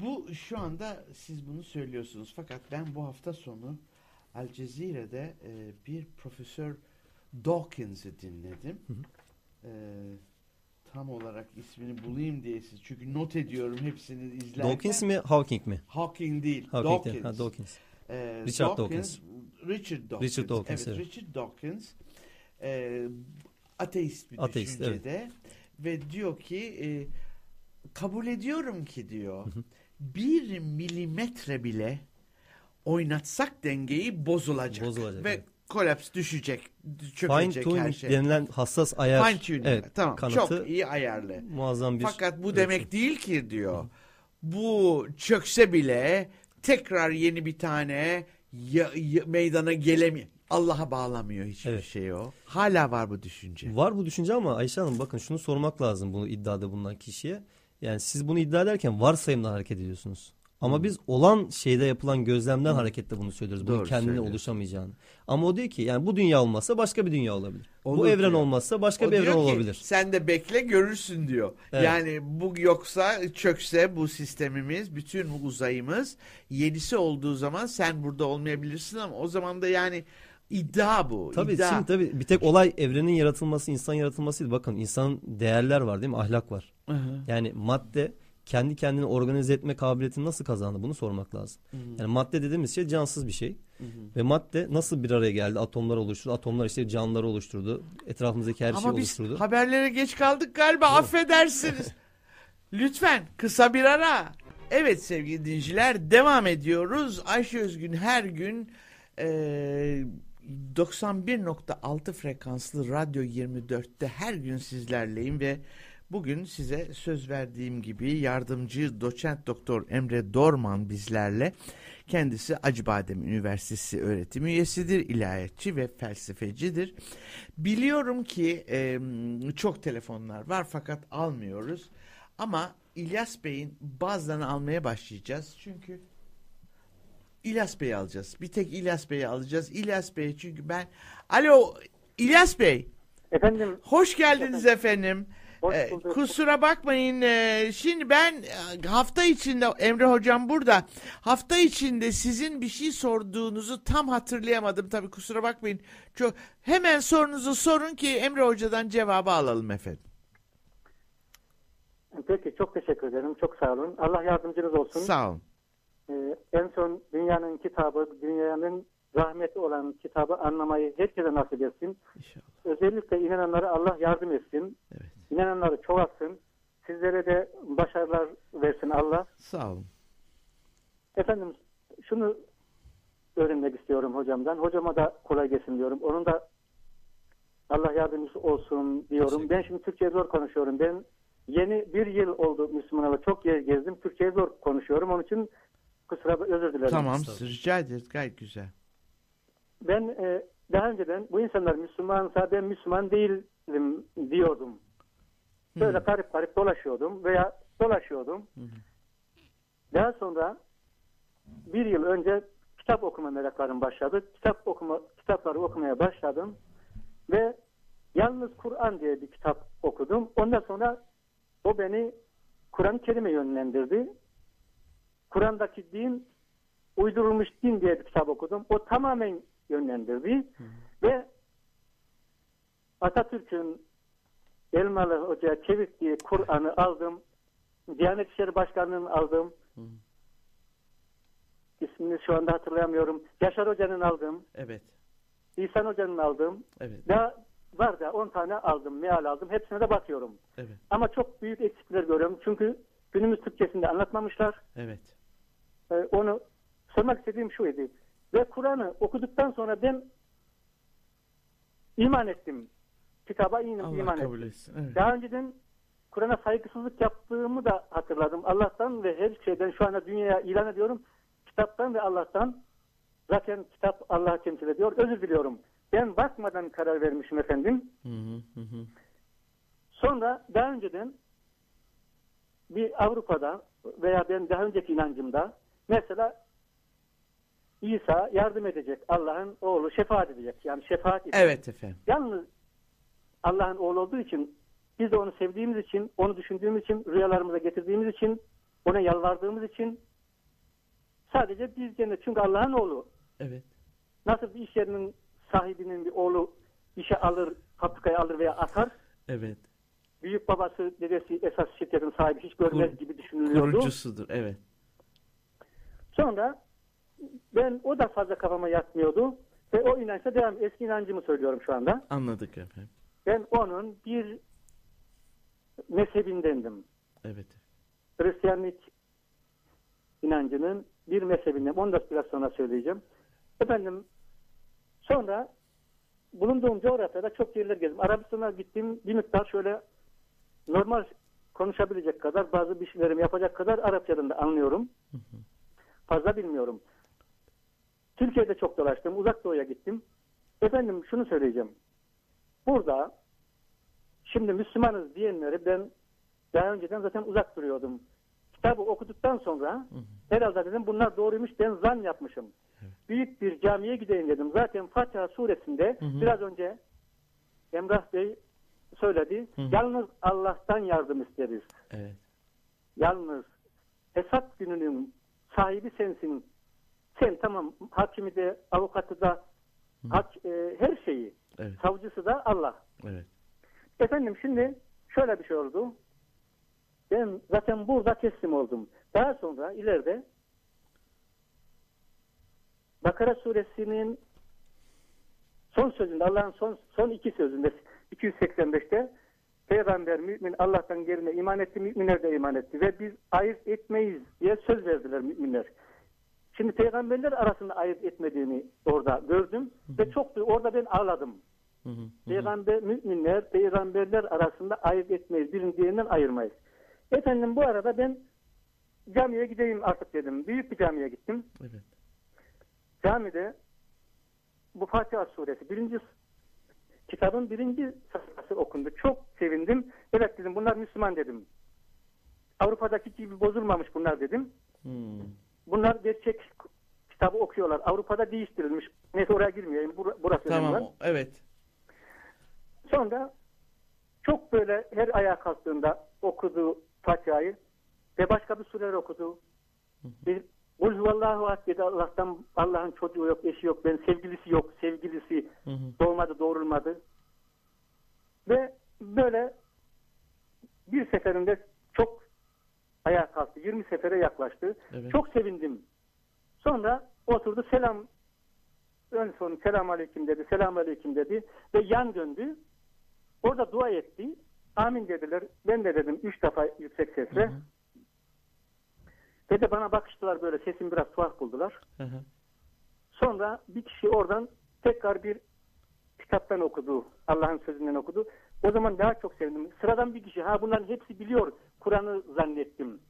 Bu şu anda siz bunu söylüyorsunuz. Fakat ben bu hafta sonu Al Cezire'de e, bir Profesör Dawkins'i dinledim. Hı hı. E, tam olarak ismini bulayım diye siz çünkü not ediyorum hepsini izlerken. Dawkins mi Hawking mi? Hawking değil. Hawking Dawkins. ha, Dawkins. Ee, Richard Dawkins. Richard Dawkins. Richard Dawkins, Evet, evet. Richard Dawkins. Ee, ateist bir Ateist, düşüncede. Ve diyor ki e, kabul ediyorum ki diyor Hı hı. bir milimetre bile oynatsak dengeyi bozulacak. Bozulacak, Ve evet. kolaps düşecek, Fine çökecek her tuning şey. denilen hassas ayar. Fine tuning. Evet, tamam. kanıtı Çok iyi ayarlı. muazzam bir Fakat bu ölçüm. demek değil ki diyor. Bu çökse bile tekrar yeni bir tane ya- ya- meydana gelemiyor. Allah'a bağlamıyor hiçbir Evet. şey o. Hala var bu düşünce. Var bu düşünce ama Ayşe Hanım bakın şunu sormak lazım bu iddiada bulunan kişiye. Yani siz bunu iddia ederken varsayımla hareket ediyorsunuz. Ama biz olan şeyde yapılan gözlemden hareketle bunu söylüyoruz. Bunun Doğru kendine söylüyorsun. oluşamayacağını. Ama o diyor ki yani bu dünya olmazsa başka bir dünya olabilir. Olur bu evren diyor. olmazsa başka O bir evren ki, olabilir. Sen de bekle görürsün diyor. Evet. Yani bu yoksa çökse bu sistemimiz, bütün uzayımız yenisi olduğu zaman sen burada olmayabilirsin ama o zaman da yani iddia bu. Tabii iddia. şimdi tabii bir tek olay evrenin yaratılması, insan yaratılması değil. Bakın insanın değerler var değil mi? Ahlak var. Hı hı. Yani madde kendi kendini organize etme kabiliyetini nasıl kazandı bunu sormak lazım. Hı hı. Yani madde dediğimiz şey cansız bir şey. Hı hı. Ve madde nasıl bir araya geldi? Atomlar oluşturdu. Atomlar işte canlıları oluşturdu. Etrafımızdaki her şeyi Ama biz oluşturdu. haberlere geç kaldık galiba affedersiniz. Lütfen kısa bir ara. Evet sevgili dinleyiciler devam ediyoruz. Ayşe Özgün her gün eee 91.6 frekanslı Radyo 24'te her gün sizlerleyim ve bugün size söz verdiğim gibi yardımcı doçent doktor Emre Dorman bizlerle. Kendisi Acıbadem Üniversitesi öğretim üyesidir, ilahiyatçı ve felsefecidir. Biliyorum ki e, çok telefonlar var fakat almıyoruz. Ama İlyas Bey'in bazılarını almaya başlayacağız. Çünkü İlyas Bey'i alacağız. Bir tek İlyas Bey'i alacağız. İlyas Bey çünkü ben... Alo İlyas Bey. Efendim Hoş geldiniz efendim. Hoş Ee, kusura bakmayın. ee, şimdi ben e, hafta içinde Emre hocam burada. Hafta içinde sizin bir şey sorduğunuzu tam hatırlayamadım tabii kusura bakmayın. Çok hemen sorunuzu sorun ki Emre hocadan cevabı alalım efendim. peki çok teşekkür ederim. Çok sağ olun. Allah yardımcınız olsun. Sağ olun. Ee, en son dünyanın kitabı, dünyanın rahmeti olan kitabı anlamayı herkese nasip etsin. İnşallah. Özellikle inananlara Allah yardım etsin. Evet. İnananları çoğaltsın. Sizlere de başarılar versin Allah. Sağ olun. Efendim şunu öğrenmek istiyorum hocamdan. Hocama da kolay gelsin diyorum. Onun da Allah yardımcısı olsun diyorum. Ben şimdi Türkçe zor konuşuyorum. Ben yeni bir yıl oldu Müslüman olalı. Çok yer gezdim. Türkçe zor konuşuyorum. Onun için kusura özür dilerim. Tamam rica ederiz gayet güzel. Ben e, daha önceden bu insanlar Müslümansa ben Müslüman değilim diyordum. Böyle Hı. garip garip dolaşıyordum veya dolaşıyordum. Hı. Daha sonra bir yıl önce kitap okuma meraklarım başladı. Kitap okuma kitapları okumaya başladım ve yalnız Kur'an diye bir kitap okudum. Ondan sonra o beni Kur'an-ı Kerim'e yönlendirdi. Kur'an'daki din uydurulmuş din diye bir kitap okudum. O tamamen yönlendirdi ve Atatürk'ün Elmalı Hoca Çevik diye Kur'an'ı aldım. Diyanet İşleri Başkanlığı'nı aldım. Hı. İsmini şu anda hatırlayamıyorum. Yaşar Hoca'nın aldım. Evet. İhsan Hoca'nın aldım. Evet. Daha var da 10 tane aldım, meal aldım. Hepsine de bakıyorum. Evet. Ama çok büyük eksikler görüyorum. Çünkü günümüz Türkçesinde anlatmamışlar. Evet. Ee, onu sormak istediğim şu idi. Ve Kur'an'ı okuduktan sonra ben iman ettim. Kitaba in- Allah iman kabul ettim. etsin. Evet. Daha önceden Kur'an'a saygısızlık yaptığımı da hatırladım. Allah'tan ve her şeyden şu anda dünyaya ilan ediyorum. Kitaptan ve Allah'tan zaten kitap Allah'ı temsil ediyor. Özür diliyorum. Ben bakmadan karar vermişim efendim. Hı hı hı hı. Sonra daha önceden bir Avrupa'da veya ben daha önceki inancımda mesela İsa yardım edecek. Allah'ın oğlu şefaat edecek. Yani şefaat edecek. Evet efendim. Yalnız Allah'ın oğlu olduğu için biz de onu sevdiğimiz için, onu düşündüğümüz için, rüyalarımıza getirdiğimiz için, ona yalvardığımız için sadece biz cennet. Çünkü Allah'ın oğlu. Evet. Nasıl bir iş yerinin sahibinin bir oğlu işe alır, fabrikaya alır veya atar. Evet. Büyük babası, dedesi esas şirketin sahibi hiç görmez Kur- gibi düşünülüyordu. Kurucusudur. Evet. Sonra ben o da fazla kafama yatmıyordu. Ve o inançla devam. Eski inancımı söylüyorum şu anda. Anladık efendim. Ben onun bir mezhebindendim. Evet. Hristiyanlık inancının bir mezhebinden. Onu da biraz sonra söyleyeceğim. Efendim sonra bulunduğum coğrafyada çok yerler gezdim. Arabistan'a gittim bir miktar şöyle normal konuşabilecek kadar bazı bir şeylerimi yapacak kadar Arapçadan da anlıyorum. Fazla bilmiyorum. Türkiye'de çok dolaştım. Uzak Doğu'ya gittim. Efendim şunu söyleyeceğim. Burada şimdi Müslümanız diyenleri ben daha önceden zaten uzak duruyordum. Kitabı okuduktan sonra herhalde dedim bunlar doğruymuş ben zan yapmışım. Büyük bir camiye gideyim dedim. Zaten Fatiha suresinde Hı hı. biraz önce Emrah Bey söyledi. Hı hı. Yalnız Allah'tan yardım isteriz. Evet. Yalnız hesap gününün sahibi sensin. Sen tamam hakimi de avukatı da hak, e, her şeyi Evet. savcısı da Allah. Evet. Efendim şimdi şöyle bir şey oldu. Ben zaten burada teslim oldum. Daha sonra ileride Bakara suresinin son sözünde Allah'ın son son iki sözünde 285'te Peygamber mümin Allah'tan geline iman etti, müminler de iman etti ve biz ayırt etmeyiz diye söz verdiler müminler. Şimdi peygamberler arasında ayırt etmediğini orada gördüm ve çok orada ben ağladım. Hı hı. hı hı. Peygamber, müminler, peygamberler arasında ayırt etmeyiz. Birini diğerinden ayırmayız. Efendim bu arada ben camiye gideyim artık dedim. Büyük bir camiye gittim. Evet. Camide bu Fatiha suresi birinci kitabın birinci sayfası okundu. Çok sevindim. Evet dedim bunlar Müslüman dedim. Avrupa'daki gibi bozulmamış bunlar dedim. Hmm. Bunlar gerçek kitabı okuyorlar. Avrupa'da değiştirilmiş. Neyse oraya girmeyeyim. Bur- burası önemli. Tamam. Evet. Sonra çok böyle her ayağa kalktığında okudu Fatiha'yı ve başka bir sureler okudu. Bir Kul huvallahu ahad dedi Allah'tan Allah'ın çocuğu yok, eşi yok, ben sevgilisi yok, sevgilisi Hı hı. doğmadı, doğrulmadı. Ve böyle bir seferinde çok ayağa kalktı. 20 sefere yaklaştı. Evet. Çok sevindim. Sonra oturdu selam ön son selam aleyküm dedi. Selam aleyküm dedi. Ve yan döndü. Orada dua etti. Amin dediler. Ben de dedim üç defa yüksek sesle. Hı hı. Ve de bana bakıştılar böyle. Sesimi biraz tuhaf buldular. Hı hı. Sonra bir kişi oradan tekrar bir kitaptan okudu. Allah'ın sözünden okudu. O zaman daha çok sevindim. Sıradan bir kişi. Ha bunların hepsi biliyor. Kur'an'ı zannettim.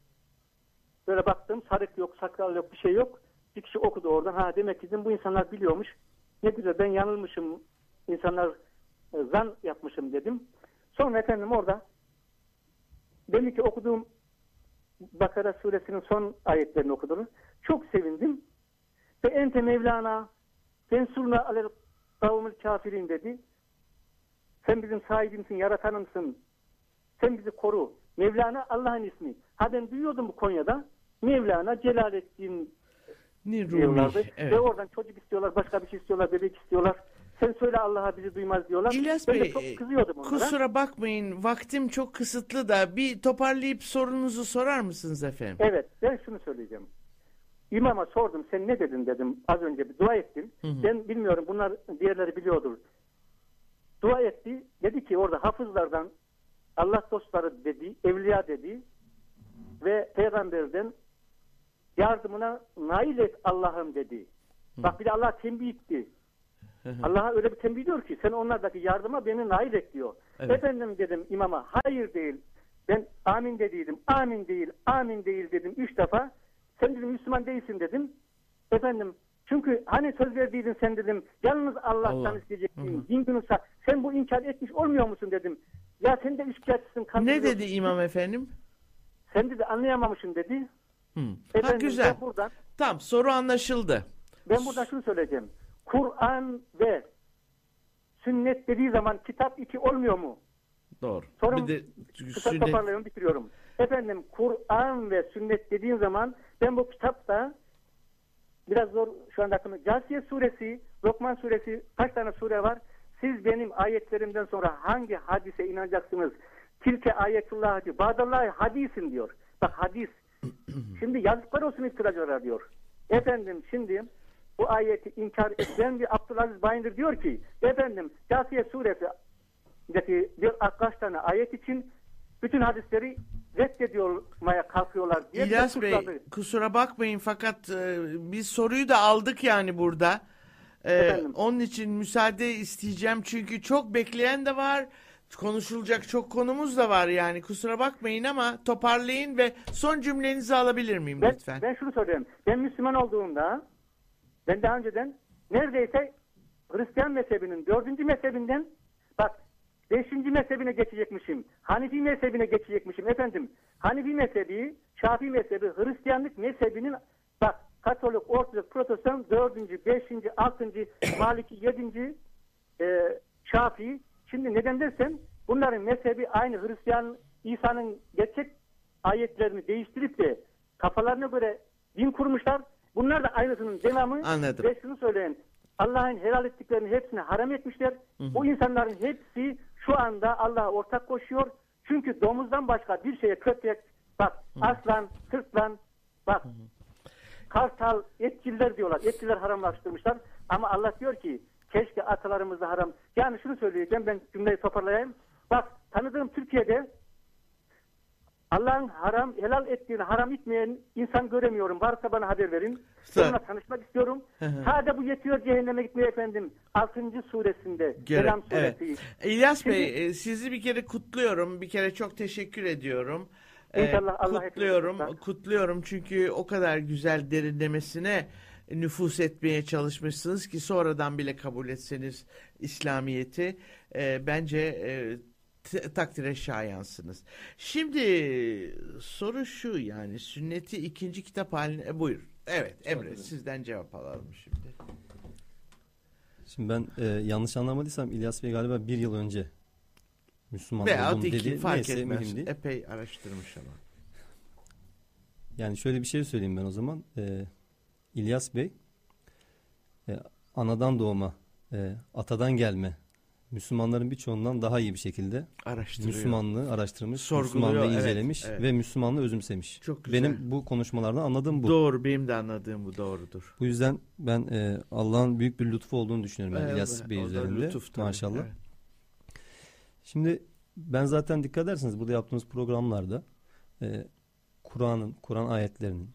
Böyle baktım. Sarık yok, sakal yok, bir şey yok. Bir kişi okudu oradan. Ha demek ki bu insanlar biliyormuş. Ne güzel ben yanılmışım. İnsanlar e, zan yapmışım dedim. Sonra efendim orada demin ki okuduğum Bakara suresinin son ayetlerini okudum. Çok sevindim. Ve ente Mevlana fensurna alel kavmil kafirin dedi. Sen bizim sahibimsin, yaratanımsın. Sen bizi koru. Mevlana Allah'ın ismi. Ha ben duyuyordum bu Konya'da. Mevlana Celaleddin Ni Rumi. diyorlardı. Evet. Ve oradan çocuk istiyorlar, başka bir şey istiyorlar, bebek istiyorlar. sen söyle Allah'a bizi duymaz diyorlar. İlyas ben de Bey, çok kızıyordum onlara. Kusura bakmayın vaktim çok kısıtlı da bir toparlayıp sorunuzu sorar mısınız efendim? Evet ben şunu söyleyeceğim. İmama sordum sen ne dedin dedim az önce bir dua ettim. Ben bilmiyorum bunlar diğerleri biliyordur. Dua etti dedi ki orada hafızlardan Allah dostları dedi, evliya dedi ve peygamberden yardımına nail et Allah'ım dedi. Bak bir de Allah tembih etti. Allah'a öyle bir tembih diyor ki sen onlardaki yardıma beni nail et diyor. Evet. Efendim dedim imama hayır değil. Ben amin dediydim. Amin değil, amin değil dedim üç defa. Sen dedim Müslüman değilsin dedim. Efendim çünkü hani söz verdiydin sen dedim. Yalnız Allah'tan Allah. isteyeceksin. Din günüsa sen bu inkar etmiş olmuyor musun dedim. Ya sen de üçkağıtçısın. Ne dedi imam efendim? Sen dedi anlayamamışsın dedi. Hı. Ha Efendim, güzel. Ben buradan, Tamam soru anlaşıldı. ben buradan şunu söyleyeceğim. Kur'an ve sünnet dediği zaman kitap iki olmuyor mu? Doğru. Sorum bir de Kısa sünnet toparlıyorum bitiriyorum. Efendim Kur'an ve sünnet dediğin zaman ben bu kitapta biraz zor şu anda aklıma. Casiye suresi, Lokman suresi kaç tane sure var? Siz benim ayetlerimden sonra hangi hadise inanacaksınız? Tilke ayetullah hadi. Bağdallahi hadisin diyor. Bak hadis. Şimdi yazıklar olsun iftiracılara diyor. Efendim şimdi bu ayeti inkar eden bir Abdülaziz Bayındır diyor ki efendim Casiye suresi bir kaç tane ayet için bütün hadisleri reddediyormaya kalkıyorlar diye İlyas Bey kusura bakmayın fakat e, biz soruyu da aldık yani burada. E, Efendim? onun için müsaade isteyeceğim çünkü çok bekleyen de var. Konuşulacak çok konumuz da var yani kusura bakmayın ama toparlayın ve son cümlenizi alabilir miyim Ben, lütfen? ben şunu söyleyeyim. Ben Müslüman olduğumda ben daha önceden neredeyse Hristiyan mezhebinin dördüncü mezhebinden bak beşinci mezhebine geçecekmişim. Hanefi mezhebine geçecekmişim. Efendim Hanefi mezhebi, Şafii mezhebi, Hristiyanlık mezhebinin bak Katolik, Ortodoks, Protestan dördüncü, beşinci, altıncı, Maliki, yedinci, e, Şafii. Şimdi neden dersen bunların mezhebi aynı Hristiyan İsa'nın gerçek ayetlerini değiştirip de kafalarına göre din kurmuşlar. Bunlar da aynısının devamı. Anladım. Ve şunu söyleyin. Allah'ın helal ettiklerini hepsini haram etmişler. Bu insanların hepsi şu anda Allah'a ortak koşuyor. Çünkü domuzdan başka bir şeye köpek, bak aslan, sırtlan, bak kartal, etçiller diyorlar. Etçiler haramlaştırmışlar. Ama Allah diyor ki keşke atalarımız da haram. Yani şunu söyleyeceğim ben cümleyi toparlayayım. Bak tanıdığım Türkiye'de Allah'ın haram, helal ettiğini haram etmeyen insan göremiyorum. Varsa bana haber verin. Onunla tanışmak istiyorum. Sadece bu yetiyor cehenneme gitmeye efendim. 6. suresinde. Selam evet. suresi. İlyas Şimdi- Bey e, sizi bir kere kutluyorum. Bir kere çok teşekkür ediyorum. E, İnşallah Allah kutluyorum. Kutluyorum çünkü o kadar güzel derinlemesine nüfus etmeye çalışmışsınız ki sonradan bile kabul etseniz İslamiyeti e, bence e, t- takdire şayansınız. Şimdi soru şu yani sünneti ikinci kitap haline e, buyur. Evet Emre sizden cevap alalım şimdi. Şimdi ben e, yanlış anlamadıysam İlyas Bey galiba bir yıl önce Müslüman Veya oldum iki dedi. fark Neyse etmez. değil. Epey araştırmış ama. Yani şöyle bir şey söyleyeyim ben o zaman. Ee, İlyas Bey e, anadan doğma, e, atadan gelme Müslümanların birçoğundan daha iyi bir şekilde Araştırıyor. Müslümanlığı araştırmış, Sorguluyor, Müslümanlığı evet, incelemiş evet. ve Müslümanlığı özümsemiş. Çok güzel. Benim bu konuşmalardan anladığım bu. Doğru benim de anladığım bu doğrudur. Bu yüzden ben e, Allah'ın büyük bir lütfu olduğunu düşünüyorum Evet, İlyas Bey üzerinde. lütuf tabii, maşallah. evet. Şimdi ben zaten dikkat ederseniz burada yaptığımız programlarda e, Kur'an'ın, Kur'an ayetlerinin,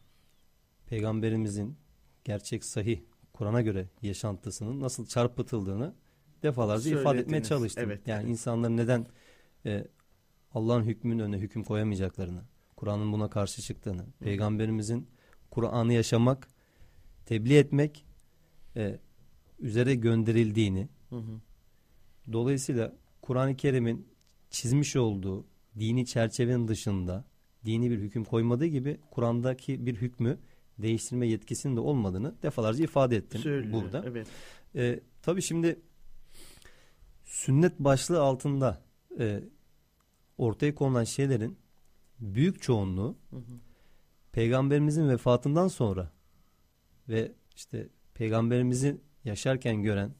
Peygamberimizin gerçek sahih Kur'an'a göre yaşantısının nasıl çarpıtıldığını defalarca ifade etmeye çalıştım. evet, yani evet. insanların neden e, Allah'ın hükmünün önüne hüküm koyamayacaklarını, Kur'an'ın buna karşı çıktığını, Peygamberimizin Kur'an'ı yaşamak, tebliğ etmek e, üzere gönderildiğini, Hı hı. Dolayısıyla Kur'an-ı Kerim'in çizmiş olduğu dini çerçevenin dışında dini bir hüküm koymadığı gibi Kur'an'daki bir hükmü değiştirme yetkisinin de olmadığını defalarca ifade ettim Söylüyor, burada. Evet. Ee, tabii şimdi sünnet başlığı altında e, ortaya konulan şeylerin büyük çoğunluğu Hı hı. peygamberimizin vefatından sonra ve işte peygamberimizi yaşarken gören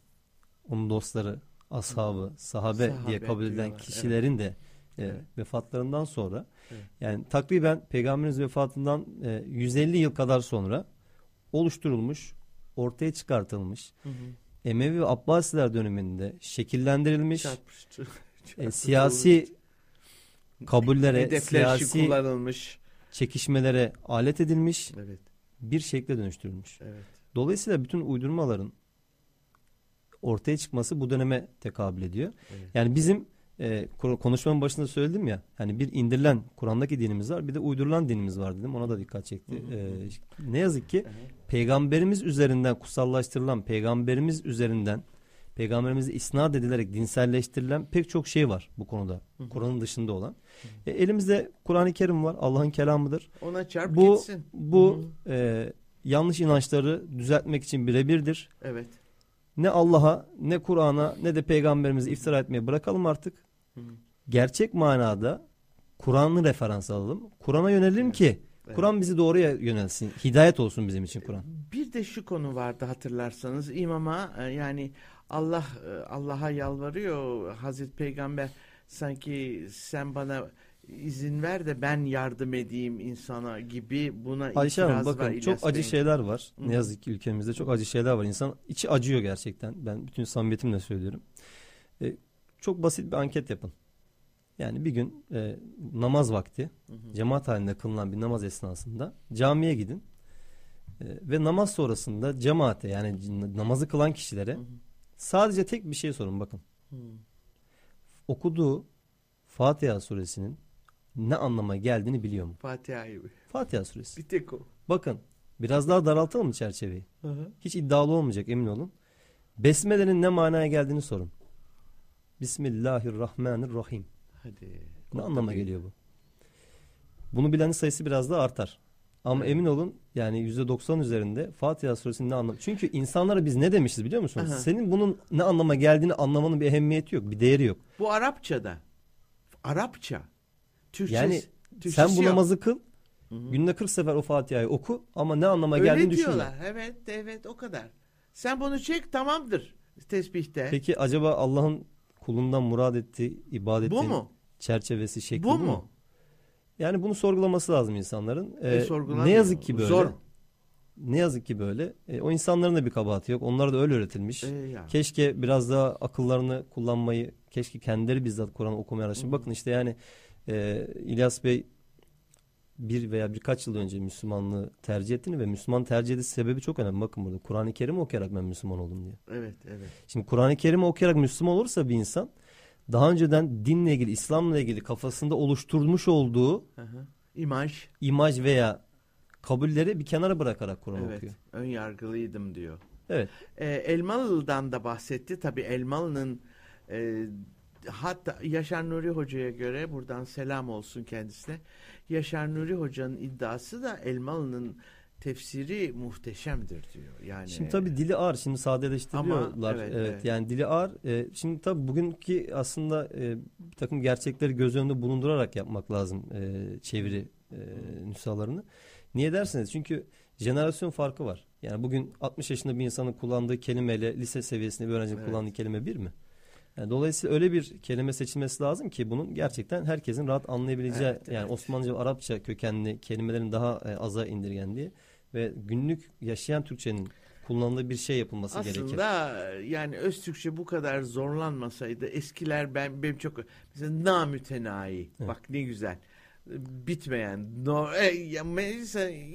onun dostları, ashabı, sahabe, Sahabe diye kabul edilen diyorlar, kişilerin de e, Evet. vefatlarından sonra Evet. yani takriben peygamberimiz vefatından e, 150 yıl kadar sonra oluşturulmuş, ortaya çıkartılmış Hı hı. Emevi ve Abbasiler döneminde şekillendirilmiş e, siyasi kabullere, siyasi kullanılmış. çekişmelere alet edilmiş Evet, bir şekle dönüştürülmüş. evet. Dolayısıyla bütün uydurmaların ortaya çıkması bu döneme tekabül ediyor. Evet. Yani bizim e, konuşmanın başında söyledim ya hani bir indirilen Kur'an'daki dinimiz var bir de uydurulan dinimiz var dedim ona da dikkat çekti. Hı hı. E, ne yazık ki Evet. peygamberimiz üzerinden kutsallaştırılan peygamberimiz üzerinden peygamberimize isnat edilerek dinselleştirilen pek çok şey var bu konuda. Hı hı. Kur'an'ın dışında olan. E, elimizde Kur'an-ı Kerim var. Allah'ın kelamıdır. Ona çarp Bu gitsin. bu Hı hı. e, yanlış inançları düzeltmek için birebirdir. Evet. Ne Allah'a ne Kur'an'a ne de peygamberimize iftira etmeye bırakalım artık. Hı. Gerçek manada Kur'an'ı referans alalım. Kur'an'a yönelelim Evet. ki Evet. Kuran bizi doğruya yönelsin. Hidayet olsun bizim için Kur'an. Bir de şu konu vardı hatırlarsanız imama e, yani Allah e, Allah'a yalvarıyor Hazreti Peygamber sanki sen bana izin ver de ben yardım edeyim insana gibi buna Ayşe Hanım var bakın İlyas çok acı şeyler var. Hı. Ne yazık ki ülkemizde çok acı şeyler var. İnsan içi acıyor gerçekten. Ben bütün samimiyetimle söylüyorum. E, çok basit bir anket yapın. Yani bir gün e, namaz vakti Hı hı. cemaat halinde kılınan bir namaz esnasında camiye gidin. E, ve namaz sonrasında cemaate yani namazı kılan kişilere Hı hı. sadece tek bir şey sorun bakın. Hı. Okuduğu Fatiha suresinin ne anlama geldiğini biliyor mu? Fatiha'yı Fatiha suresi. bir tek o. Bakın biraz daha daraltalım mı çerçeveyi? Hı hı. Hiç iddialı olmayacak emin olun. Besmele'nin ne manaya geldiğini sorun. Bismillahirrahmanirrahim. Hadi. Ne anlama tabii. geliyor bu? Bunu bilenin sayısı biraz daha artar. Ama Evet. emin olun yani %90 üzerinde Fatiha suresinin ne anlamı? Çünkü insanlara biz ne demişiz biliyor musunuz? Aha. Senin bunun ne anlama geldiğini anlamanın bir ehemmiyeti yok, bir değeri yok. Bu Arapçada. Arapça. Türkçesi, Yani Türkçesi Sen bu yok. namazı kıl, günde 40 sefer o Fatiha'yı oku ama ne anlama Öyle geldiğini düşünme. diyorlar. Evet, evet o kadar. Sen bunu çek tamamdır tesbihte. Peki acaba Allah'ın kulundan murad ettiği ibadetin Bu mu? çerçevesi şekli Bu mu? Yani bunu sorgulaması lazım insanların. E, Ee, sorgulamıyor. ne yazık ki böyle. Zor. Ne yazık ki böyle. Ee, o insanların da bir kabahati yok. Onlar da öyle öğretilmiş. Ee, ya. Keşke biraz daha akıllarını kullanmayı, keşke kendileri bizzat Kur'an okumaya araştırın. Bakın işte yani e, İlyas Bey bir veya birkaç yıl önce Müslümanlığı tercih ettiğini ve Müslüman tercih ettiği sebebi çok önemli. Bakın burada Kur'an-ı Kerim'i okuyarak ben Müslüman oldum diyor. Evet, evet. Şimdi Kur'an-ı Kerim'i okuyarak Müslüman olursa bir insan daha önceden dinle ilgili, İslam'la ilgili kafasında oluşturmuş olduğu Hı hı. İmaj. imaj veya kabulleri bir kenara bırakarak Kur'an Evet. okuyor. Ön yargılıydım diyor. Evet. Ee, Elmalı'dan da bahsetti. Tabii Elmalı'nın e, hatta Yaşar Nuri Hoca'ya göre buradan selam olsun kendisine. Yaşar Nuri Hoca'nın iddiası da Elmalı'nın tefsiri muhteşemdir diyor. Yani Şimdi tabii dili ağır. Şimdi sadeleştiriyorlar. Ama evet, evet, evet. Yani dili ağır. Ee, şimdi tabii bugünkü aslında e, bir takım gerçekleri göz önünde bulundurarak yapmak lazım e, çeviri e, nüshalarını. Niye derseniz çünkü jenerasyon farkı var. Yani bugün 60 yaşında bir insanın kullandığı kelimeyle lise seviyesinde bir öğrencinin Evet. kullandığı kelime bir mi? Yani dolayısıyla öyle bir kelime seçilmesi lazım ki bunun gerçekten herkesin rahat anlayabileceği Evet, yani evet. Osmanlıca ve Arapça kökenli kelimelerin daha e, aza indirgendiği ve günlük yaşayan Türkçenin kullanıldığı bir şey yapılması gerekir. Aslında yani öz Türkçe bu kadar zorlanmasaydı eskiler ben benim çok mesela namütenayi Evet. bak ne güzel bitmeyen no, e,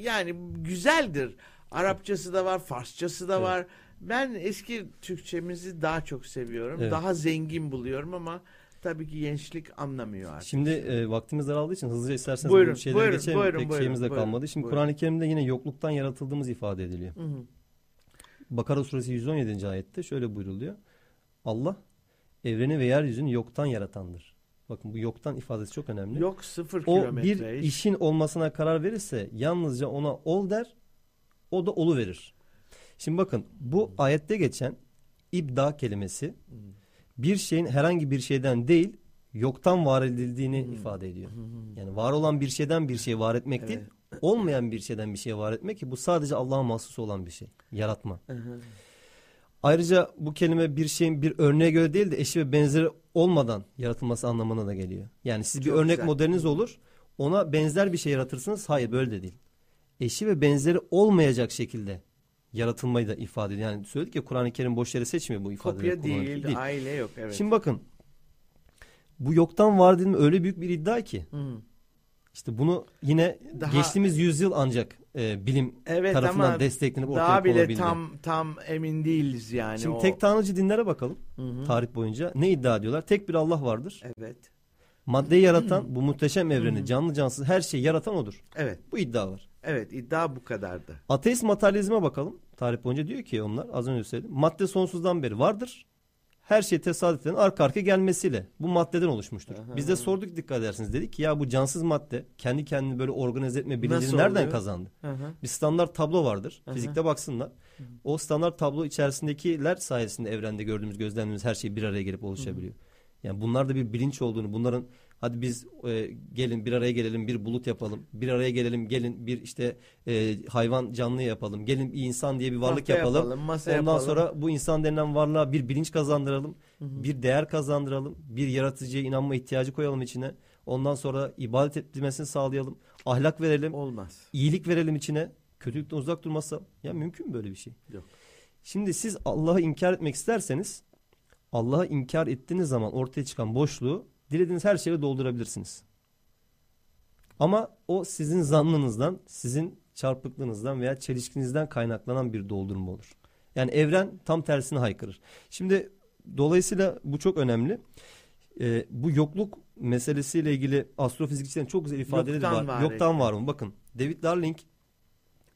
yani güzeldir Arapçası da var Farsçası da Evet. var ben eski Türkçemizi daha çok seviyorum Evet. daha zengin buluyorum ama tabii ki gençlik anlamıyor artık. Şimdi e, vaktimiz daraldığı için hızlıca isterseniz Buyurun, bu şeylere buyurun, geçelim. buyurun, Pek buyurun, şeyimiz de buyurun, kalmadı. Şimdi. Kur'an-ı Kerim'de yine yokluktan yaratıldığımız ifade ediliyor. Hı hı. Bakara suresi 117. ayette şöyle buyruluyor. Allah evreni ve yeryüzünü yoktan yaratandır. Bakın bu yoktan ifadesi çok önemli. Yok sıfır o kilometre bir hiç. işin olmasına karar verirse yalnızca ona ol der, o da olu verir. Şimdi bakın bu ayette geçen ibda kelimesi bir şeyin herhangi bir şeyden değil yoktan var edildiğini Hmm. ifade ediyor. Yani var olan bir şeyden bir şey var etmek değil, olmayan bir şeyden bir şey var etmek ki bu sadece Allah'a mahsus olan bir şey. Yaratma. Ayrıca bu kelime bir şeyin bir örneğe göre değil de eşi ve benzeri olmadan yaratılması anlamına da geliyor. Yani siz bir Çok örnek güzel. modeliniz olur. Ona benzer bir şey yaratırsınız. Hayır böyle de değil. Eşi ve benzeri olmayacak şekilde yaratılmayı da ifade ediyor. Yani söyledik ya Kur'an-ı Kerim boş yere seçmiyor bu ifadeleri. Kopya kullanırken. değil, aile yok. Evet. Şimdi bakın bu yoktan var dedim öyle büyük bir iddia ki Hı. işte bunu yine Daha- geçtiğimiz yüzyıl ancak e, bilim Evet tarafından desteklenip ortaya daha bile konabildi. tam tam emin değiliz yani. Şimdi o... tek tanrıcı dinlere bakalım Hı hı. tarih boyunca. Ne iddia ediyorlar? Tek bir Allah vardır. Evet. Maddeyi yaratan, bu muhteşem evreni, canlı cansız her şeyi yaratan odur. Evet. Bu iddia var. Evet iddia bu kadardı. Ateist materyalizme bakalım. Tarih boyunca diyor ki onlar az önce söyledim. Madde sonsuzdan beri vardır. Her şey tesadüflerin arka arka gelmesiyle bu maddeden oluşmuştur. Biz de sorduk dikkat edersiniz. Dedik ki ya bu cansız madde kendi kendini böyle organize etme bilincini nereden oluyor? kazandı? Hı hı. Bir standart tablo vardır. Hı hı. Fizikte baksınlar. O standart tablo içerisindekiler sayesinde evrende gördüğümüz, gözlemlediğimiz her şey bir araya gelip oluşabiliyor. Yani bunlar da bir bilinç olduğunu, bunların hadi biz e, gelin bir araya gelelim, bir bulut yapalım. Bir araya gelelim, gelin bir işte e, hayvan canlı yapalım. Gelin bir insan diye bir varlık Tahta yapalım. yapalım, masa Ondan yapalım. sonra bu insan denilen varlığa bir bilinç kazandıralım. Bir değer kazandıralım. Bir yaratıcıya inanma ihtiyacı koyalım içine. Ondan sonra ibadet etmesini sağlayalım. Ahlak verelim Olmaz. iyilik verelim içine. Kötülükten uzak durmazsa ya mümkün mü böyle bir şey? Yok. Şimdi siz Allah'ı inkar etmek isterseniz Allah'ı inkar ettiğiniz zaman ortaya çıkan boşluğu dilediğiniz her şeyle doldurabilirsiniz. Ama o sizin zannınızdan, sizin çarpıklığınızdan veya çelişkinizden kaynaklanan bir doldurma olur. Yani evren tam tersine haykırır. Şimdi dolayısıyla bu çok önemli. Ee, bu yokluk meselesiyle ilgili astrofizikçilerin çok güzel ifadeleri Yoktan var. var Yoktan var mı? Bakın David Darling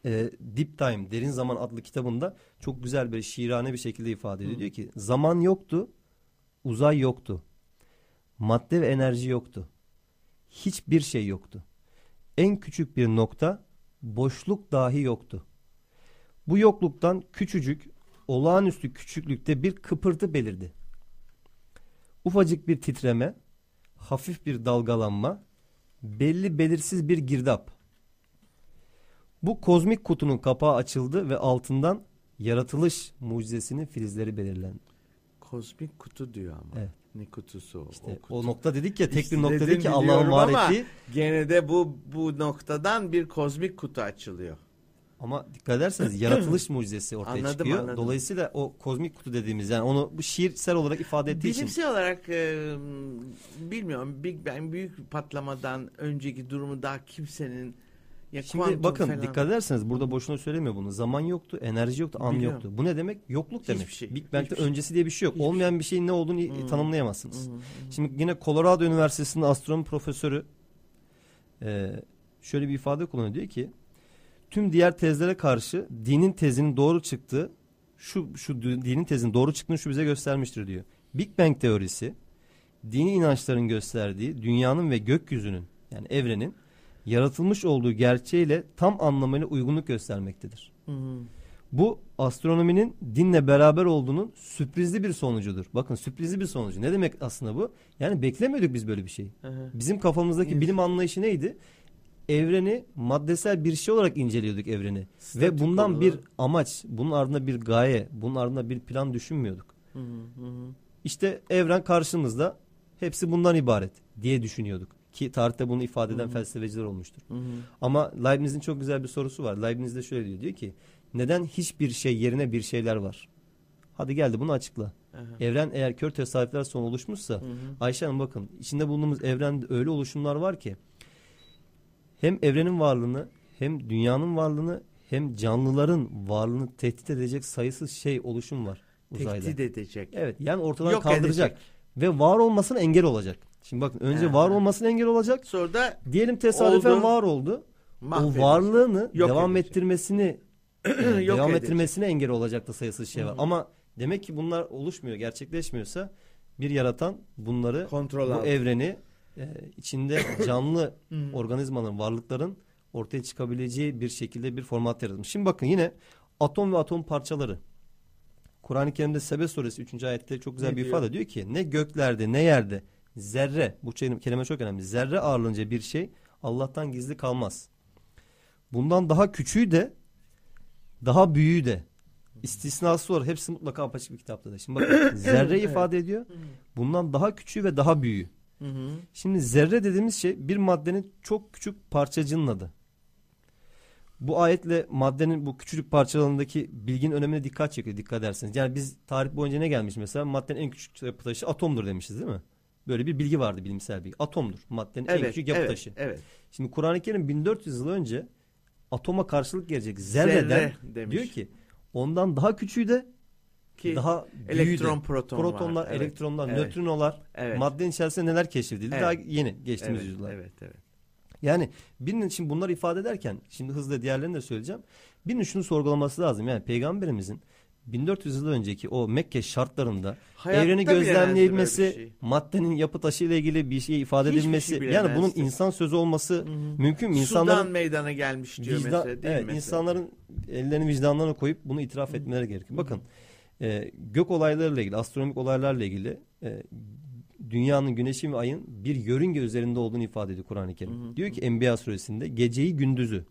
e, Deep Time, Derin Zaman adlı kitabında çok güzel bir şiirane bir şekilde ifade ediyor. Diyor ki zaman yoktu, uzay yoktu. Madde ve enerji yoktu. Hiçbir şey yoktu. En küçük bir nokta, boşluk dahi yoktu. Bu yokluktan küçücük, olağanüstü küçüklükte bir kıpırtı belirdi. Ufacık bir titreme, hafif bir dalgalanma, belli belirsiz bir girdap. Bu kozmik kutunun kapağı açıldı ve altından yaratılış mucizesinin filizleri belirlendi. Kozmik kutu diyor ama. Evet. Ne kutusu o? İşte kutu. o nokta dedik ya tek bir İşte nokta dedim, dedik ki Allah'ın var ettiği. Gene de bu bu noktadan bir kozmik kutu açılıyor. Ama dikkat ederseniz yaratılış mucizesi ortaya Anladım, çıkıyor. anladım. Dolayısıyla o kozmik kutu dediğimiz yani onu bu şiirsel olarak ifade ettiği için Bilimsel olarak e, bilmiyorum Big Bang büyük patlamadan önceki durumu daha kimsenin ya Şimdi bakın falan- dikkat ederseniz burada boşuna söylemiyor bunu. Zaman yoktu, enerji yoktu, an Biliyorum. yoktu. Bu ne demek? Yokluk Hiçbir demek. şey, Big Bang'de hiçbir şey. öncesi diye bir şey yok. Hiçbir Olmayan bir şeyin ne olduğunu Hmm. tanımlayamazsınız. Hı hı. Şimdi yine Colorado Üniversitesi'nin astronomi profesörü e, şöyle bir ifade kullanıyor. Diyor ki tüm diğer tezlere karşı dinin tezinin doğru çıktığı şu şu dinin tezinin doğru çıktığını şu bize göstermiştir diyor. Big Bang teorisi dini inançların gösterdiği dünyanın ve gökyüzünün yani evrenin yaratılmış olduğu gerçeğiyle tam anlamıyla uygunluk göstermektedir. Hı hı. Bu astronominin dinle beraber olduğunun sürprizli bir sonucudur. Bakın sürprizli bir sonucu. Ne demek aslında bu? Yani beklemiyorduk biz böyle bir şey. Hı hı. Bizim kafamızdaki bilim anlayışı neydi? Evreni maddesel bir şey olarak inceliyorduk evreni. Ve Statik bundan olarak. bir amaç, bunun ardında bir gaye, bunun ardında bir plan düşünmüyorduk. Hı hı. İşte evren karşımızda hepsi bundan ibaret diye düşünüyorduk. Ki tarihte bunu ifade eden felsefeciler olmuştur. Hı hı. Ama Leibniz'in çok güzel bir sorusu var. Leibniz de şöyle diyor. Diyor ki neden hiçbir şey yerine bir şeyler var? Hadi geldi bunu açıkla. Aha. Evren eğer kör tesadüfler son oluşmuşsa Hı hı. Ayşe Hanım bakın içinde bulunduğumuz evrende öyle oluşumlar var ki hem evrenin varlığını hem dünyanın varlığını hem canlıların varlığını tehdit edecek sayısız şey oluşum var uzayda. Tehdit edecek. Evet yani ortadan Yok kaldıracak edecek. ve var olmasına engel olacak. Şimdi bakın önce var olmasına engel olacak. Sonra da Diyelim tesadüfen Oldu. var oldu. O mahvedecek. varlığını Yok devam edecek. ettirmesini Yok devam edecek. ettirmesine engel olacak da sayısız şey var. Ama demek ki bunlar oluşmuyor, gerçekleşmiyorsa bir yaratan bunları Kontrol bu altında. evreni e, içinde canlı organizmaların, varlıkların ortaya çıkabileceği bir şekilde bir format yaratmış. Şimdi bakın yine atom ve atom parçaları. Kur'an-ı Kerim'de Sebe suresi 3. ayette çok güzel Ne bir diyor? ifade diyor ki ne göklerde ne yerde zerre bu kelime çok önemli. Zerre ağırlığınca bir şey Allah'tan gizli kalmaz. Bundan daha küçüğü de daha büyüğü de istisnası var. Hepsi mutlaka apaçık bir kitapta da. Şimdi bakın zerre ifade ediyor. Bundan daha küçüğü ve daha büyüğü. Şimdi zerre dediğimiz şey bir maddenin çok küçük parçacığının adı. Bu ayetle maddenin bu küçücük parçalarındaki bilginin önemine dikkat çekiyor dikkat ederseniz. Yani biz tarih boyunca ne gelmiş mesela maddenin en küçük yapı taşı atomdur demişiz değil mi? Böyle bir bilgi vardı bilimsel bilgi. Atomdur maddenin en Evet, küçük yapı evet, taşı. evet. Şimdi Kur'an-ı Kerim 1400 yıl önce atoma karşılık gelecek zerreden Zerre demiş. diyor ki ondan daha küçüğü de Ki daha büyüğü elektron, proton protonlar, var. Evet, elektronlar, evet, nötrinolar Evet. maddenin içerisinde neler keşfedildi Evet. daha yeni geçtiğimiz evet, yüzyıllar. Evet, evet. Yani birinin şimdi bunları ifade ederken şimdi hızla diğerlerini de söyleyeceğim. Birinin şunu sorgulaması lazım. Yani peygamberimizin 1400 yıl önceki o Mekke şartlarında Hayatta evreni gözlemleyebilmesi, şey. maddenin yapı taşı ile ilgili bir şey ifade Hiçbir edilmesi, şey yani bunun insan sözü olması Hı hı. mümkün mü? Sudan İnsanların meydana gelmiş diyor vicdan, mesela değil mi evet, mesela? insanların ellerini vicdanlarına koyup bunu itiraf etmeleri gerekiyor. Bakın e, gök olaylarıyla ilgili, astronomik olaylarla ilgili e, dünyanın, güneşin ve ayın bir yörünge üzerinde olduğunu ifade ediyor Kur'an-ı Kerim. Hı hı. Diyor ki Enbiya suresinde geceyi gündüzü,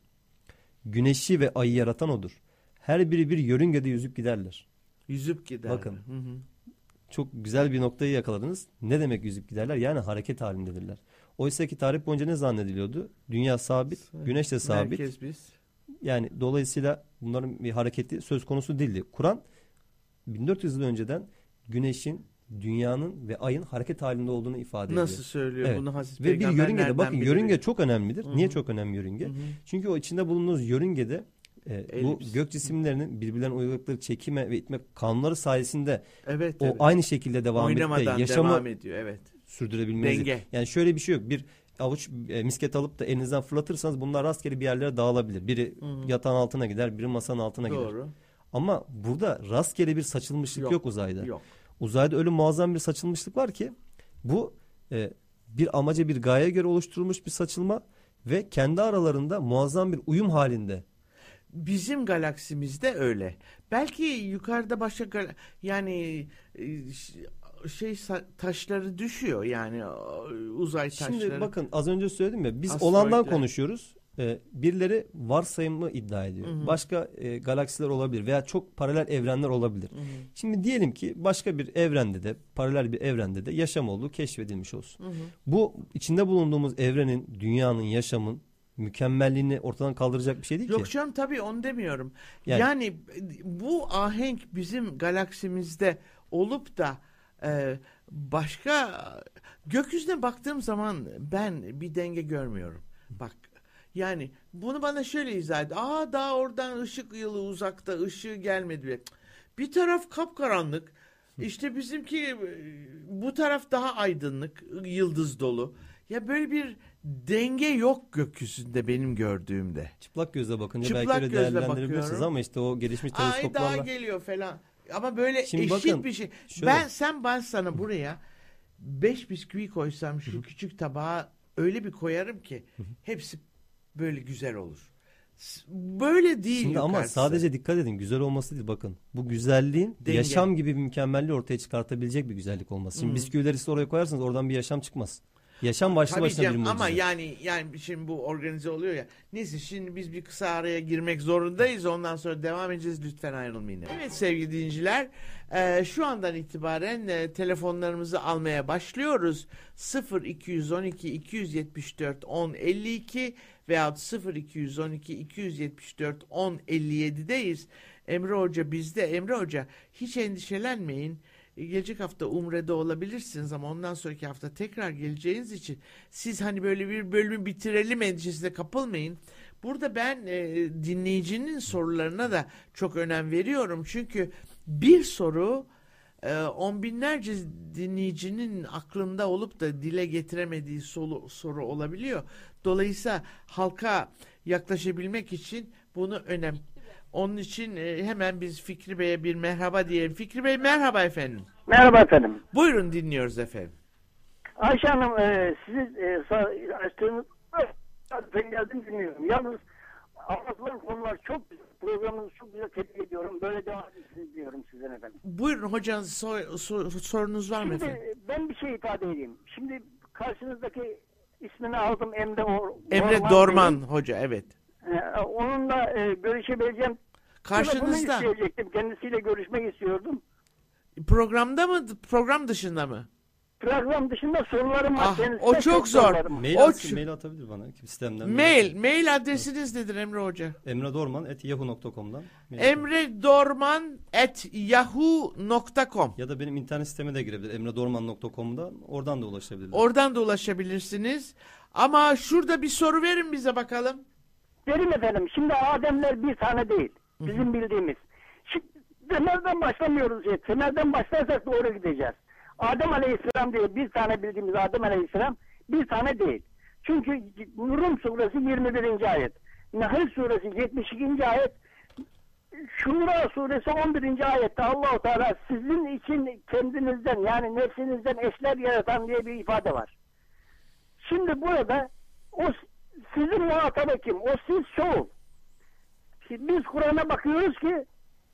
güneşi ve ayı yaratan odur. Her biri bir yörüngede yüzüp giderler. Yüzüp gider. Bakın. Hı hı. Çok güzel bir noktayı yakaladınız. Ne demek yüzüp giderler? Yani hareket halindedirler. Oysa ki tarih boyunca ne zannediliyordu? Dünya sabit, güneş de sabit. Merkez biz. Yani dolayısıyla bunların bir hareketi söz konusu değildi. Kur'an 1400 yıl önceden güneşin, dünyanın ve ayın hareket halinde olduğunu ifade ediyor. Nasıl söylüyor Evet. bunu Hazreti Ve bir yörüngede bakın bilir? yörünge çok önemlidir. Hı hı. Niye çok önemli yörünge? Hı hı. Çünkü o içinde bulunduğunuz yörüngede e, bu gök cisimlerinin birbirlerine uyguladıkları çekime ve itme kanunları sayesinde Evet, o evet. aynı şekilde devam de yaşamı devam ediyor. Evet. sürdürebilmeniz. Denge. Yani şöyle bir şey yok. Bir avuç e, misket alıp da elinizden fırlatırsanız bunlar rastgele bir yerlere dağılabilir. Biri Hı hı. yatağın altına gider, biri masanın altına gider. Doğru. Ama burada rastgele bir saçılmışlık Yok. yok, uzayda. Yok. Uzayda öyle muazzam bir saçılmışlık var ki bu e, bir amaca bir gayeye göre oluşturulmuş bir saçılma ve kendi aralarında muazzam bir uyum halinde. Bizim galaksimizde öyle. Belki yukarıda başka yani e, şey taşları düşüyor yani uzay taşları. Şimdi bakın az önce söyledim ya biz Asteroidler. olandan konuşuyoruz. E, birileri varsayımı iddia ediyor. Hı hı. Başka e, galaksiler olabilir veya çok paralel evrenler olabilir. Hı hı. Şimdi diyelim ki başka bir evrende de paralel bir evrende de yaşam olduğu keşfedilmiş olsun. Hı hı. Bu içinde bulunduğumuz evrenin, dünyanın, yaşamın mükemmelliğini ortadan kaldıracak bir şey değil Yok ki. canım tabii onu demiyorum. Yani- Yani, bu ahenk bizim galaksimizde olup da e, başka gökyüzüne baktığım zaman ben bir denge görmüyorum. Bak yani bunu bana şöyle izah et. Aa daha oradan ışık yılı uzakta ışığı gelmedi bile. Bir taraf kapkaranlık. İşte bizimki e, bu taraf daha aydınlık, yıldız dolu. Ya böyle bir denge yok gökyüzünde benim gördüğümde. Çıplak gözle bakınca Çıplak belki öyle gözle değerlendirebilirsiniz bakıyorum. ama işte o gelişmiş Ay daha geliyor falan. Ama böyle Şimdi eşit bakın, bir şey. şöyle- Ben sen ben sana buraya beş bisküvi koysam şu küçük tabağa öyle bir koyarım ki hepsi böyle güzel olur. S- Böyle değil Şimdi ama yukarısı. sadece dikkat edin güzel olması değil bakın. Bu güzelliğin Denge. yaşam gibi bir mükemmelliği ortaya çıkartabilecek bir güzellik olması. Şimdi bisküvileri siz oraya koyarsanız oradan bir yaşam çıkmaz. Yaşam başlı Tabii başına bir canım, mucize. ama yani yani şimdi bu organize oluyor ya. Neyse şimdi biz bir kısa araya girmek zorundayız. Ondan sonra devam edeceğiz. Lütfen ayrılmayın. Evet sevgili dinleyiciler. e, şu andan itibaren e, telefonlarımızı almaya başlıyoruz. 0 212 274 10 52 veyahut 0 212 274 10 57'deyiz. Emre Hoca bizde. Emre Hoca hiç endişelenmeyin. E, Gelecek hafta Umre'de olabilirsiniz ama ondan sonraki hafta tekrar geleceğiniz için siz hani böyle bir bölümü bitirelim endişesine kapılmayın. Burada ben e, dinleyicinin sorularına da çok önem veriyorum. Çünkü bir soru e, on binlerce dinleyicinin aklında olup da dile getiremediği soru, soru olabiliyor. Dolayısıyla halka yaklaşabilmek için bunu önem. Onun için e, hemen biz Fikri Bey'e bir merhaba diyelim. Fikri Bey merhaba efendim. Merhaba efendim. Buyurun dinliyoruz efendim. Ayşe Hanım e, sizi e, açtığınız ben geldim dinliyorum. Yalnız anlatılan konular çok güzel. Programınızı çok güzel tebrik ediyorum. Böyle devam etsin diyorum sizden efendim. Buyurun hocam so- so- sorunuz var mı Şimdi efendim? ben bir şey ifade edeyim. Şimdi karşınızdaki ismini aldım Emre Or Emre Orman Dorman Bey. hoca evet. E, onunla e, görüşebileceğim Karşınızda Bunu isteyecektim. Kendisiyle görüşmek istiyordum. programda mı program dışında mı? Program dışında sorularım var. Ah, o çok zor. Mail, O atsın, mail atabilir bana sistemden. Mail, mail adresiniz nedir Emre Hoca? emredorman.yahoo.com'dan mail emredorman@yahoo.com. Ya da benim internet siteme de girebilir. emredorman.com'dan oradan da ulaşabilirler. Oradan da ulaşabilirsiniz. Ama şurada bir soru verin bize bakalım. Derim efendim. Şimdi Ademler bir tane değil. Bizim bildiğimiz. Şimdi temelden başlamıyoruz. Ya. Temelden başlarsak doğru gideceğiz. Adem Aleyhisselam diye bir tane bildiğimiz Adem Aleyhisselam bir tane değil. Çünkü Rum suresi 21. ayet. Nahl suresi 72. ayet. Şura suresi 11. ayette Allahu Teala sizin için kendinizden yani nefsinizden eşler yaratan diye bir ifade var. Şimdi burada o sizin muhatabı kim? O siz çoğul. Şimdi biz Kur'an'a bakıyoruz ki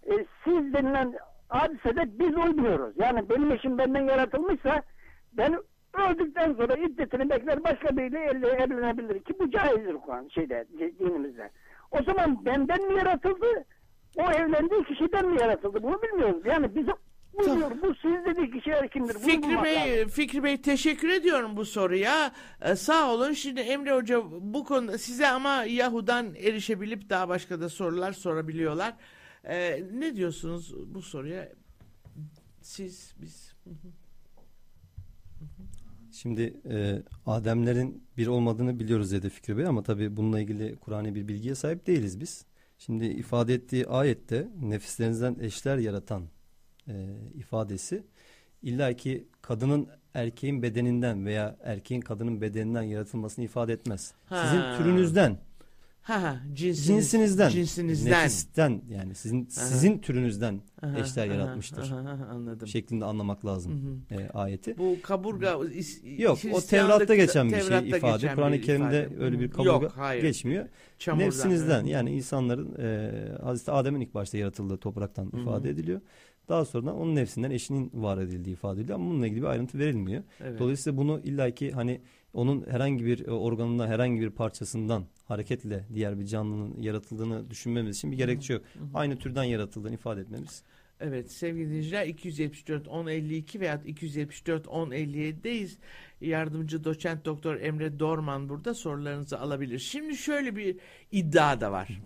e, siz denilen hadisede biz uymuyoruz. Yani benim eşim benden yaratılmışsa ben öldükten sonra iddetini bekler başka biriyle evlenebilir ki bu caizdir Kur'an şeyde dinimizde. O zaman benden mi yaratıldı? O evlendiği kişiden mi yaratıldı? Bunu bilmiyoruz. Yani bize uymuyor. Bu siz dediği kişiler kimdir? Bunu Fikri bulmak lazım. Bey, Fikri Bey teşekkür ediyorum bu soruya. Ee, sağ olun. Şimdi Emre Hoca bu konuda size ama Yahoo'dan erişebilip daha başka da sorular sorabiliyorlar. Ee, ne diyorsunuz bu soruya? Siz, biz. Şimdi e, Ademlerin bir olmadığını biliyoruz dedi Fikri Bey ama tabii bununla ilgili Kur'an'ı bir bilgiye sahip değiliz biz. Şimdi ifade ettiği ayette nefislerinizden eşler yaratan e, ifadesi illa ki kadının erkeğin bedeninden veya erkeğin kadının bedeninden yaratılmasını ifade etmez. Ha. Sizin türünüzden, Ha ha cinsiniz, cinsinizden, cinsinizden. nefisten yani sizin sizin türünüzden Aha, eşler aha, yaratmıştır aha, aha, anladım. şeklinde anlamak lazım e, ayeti. Bu kaburga is- Yok o Tevrat'ta geçen bir Tevrat'ta şey ifade. Kur'an-ı Kerim'de ifade. öyle bir Hı. kaburga Yok, hayır. geçmiyor. Çamurdan, Nefsinizden evet. yani insanların e, Hazreti Adem'in ilk başta yaratıldığı topraktan ifade ediliyor. Daha sonradan onun nefsinden eşinin var edildiği ifade ediliyor ama bununla ilgili bir ayrıntı verilmiyor. Evet. Dolayısıyla bunu illaki hani onun herhangi bir e, organından herhangi bir parçasından hareketle diğer bir canlının yaratıldığını düşünmemiz için bir gerekçe yok. Aynı türden yaratıldığını ifade etmemiz. Evet sevgili dinleyiciler 274 1052 veya 274 1057'deyiz. Yardımcı doçent doktor Emre Dorman burada sorularınızı alabilir. Şimdi şöyle bir iddia da var.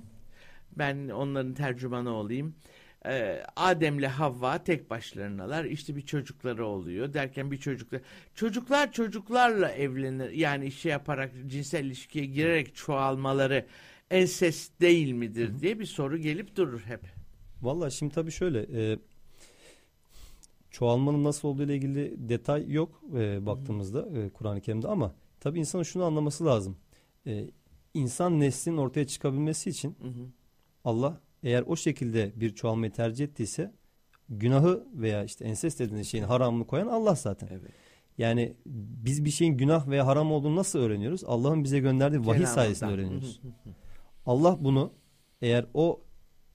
Ben onların tercümanı olayım. Ee, Adem'le Havva tek başlarınalar. İşte bir çocukları oluyor. Derken bir çocukla çocuklar çocuklarla evlenir. Yani şey yaparak cinsel ilişkiye girerek çoğalmaları ensest değil midir diye bir soru gelip durur hep. Vallahi şimdi tabii şöyle e, çoğalmanın nasıl olduğu ile ilgili detay yok e, baktığımızda e, Kur'an-ı Kerim'de ama tabii insanın şunu anlaması lazım. E, insan neslinin ortaya çıkabilmesi için Hı hı. Allah eğer o şekilde bir çoğalmayı tercih ettiyse günahı veya işte ensest dediğiniz şeyin haramını koyan Allah zaten. Evet. Yani biz bir şeyin günah veya haram olduğunu nasıl öğreniyoruz? Allah'ın bize gönderdiği vahiy Cenab-ı sayesinde Hak'tan. öğreniyoruz. Allah bunu eğer o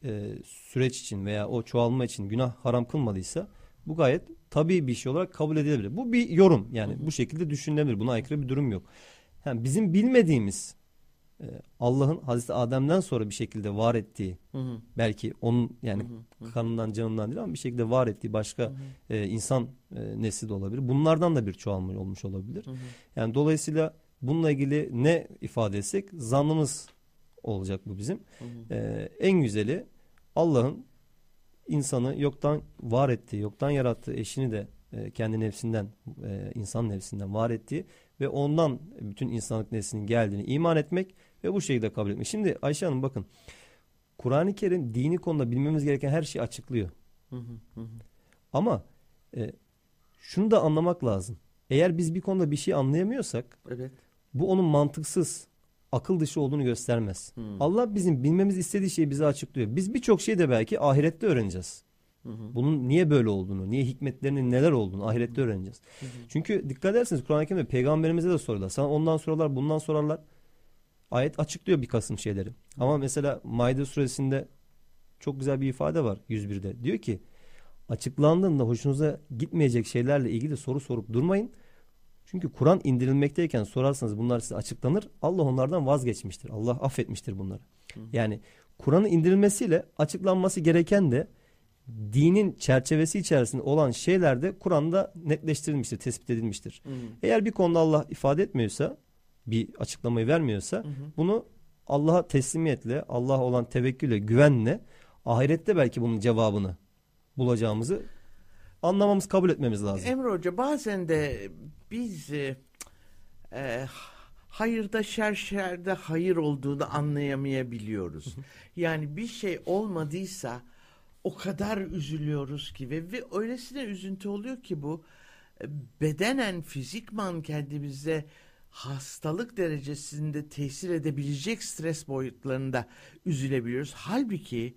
e, süreç için veya o çoğalma için günah haram kılmadıysa bu gayet tabii bir şey olarak kabul edilebilir. Bu bir yorum yani bu şekilde düşünülebilir. Buna aykırı bir durum yok. Yani bizim bilmediğimiz Allah'ın Hazreti Adem'den sonra bir şekilde var ettiği Hı hı. belki onun yani kanından canından değil ama bir şekilde var ettiği başka e, insan e, nesli de olabilir. Bunlardan da bir çoğalma olmuş olabilir. Yani dolayısıyla bununla ilgili ne ifade etsek zannımız olacak bu bizim. E, en güzeli Allah'ın insanı yoktan var ettiği, yoktan yarattığı eşini de e, kendi nefsinden, e, insan nefsinden var ettiği ve ondan bütün insanlık neslinin geldiğini iman etmek ve bu şekilde kabul etmek. Şimdi Ayşe Hanım bakın Kur'an-ı Kerim dini konuda bilmemiz gereken her şeyi açıklıyor. Ama e, şunu da anlamak lazım. Eğer biz bir konuda bir şey anlayamıyorsak Evet. bu onun mantıksız, akıl dışı olduğunu göstermez. Allah bizim bilmemiz istediği şeyi bize açıklıyor. Biz birçok şeyi de belki ahirette öğreneceğiz. Bunun niye böyle olduğunu, niye hikmetlerinin neler olduğunu ahirette öğreneceğiz. Çünkü dikkat ederseniz Kur'an-ı Kerim'de peygamberimize de soruyorlar. Sana ondan sorarlar, bundan sorarlar. Ayet açıklıyor bir kısım şeyleri. Ama mesela Maide suresinde çok güzel bir ifade var 101'de. Diyor ki açıklandığında hoşunuza gitmeyecek şeylerle ilgili soru sorup durmayın. Çünkü Kur'an indirilmekteyken sorarsanız bunlar size açıklanır. Allah onlardan vazgeçmiştir. Allah affetmiştir bunları. Yani Kur'an'ın indirilmesiyle açıklanması gereken de dinin çerçevesi içerisinde olan şeyler de Kur'an'da netleştirilmiştir, tespit edilmiştir. Hı. Eğer bir konuda Allah ifade etmiyorsa, bir açıklamayı vermiyorsa Hı hı. bunu Allah'a teslimiyetle, Allah'a olan tevekkülle, güvenle ahirette belki bunun cevabını bulacağımızı anlamamız, kabul etmemiz lazım. Emre Hoca bazen de biz e, e, hayırda şer şerde hayır olduğunu anlayamayabiliyoruz. Yani bir şey olmadıysa o kadar üzülüyoruz ki ve, ve öylesine üzüntü oluyor ki bu e, bedenen fizikman kendimize hastalık derecesinde tesir edebilecek stres boyutlarında üzülebiliyoruz. Halbuki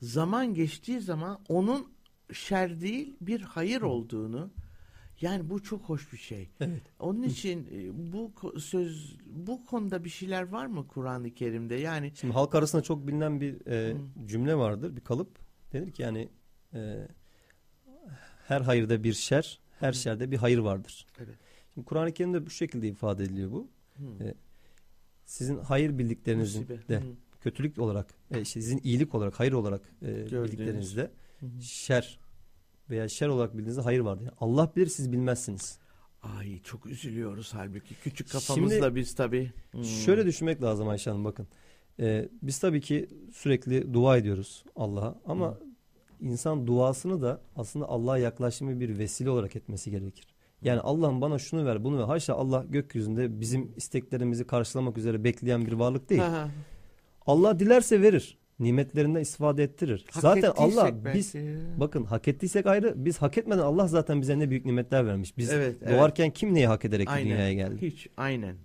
zaman geçtiği zaman onun şer değil bir hayır olduğunu yani bu çok hoş bir şey. Evet. Onun için e, bu söz bu konuda bir şeyler var mı Kur'an-ı Kerim'de? Yani Şimdi halk arasında çok bilinen bir e, cümle vardır, bir kalıp. Denir ki yani e, her hayırda bir şer, her şerde bir hayır vardır. Evet. Şimdi Kur'an-ı Kerim'de bu şekilde ifade ediliyor bu. Hı. E, Sizin hayır bildiklerinizin Musibe. de Hı. kötülük olarak, e, sizin iyilik olarak, hayır olarak e, Gördüğünüz. bildiklerinizde hı. şer veya şer olarak bildiğinizde hayır vardır. Yani Allah bilir siz bilmezsiniz. Ay çok üzülüyoruz halbuki küçük kafamızla biz tabii. Hı. Şöyle düşünmek lazım Ayşe Hanım bakın. Ee, biz tabii ki sürekli dua ediyoruz Allah'a ama insan duasını da aslında Allah'a yaklaşımı bir vesile olarak etmesi gerekir. Yani Allah'ım bana şunu ver bunu ver. Haşa Allah gökyüzünde bizim isteklerimizi karşılamak üzere bekleyen bir varlık değil. Ha, ha. Allah dilerse verir. Nimetlerinden istifade ettirir. Hak zaten Allah belki. biz bakın hak ettiysek ayrı biz hak etmeden Allah zaten bize ne büyük nimetler vermiş. Biz Evet, evet. doğarken kim neyi hak ederek Aynen. dünyaya geldi? Hiç aynen.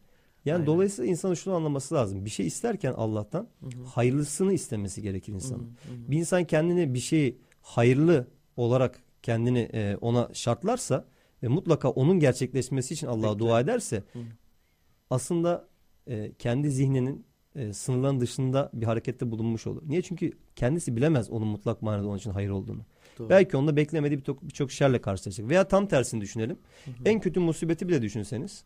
Yani Aynen. dolayısıyla insanın şunu anlaması lazım. Bir şey isterken Allah'tan Hı hı. hayırlısını istemesi gerekir insanın. Hı hı. Bir insan kendini bir şeyi hayırlı olarak kendini e, ona şartlarsa ve mutlaka onun gerçekleşmesi için Allah'a dua ederse Hı. aslında e, kendi zihninin e, sınırların dışında bir harekette bulunmuş olur. Niye? Çünkü kendisi bilemez onun mutlak manada onun için hayır olduğunu. Doğru. Belki onda beklemediği birçok birçok şerle karşılaşacak. Veya tam tersini düşünelim. Hı hı. En kötü musibeti bile düşünseniz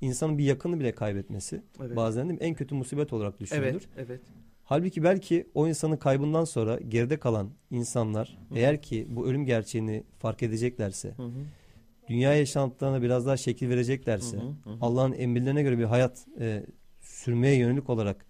insanın bir yakını bile kaybetmesi Evet. bazen değil mi? en kötü musibet olarak düşünülür. Evet, evet. Halbuki belki o insanın kaybından sonra geride kalan insanlar Hı. eğer ki bu ölüm gerçeğini fark edeceklerse, Hı hı. Dünya yaşantılarına biraz daha şekil vereceklerse, Hı hı, hı hı. Allah'ın emirlerine göre bir hayat e, sürmeye yönelik olarak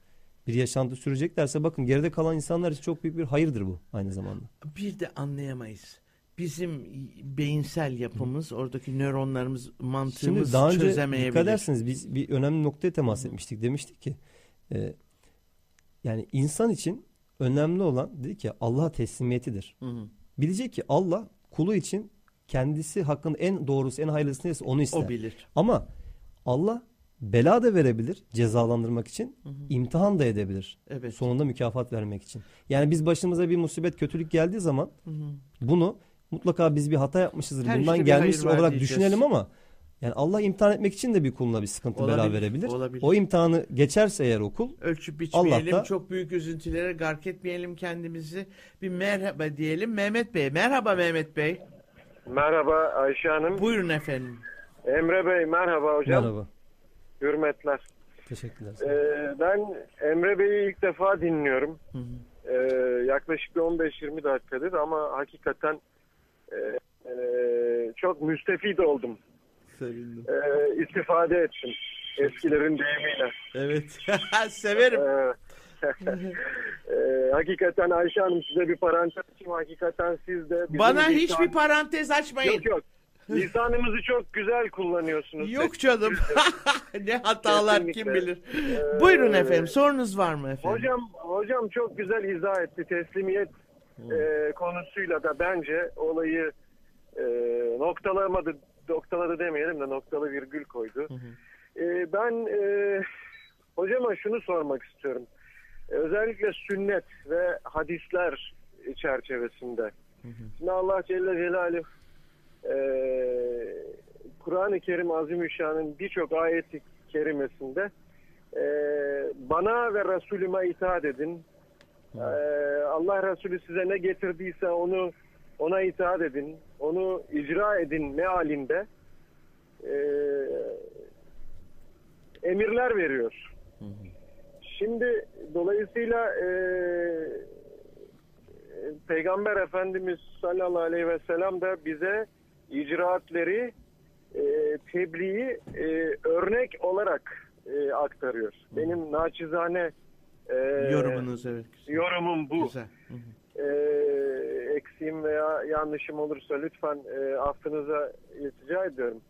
bir yaşantı süreceklerse bakın geride kalan insanlar için çok büyük bir hayırdır bu aynı zamanda. Bir de anlayamayız. Bizim beyinsel yapımız, oradaki nöronlarımız, mantığımız Şimdi daha önce çözemeyebilir. dikkat ederseniz biz bir önemli noktaya temas etmiştik. Demiştik ki e, yani insan için önemli olan dedi ki Allah'a teslimiyetidir. Hı hı. Bilecek ki Allah kulu için kendisi hakkında en doğrusu en hayırlısı neyse onu ister. O bilir. Ama Allah bela da verebilir cezalandırmak için, Hı hı. imtihan da edebilir. Evet. Sonunda mükafat vermek için. Yani biz başımıza bir musibet, kötülük geldiği zaman Hı hı. bunu mutlaka biz bir hata yapmışızdır. Her Bundan var olarak diyeceğiz. düşünelim ama yani Allah imtihan etmek için de bir kuluna bir sıkıntı bela Olabilir, verebilir. olabilir. O imtihanı geçerse eğer okul Ölçüp biçmeyelim, Allah da- çok büyük üzüntülere gark etmeyelim kendimizi. Bir merhaba diyelim Mehmet Bey. Merhaba Mehmet Bey. Merhaba Ayşe Hanım. Buyurun efendim. Emre Bey merhaba hocam. merhaba. Hürmetler. Teşekkürler. Ee, ben Emre Bey'i ilk defa dinliyorum. Hı hı. Ee, yaklaşık bir 15-20 dakikadır ama hakikaten e, e, çok müstefid oldum. Sevindim. Ee, istifade ettim. Eskilerin deyimiyle. Evet. Severim. Ee, e, hakikaten Ayşe Hanım size bir parantez açayım. Hakikaten siz de bizim Bana lisan- hiçbir parantez açmayın. Yok yok. Lisanımızı çok güzel kullanıyorsunuz. Yok canım. ne hatalar kim Kesinlikle. bilir. Ee, Buyurun efendim. Sorunuz var mı efendim? Hocam hocam çok güzel izah etti teslimiyet e, konusuyla da bence olayı e, noktalamadı noktaladı demeyelim de noktalı virgül koydu. E, ben e, hocama şunu sormak istiyorum. E, özellikle sünnet ve hadisler çerçevesinde. Şimdi Allah Celle Celaluhu e, Kur'an-ı Kerim Azimüşşan'ın birçok ayeti kerimesinde e, bana ve Resulüme itaat edin. E, Allah Resulü size ne getirdiyse onu ona itaat edin. Onu icra edin mealinde e, emirler veriyor. Şimdi dolayısıyla e, Peygamber Efendimiz sallallahu aleyhi ve sellem de bize icraatleri e, tebliği e, örnek olarak e, aktarıyor. Benim naçizane e, Yorumunuz evet. güzel. yorumum bu. Güzel. Hı hı. E, eksiğim veya yanlışım olursa lütfen e, affınıza iltica ediyorum.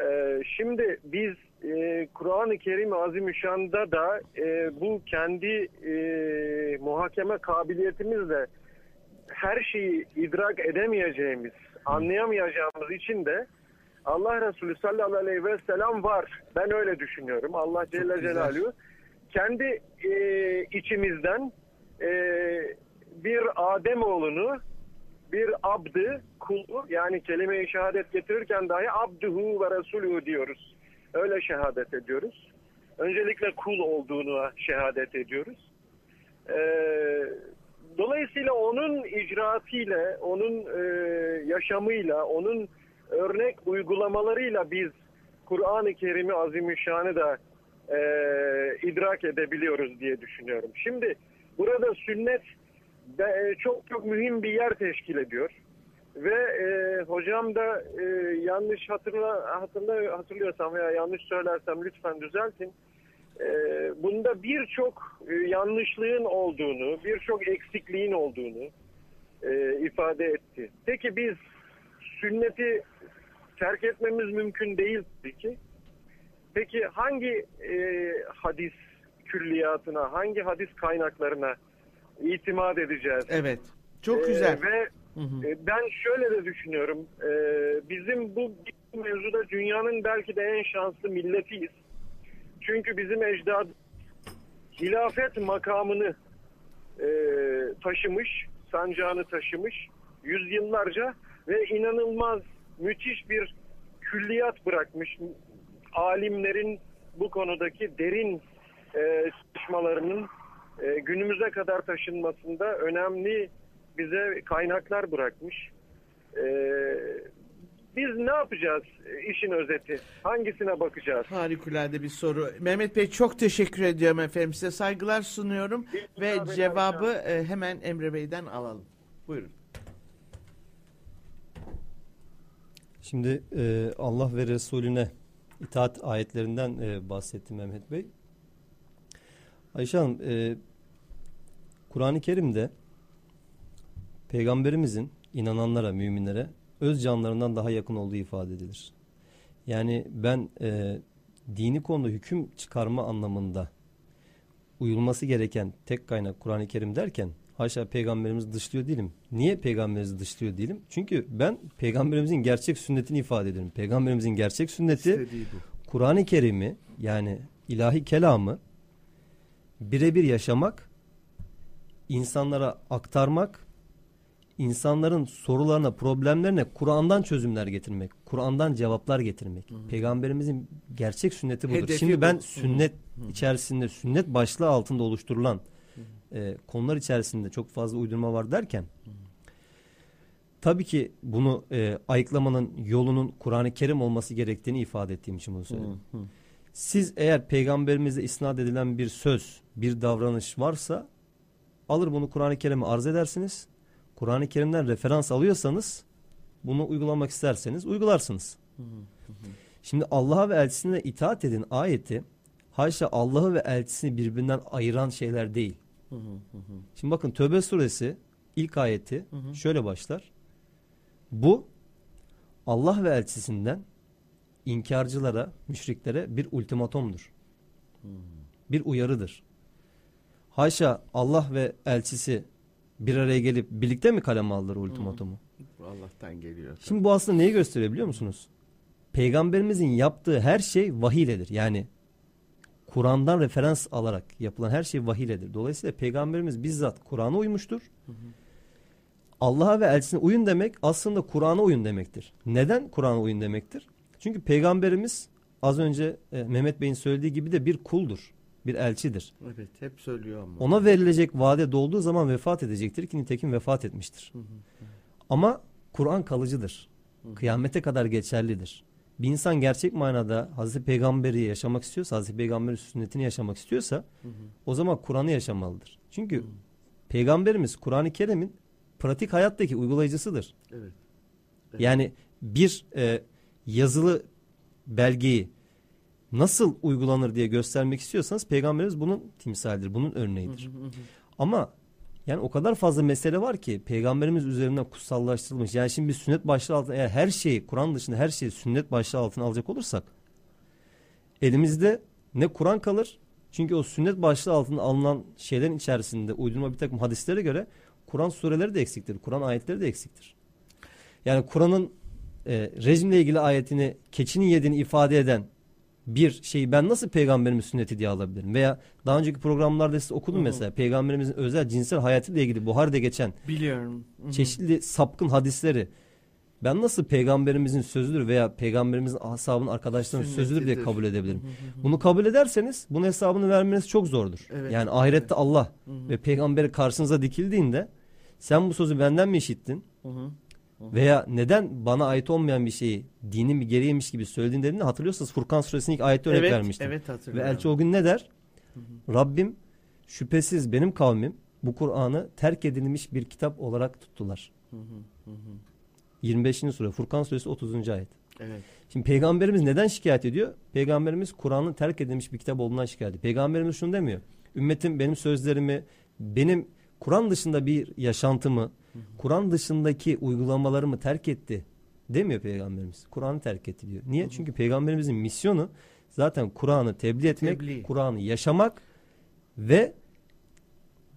E, şimdi biz e, Kur'an-ı Kerim Azimüşşan'da da e, bu kendi e, muhakeme kabiliyetimizle her şeyi idrak edemeyeceğimiz, anlayamayacağımız için de Allah Resulü sallallahu aleyhi ve sellem var. Ben öyle düşünüyorum. Allah Celle. Celaluhu kendi e, içimizden e, bir Adem oğlunu bir abdı, kulu yani kelime-i şehadet getirirken dahi abduhu ve resulü diyoruz. Öyle şehadet ediyoruz. Öncelikle kul olduğunu şehadet ediyoruz. Ee, dolayısıyla onun icraatıyla, onun e, yaşamıyla, onun örnek uygulamalarıyla biz Kur'an-ı Kerim'i Azimüşşan'ı da e, idrak edebiliyoruz diye düşünüyorum. Şimdi burada sünnet de, e, çok çok mühim bir yer teşkil ediyor. Ve e, hocam da e, yanlış hatırla, hatırla hatırlıyorsam veya yanlış söylersem lütfen düzeltin. E, bunda birçok e, yanlışlığın olduğunu, birçok eksikliğin olduğunu e, ifade etti. Peki biz sünneti terk etmemiz mümkün değil ki. Peki hangi e, hadis külliyatına, hangi hadis kaynaklarına itimat edeceğiz? Evet. Çok Ee, güzel. ve Hı hı. e, ben şöyle de düşünüyorum. E, bizim bu mevzuda dünyanın belki de en şanslı milletiyiz. Çünkü bizim ecdad hilafet makamını e, taşımış, sancağını taşımış yüzyıllarca ve inanılmaz müthiş bir külliyat bırakmış. Alimlerin bu konudaki derin e, çalışmalarının e, günümüze kadar taşınmasında önemli bize kaynaklar bırakmış. E, biz ne yapacağız işin özeti? Hangisine bakacağız? Harikulade bir soru. Mehmet Bey çok teşekkür ediyorum efendim. Size saygılar sunuyorum ve Tabii, cevabı e, hemen Emre Bey'den alalım. Buyurun. Şimdi e, Allah ve Resulüne itaat ayetlerinden e, bahsetti Mehmet Bey. Ayşe Hanım, e, Kur'an-ı Kerim'de Peygamberimizin inananlara, müminlere öz canlarından daha yakın olduğu ifade edilir. Yani ben e, dini konuda hüküm çıkarma anlamında uyulması gereken tek kaynak Kur'an-ı Kerim derken haşa peygamberimizi dışlıyor değilim. Niye peygamberimizi dışlıyor değilim? Çünkü ben peygamberimizin gerçek sünnetini ifade ediyorum. Peygamberimizin gerçek sünneti. Kur'an-ı Kerim'i yani ilahi kelamı birebir yaşamak, insanlara aktarmak, insanların sorularına, problemlerine Kur'an'dan çözümler getirmek, Kur'an'dan cevaplar getirmek. Peygamberimizin gerçek sünneti budur. Hedefi Şimdi bu. ben Hı. sünnet içerisinde, sünnet başlığı altında oluşturulan e, konular içerisinde çok fazla uydurma var derken tabii ki bunu e, ayıklamanın yolunun Kur'an-ı Kerim olması gerektiğini ifade ettiğim için bunu söyledim. Siz eğer peygamberimize isnat edilen bir söz, bir davranış varsa alır bunu Kur'an-ı Kerim'e arz edersiniz. Kur'an-ı Kerim'den referans alıyorsanız bunu uygulamak isterseniz uygularsınız. Şimdi Allah'a ve elçisine itaat edin ayeti haşa Allah'ı ve elçisini birbirinden ayıran şeyler değil. Şimdi bakın Tövbe suresi ilk ayeti şöyle başlar. Bu Allah ve elçisinden inkarcılara, müşriklere bir ultimatomdur. Bir uyarıdır. Haşa Allah ve elçisi bir araya gelip birlikte mi kaleme aldılar o ultimatomu? Allah'tan geliyor. Şimdi bu aslında neyi gösteriyor biliyor musunuz? Peygamberimizin yaptığı her şey vahiyledir. Yani Kur'an'dan referans alarak yapılan her şey vahiyledir. Dolayısıyla peygamberimiz bizzat Kur'an'a uymuştur. Allah'a ve elçisine uyun demek aslında Kur'an'a uyun demektir. Neden Kur'an'a uyun demektir? Çünkü peygamberimiz az önce e, Mehmet Bey'in söylediği gibi de bir kuldur. Bir elçidir. Evet hep söylüyor ama. Ona verilecek vade dolduğu zaman vefat edecektir ki nitekim vefat etmiştir. Ama Kur'an kalıcıdır. Kıyamete kadar geçerlidir. bir insan gerçek manada Hazreti Peygamber'i yaşamak istiyorsa, Hazreti Peygamber'in sünnetini yaşamak istiyorsa o zaman Kur'an'ı yaşamalıdır. Çünkü Peygamberimiz Kur'an-ı Kerim'in pratik hayattaki uygulayıcısıdır. Evet. Yani bir e, yazılı belgeyi nasıl uygulanır diye göstermek istiyorsanız Peygamberimiz bunun timsalidir, bunun örneğidir. Ama yani o kadar fazla mesele var ki peygamberimiz üzerinden kutsallaştırılmış. Yani şimdi bir sünnet başlığı altında eğer her şeyi Kur'an dışında her şeyi sünnet başlığı altına alacak olursak elimizde ne Kur'an kalır çünkü o sünnet başlığı altında alınan şeylerin içerisinde uydurma bir takım hadislere göre Kur'an sureleri de eksiktir. Kur'an ayetleri de eksiktir. Yani Kur'an'ın e, rejimle ilgili ayetini keçinin yediğini ifade eden bir şeyi ben nasıl peygamberimin sünneti diye alabilirim? Veya daha önceki programlarda size okudum mesela peygamberimizin özel cinsel hayatıyla ilgili Buhari'de geçen Biliyorum. Hı hı. çeşitli sapkın hadisleri ben nasıl peygamberimizin sözüdür veya peygamberimizin ashabının arkadaşlarının sözüdür diye kabul edebilirim. Hı hı hı. Bunu kabul ederseniz bunun hesabını vermeniz çok zordur. Evet. Yani ahirette Allah Hı hı. ve peygamberi karşınıza dikildiğinde sen bu sözü benden mi işittin? Hı hı. Veya neden bana ait olmayan bir şeyi dinin bir gereğiymiş gibi söylediğin dediğinde hatırlıyorsanız Furkan suresinin ilk ayette örnek evet, vermiştim. Evet Ve hatırlıyorum. elçi o gün ne der? Rabbim şüphesiz benim kavmim bu Kur'an'ı terk edilmiş bir kitap olarak tuttular. Hı hı, hı hı. 25. sure Furkan suresi 30. ayet. Evet. Şimdi peygamberimiz neden şikayet ediyor? Peygamberimiz Kur'an'ın terk edilmiş bir kitap olduğundan şikayet ediyor. Peygamberimiz şunu demiyor. Ümmetim benim sözlerimi, benim Kur'an dışında bir yaşantımı, Kur'an dışındaki uygulamalarımı terk etti demiyor peygamberimiz. Kur'an'ı terk etti diyor. Niye? Çünkü peygamberimizin misyonu zaten Kur'an'ı tebliğ etmek, Tebliğ. Kur'an'ı yaşamak ve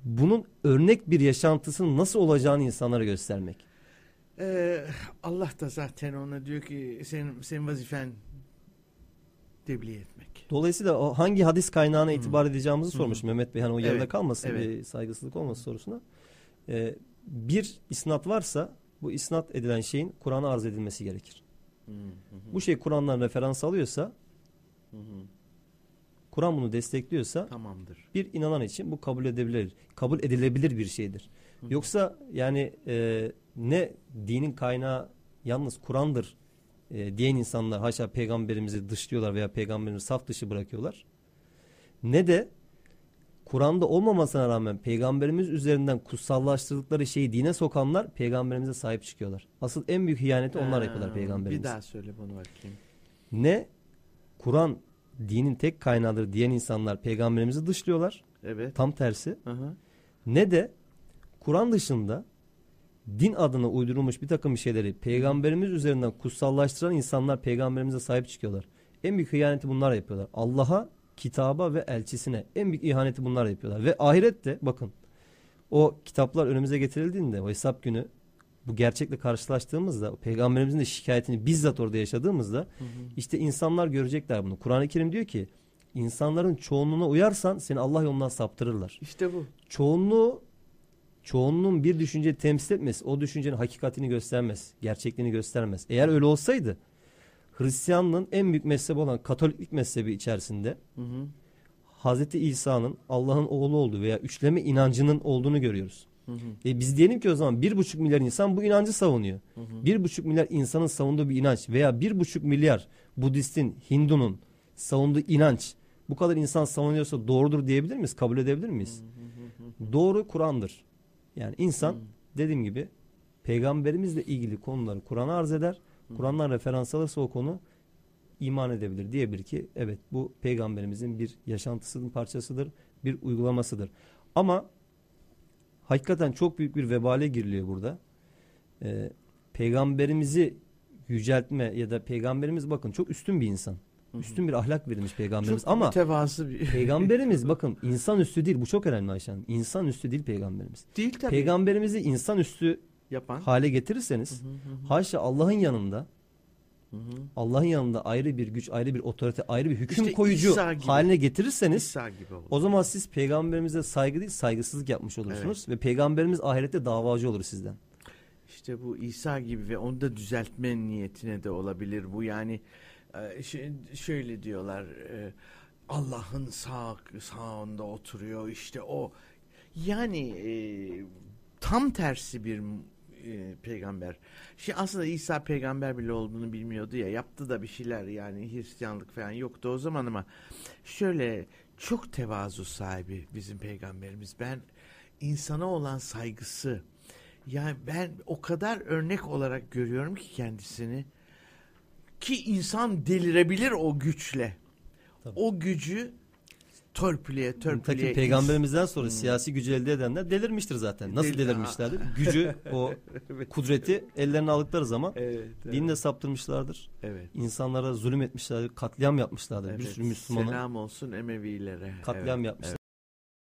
bunun örnek bir yaşantısının nasıl olacağını insanlara göstermek. Ee, Allah da zaten ona diyor ki senin, senin vazifen tebliğ etmek. Dolayısıyla o hangi hadis kaynağına itibar edeceğimizi Hı. sormuş Mehmet Bey. Hani o yarıda Evet, kalmasın evet. bir saygısızlık olmasın sorusuna. Ee, bir isnat varsa bu isnat edilen şeyin Kur'an'a arz edilmesi gerekir. Hı hı, Bu şey Kur'an'dan referans alıyorsa, hı hı. Kur'an bunu destekliyorsa Tamamdır. bir inanan için bu kabul edilebilir. Kabul edilebilir bir şeydir. Yoksa yani e, ne dinin kaynağı yalnız Kur'an'dır e, diyen insanlar haşa peygamberimizi dışlıyorlar veya peygamberimizi saf dışı bırakıyorlar. Ne de Kur'an'da olmamasına rağmen peygamberimiz üzerinden kutsallaştırdıkları şeyi dine sokanlar peygamberimize sahip çıkıyorlar. Asıl en büyük hıyaneti onlar yapıyorlar Bir peygamberimize. daha söyle bunu bakayım. Ne Kur'an dinin tek kaynağıdır diyen insanlar peygamberimizi dışlıyorlar. Evet. Tam tersi. Hı hı. Ne de Kur'an dışında din adına uydurulmuş bir takım şeyleri peygamberimiz üzerinden kutsallaştıran insanlar peygamberimize sahip çıkıyorlar. En büyük ihaneti bunlar yapıyorlar. Allah'a, kitaba ve elçisine en büyük ihaneti bunlar yapıyorlar. Ve ahirette bakın o kitaplar önümüze getirildiğinde o hesap günü bu gerçekle karşılaştığımızda o peygamberimizin de şikayetini bizzat orada yaşadığımızda işte insanlar görecekler bunu. Kur'an-ı Kerim diyor ki insanların çoğunluğuna uyarsan seni Allah yolundan saptırırlar İşte bu. çoğunluğu çoğunluğun bir düşünceyi temsil etmez. O düşüncenin hakikatini göstermez. Gerçekliğini göstermez. Eğer öyle olsaydı Hristiyanlığın en büyük mezhebi olan Katoliklik mezhebi içerisinde Hı hı. Hazreti İsa'nın Allah'ın oğlu olduğu veya üçleme inancının olduğunu görüyoruz. Hı hı. E biz diyelim ki o zaman bir buçuk milyar insan bu inancı savunuyor. Hı hı. Bir buçuk milyar insanın savunduğu bir inanç veya bir buçuk milyar Budistin, Hindunun savunduğu inanç bu kadar insan savunuyorsa doğrudur diyebilir miyiz? Kabul edebilir miyiz? Doğru Kur'an'dır. Yani insan dediğim gibi peygamberimizle ilgili konuları Kur'an'a arz eder. Kur'an'dan referans alırsa o konu iman edebilir. Diyebilir ki evet bu peygamberimizin bir yaşantısının parçasıdır, bir uygulamasıdır. Ama hakikaten çok büyük bir vebale giriliyor burada. Ee, peygamberimizi yüceltme ya da peygamberimiz bakın çok üstün bir insan. Üstün bir ahlak verilmiş peygamberimiz Çok ama mütevazı bir peygamberimiz bakın insan üstü değil bu çok önemli Ayşe Hanım. İnsan üstü değil peygamberimiz. değil tabii Peygamberimizi insan üstü yapan. hale getirirseniz Hı hı hı. haşa Allah'ın yanında Hı hı. Allah'ın yanında ayrı bir güç, ayrı bir otorite, ayrı bir hüküm İşte koyucu İsa gibi. haline getirirseniz İsa gibi o zaman siz peygamberimize saygı değil saygısızlık yapmış olursunuz ve peygamberimiz ahirette davacı olur sizden. İşte bu İsa gibi ve onu da düzeltme niyetine de olabilir bu yani e, şöyle diyorlar e, Allah'ın sağ sağında oturuyor işte o yani e, tam tersi bir e, peygamber. Şimdi aslında İsa peygamber bile olduğunu bilmiyordu ya. Yaptı da bir şeyler yani Hristiyanlık falan yoktu o zaman ama şöyle çok tevazu sahibi bizim peygamberimiz. Ben insana olan saygısı yani ben o kadar örnek olarak görüyorum ki kendisini ki insan delirebilir o güçle. Tabii. O gücü törpüleye törpüleye Nitekim peygamberimizden sonra siyasi gücü elde edenler delirmiştir zaten. Nasıl Del- delirmişlerdir? Gücü, o kudreti ellerine aldıkları zaman Evet, evet, dinle saptırmışlardır. evet. İnsanlara zulüm etmişlerdir, katliam yapmışlardır. Bir Evet, sürü Müslümanı Selam olsun Emevilere. katliam Evet, yapmışlar.